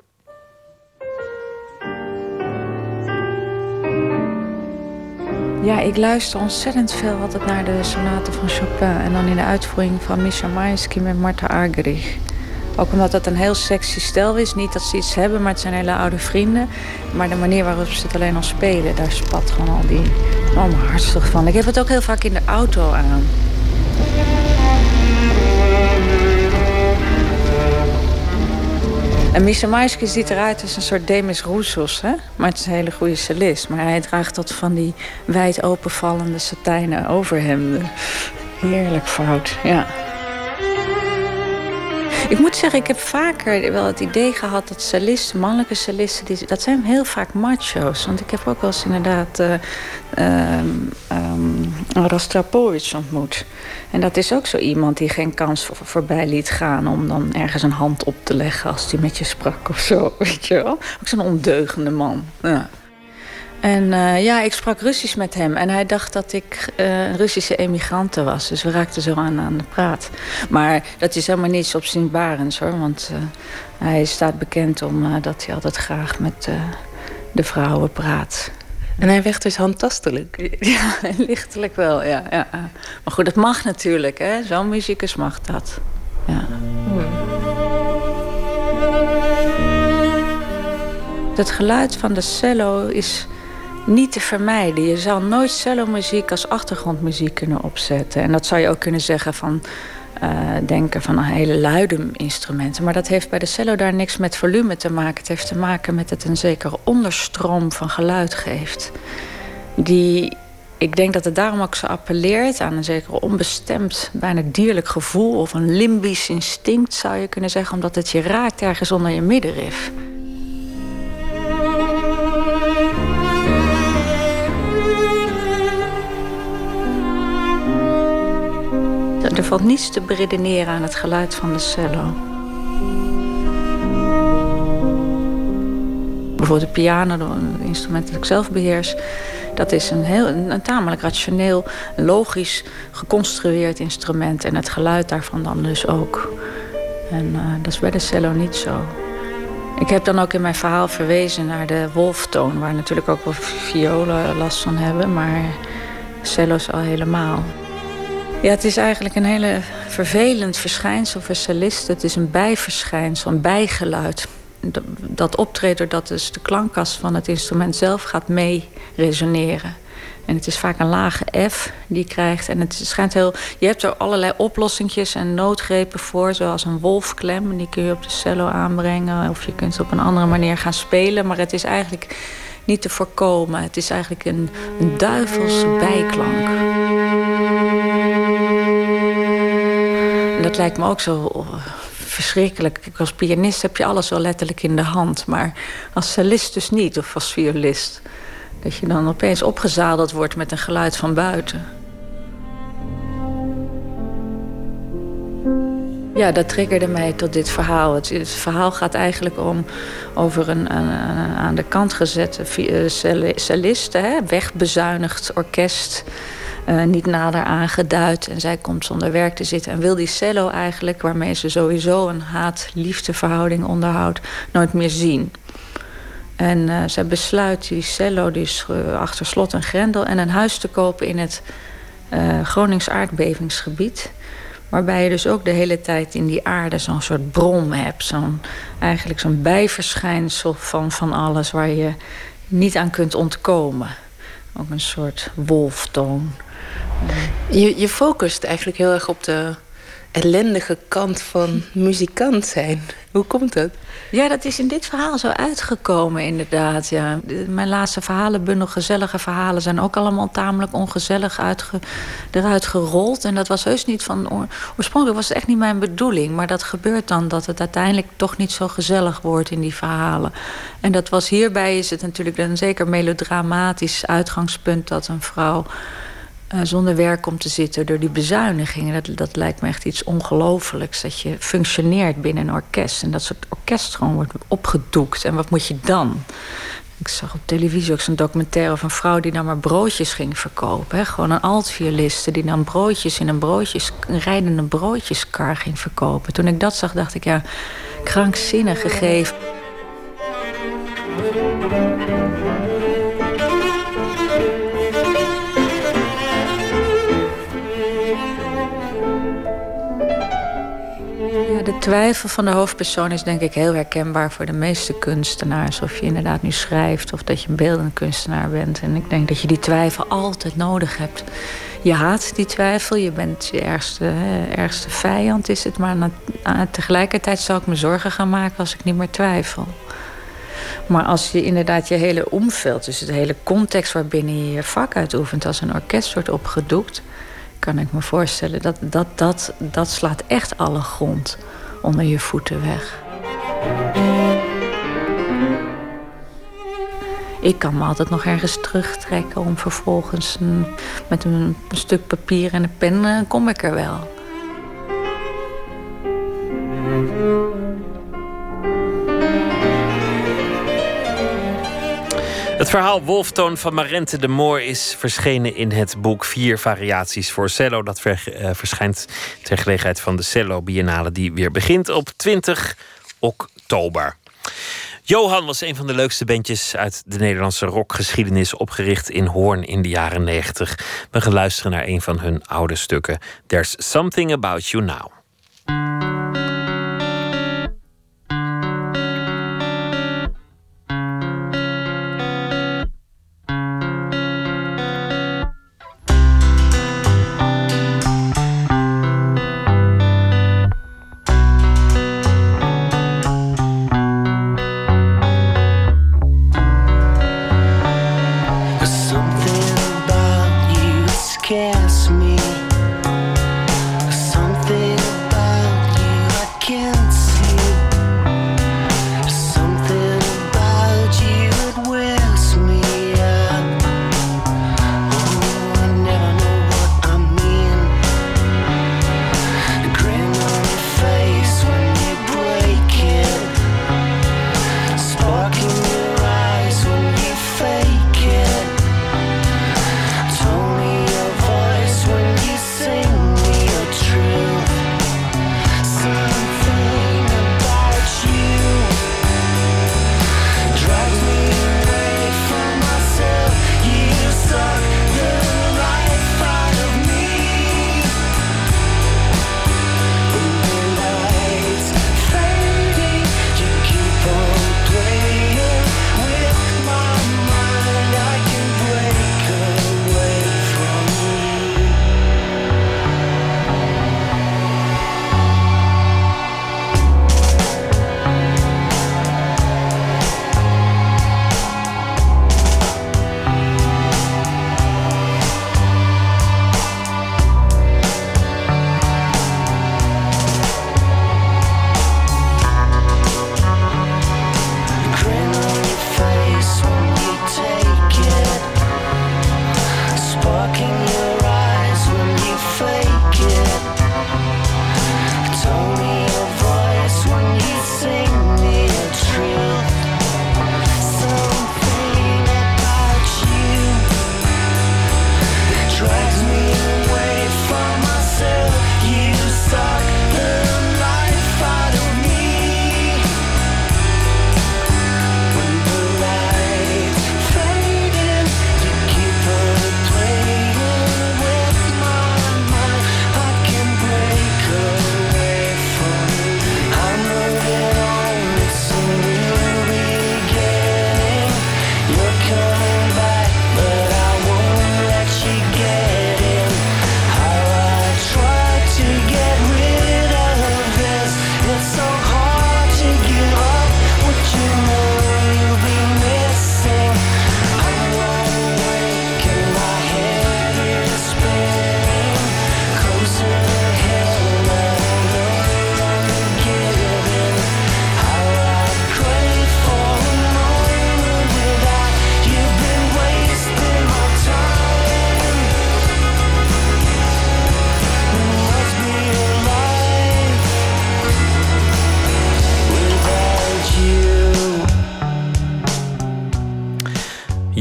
Ja, ik luister ontzettend veel altijd naar de sonaten van Chopin. En dan in de uitvoering van Misha Maisky met Marta Argerich. Ook omdat het een heel sexy stel is. Niet dat ze iets hebben, maar het zijn hele oude vrienden. Maar de manier waarop ze het alleen al spelen, daar spat gewoon al die oh, mijn hartstocht van. Ik heb het ook heel vaak in de auto aan. En Misha Maisky ziet eruit als een soort Demis Roussos, hè? Maar het is een hele goede cellist. Maar hij draagt tot van die wijd openvallende satijnen overhemden. Heerlijk fout, ja. Ik moet zeggen, ik heb vaker wel het idee gehad dat cellisten, mannelijke cellisten, die, dat zijn heel vaak macho's. Want ik heb ook wel eens inderdaad ehm, Rostropovich ontmoet. En dat is ook zo iemand die geen kans voor, voorbij liet gaan om dan ergens een hand op te leggen als hij met je sprak of zo. (laughs) Weet je wel? Ook zo'n ondeugende man. Ja. En eh, ja, ik sprak Russisch met hem. En hij dacht dat ik eh, een Russische emigrante was. Dus we raakten zo aan aan de praat. Maar dat is helemaal niets opzienbarends hoor. Want eh, hij staat bekend om dat hij altijd graag met de vrouwen praat. En hij werd dus handtastelijk. (laughs) Ja, lichtelijk wel, ja, ja. Maar goed, dat mag natuurlijk, hè. Zo'n muzikus mag dat. Ja. Het geluid van de cello is niet te vermijden. Je zal nooit cellomuziek als achtergrondmuziek kunnen opzetten. En dat zou je ook kunnen zeggen van... Uh, denken van een hele luide instrumenten. Maar dat heeft bij de cello daar niks met volume te maken. Het heeft te maken met het een zekere onderstroom van geluid geeft. Die, ik denk dat het daarom ook zo appelleert aan een zeker onbestemd, bijna dierlijk gevoel... of een limbisch instinct zou je kunnen zeggen... omdat het je raakt ergens onder je middenrif. Er valt niets te beredeneren aan het geluid van de cello. Bijvoorbeeld de piano, een instrument dat ik zelf beheers... dat is een, heel, een tamelijk rationeel, logisch geconstrueerd instrument... en het geluid daarvan dan dus ook. En uh, dat is bij de cello niet zo. Ik heb dan ook in mijn verhaal verwezen naar de wolftoon... waar natuurlijk ook wel violen last van hebben, maar cello's al helemaal. Ja, het is eigenlijk een hele vervelend verschijnsel voor cellisten. Het is een bijverschijnsel, een bijgeluid. Dat optreedt doordat dus de klankkast van het instrument zelf gaat mee resoneren. En het is vaak een lage F die je krijgt. En het schijnt heel. Je hebt er allerlei oplossingjes en noodgrepen voor, zoals een wolfklem. Die kun je op de cello aanbrengen. Of je kunt het op een andere manier gaan spelen. Maar het is eigenlijk niet te voorkomen. Het is eigenlijk een, een duivelse bijklank. Dat lijkt me ook zo oh, verschrikkelijk. Als pianist heb je alles wel letterlijk in de hand. Maar als cellist dus niet, of als violist. Dat je dan opeens opgezadeld wordt met een geluid van buiten. Ja, dat triggerde mij tot dit verhaal. Het, verhaal gaat eigenlijk om over een, aan de kant gezette eh, cellist, hè, wegbezuinigd orkest. Uh, niet nader aangeduid. En zij komt zonder werk te zitten. En wil die cello eigenlijk, waarmee ze sowieso een haat-liefde onderhoudt, nooit meer zien. En uh, zij besluit die cello dus uh, achter slot en grendel... en een huis te kopen in het Gronings aardbevingsgebied. Waarbij je dus ook de hele tijd in die aarde zo'n soort brom hebt. Zo'n, eigenlijk zo'n bijverschijnsel van, van alles waar je niet aan kunt ontkomen. Ook een soort wolftoon. Je, je focust eigenlijk heel erg op de ellendige kant van muzikant zijn. Hoe komt dat? Ja, dat is in dit verhaal zo uitgekomen, inderdaad. Ja. Mijn laatste verhalenbundel, gezellige verhalen, zijn ook allemaal tamelijk ongezellig uitge, eruit gerold. En dat was heus niet van. Oorspronkelijk was het echt niet mijn bedoeling. Maar dat gebeurt dan dat het uiteindelijk toch niet zo gezellig wordt in die verhalen. En dat was hierbij is het natuurlijk een zeker melodramatisch uitgangspunt dat een vrouw zonder werk komt te zitten door die bezuinigingen. Dat, dat lijkt me echt iets ongelooflijks. Dat je functioneert binnen een orkest. En dat soort orkest gewoon wordt opgedoekt. En wat moet je dan? Ik zag op televisie ook zo'n documentaire over een vrouw die dan maar broodjes ging verkopen. Hè? Gewoon een altvioliste die dan broodjes in een, broodjes, een rijdende broodjeskar ging verkopen. Toen ik dat zag, dacht ik ja, krankzinnig gegeven. De twijfel van de hoofdpersoon is denk ik heel herkenbaar voor de meeste kunstenaars. Of je inderdaad nu schrijft of dat je een beeldend kunstenaar bent. En ik denk dat je die twijfel altijd nodig hebt. Je haat die twijfel, je bent je ergste, ergste vijand is het. Maar tegelijkertijd zou ik me zorgen gaan maken als ik niet meer twijfel. Maar als je inderdaad je hele omveld, dus de hele context waarbinnen je je vak uitoefent, als een orkest wordt opgedoekt, kan ik me voorstellen dat dat, dat, dat slaat echt alle grond onder je voeten weg. Ik kan me altijd nog ergens terugtrekken om vervolgens met een, stuk papier en een pen uh, kom ik er wel. Het verhaal Wolftoon van Marente de Moor is verschenen in het boek Vier Variaties voor Cello. Dat eh, verschijnt ter gelegenheid van de Cello Biennale, die weer begint op 20 oktober. Johan was een van de leukste bandjes uit de Nederlandse rockgeschiedenis, opgericht in Hoorn in de jaren 90. We gaan luisteren naar een van hun oude stukken. There's Something About You Now.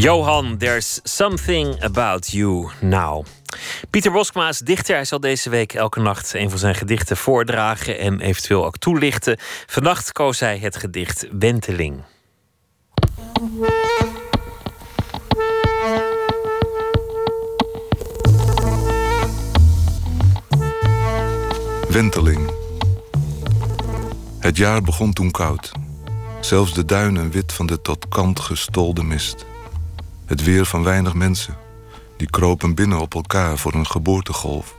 Johan, there's something about you now. Pieter Boskma dichter. Hij zal deze week elke nacht een van zijn gedichten voordragen en eventueel ook toelichten. Vannacht koos hij het gedicht Wenteling. Wenteling. Het jaar begon toen koud. Zelfs de duinen wit van de tot kant gestolde mist. Het weer van weinig mensen. Die kropen binnen op elkaar voor een geboortegolf.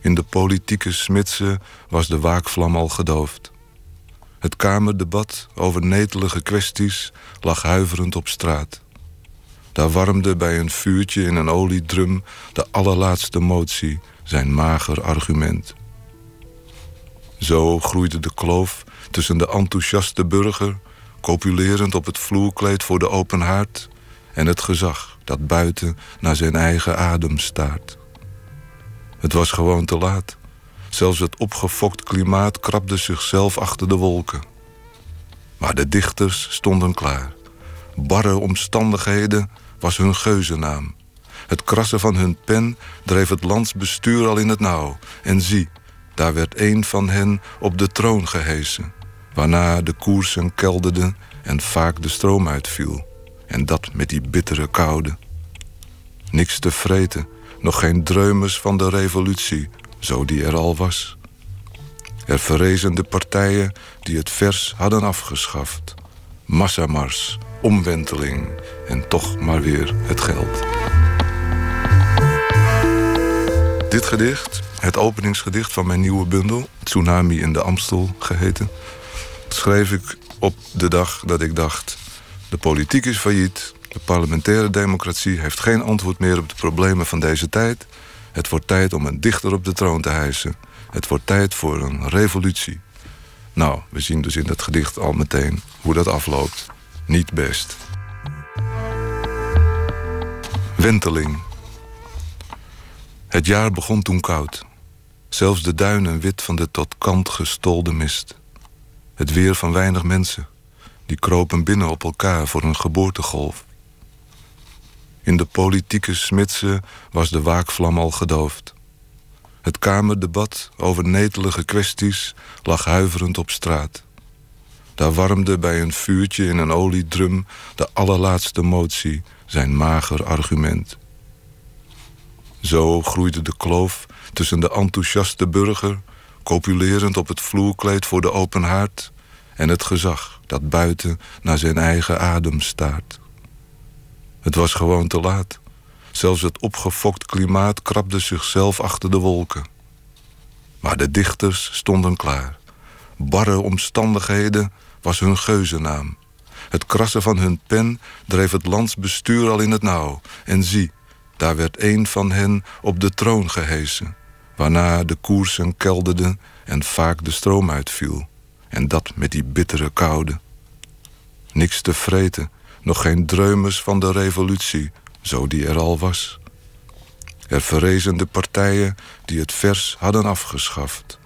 In de politieke smidse was de waakvlam al gedoofd. Het kamerdebat over netelige kwesties lag huiverend op straat. Daar warmde bij een vuurtje in een oliedrum de allerlaatste motie zijn mager argument. Zo groeide de kloof tussen de enthousiaste burger, copulerend op het vloerkleed voor de open haard, en het gezag dat buiten naar zijn eigen adem staart. Het was gewoon te laat. Zelfs het opgefokt klimaat krabde zichzelf achter de wolken. Maar de dichters stonden klaar. Barre omstandigheden was hun geuzennaam. Het krassen van hun pen dreef het landsbestuur al in het nauw. En zie, daar werd een van hen op de troon gehesen. Waarna de koersen kelderden en vaak de stroom uitviel. En dat met die bittere koude. Niks te vreten, nog geen dreumes van de revolutie, zo die er al was. Er verrezen de partijen die het vers hadden afgeschaft. Massamars, omwenteling en toch maar weer het geld. Dit gedicht, het openingsgedicht van mijn nieuwe bundel... Tsunami in de Amstel geheten... schreef ik op de dag dat ik dacht... de politiek is failliet, de parlementaire democratie... heeft geen antwoord meer op de problemen van deze tijd. Het wordt tijd om een dichter op de troon te hijsen. Het wordt tijd voor een revolutie. Nou, we zien dus in dat gedicht al meteen hoe dat afloopt. Niet best. Wenteling. Het jaar begon toen koud. Zelfs de duinen wit van de tot kant gestolde mist. Het weer van weinig mensen. Die kropen binnen op elkaar voor een geboortegolf. In de politieke smidse was de waakvlam al gedoofd. Het kamerdebat over netelige kwesties lag huiverend op straat. Daar warmde bij een vuurtje in een oliedrum de allerlaatste motie zijn mager argument. Zo groeide de kloof tussen de enthousiaste burger, copulerend op het vloerkleed voor de open haard, en het gezag dat buiten naar zijn eigen adem staart. Het was gewoon te laat. Zelfs het opgefokt klimaat krabde zichzelf achter de wolken. Maar de dichters stonden klaar. Barre omstandigheden was hun geuzennaam. Het krassen van hun pen dreef het landsbestuur al in het nauw. En zie, daar werd een van hen op de troon gehesen. Waarna de koersen kelderden en vaak de stroom uitviel. En dat met die bittere koude. Niks te vreten, nog geen dreumes van de revolutie, zo die er al was. Er verrezen de partijen die het vers hadden afgeschaft.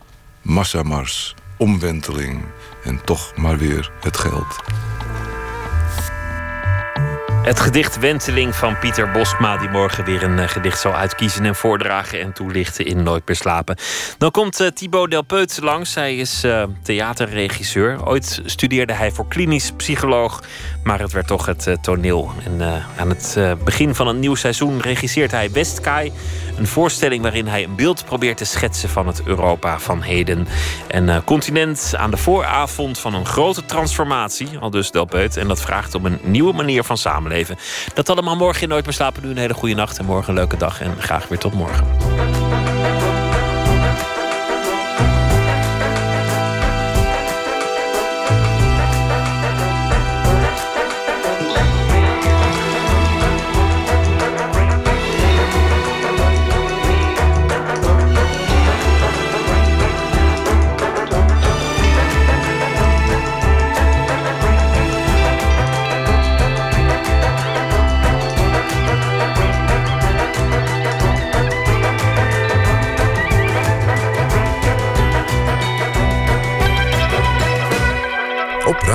Massamars, omwenteling en toch maar weer het geld. Het gedicht Wenteling van Pieter Boskma, die morgen weer een eh, gedicht zal uitkiezen en voordragen en toelichten in Nooit meer slapen. Dan komt uh, Thibaut Delpeut langs. Hij is uh, theaterregisseur. Ooit studeerde hij voor klinisch psycholoog, maar het werd toch het toneel. En aan het begin van een nieuw seizoen regisseert hij Westkaai. Een voorstelling waarin hij een beeld probeert te schetsen van het Europa van heden. Een continent aan de vooravond van een grote transformatie, al dus Delpeut. En dat vraagt om een nieuwe manier van Dat allemaal morgen in Nooit meer slapen. Nu een hele goede nacht en morgen een leuke dag. En graag weer tot morgen.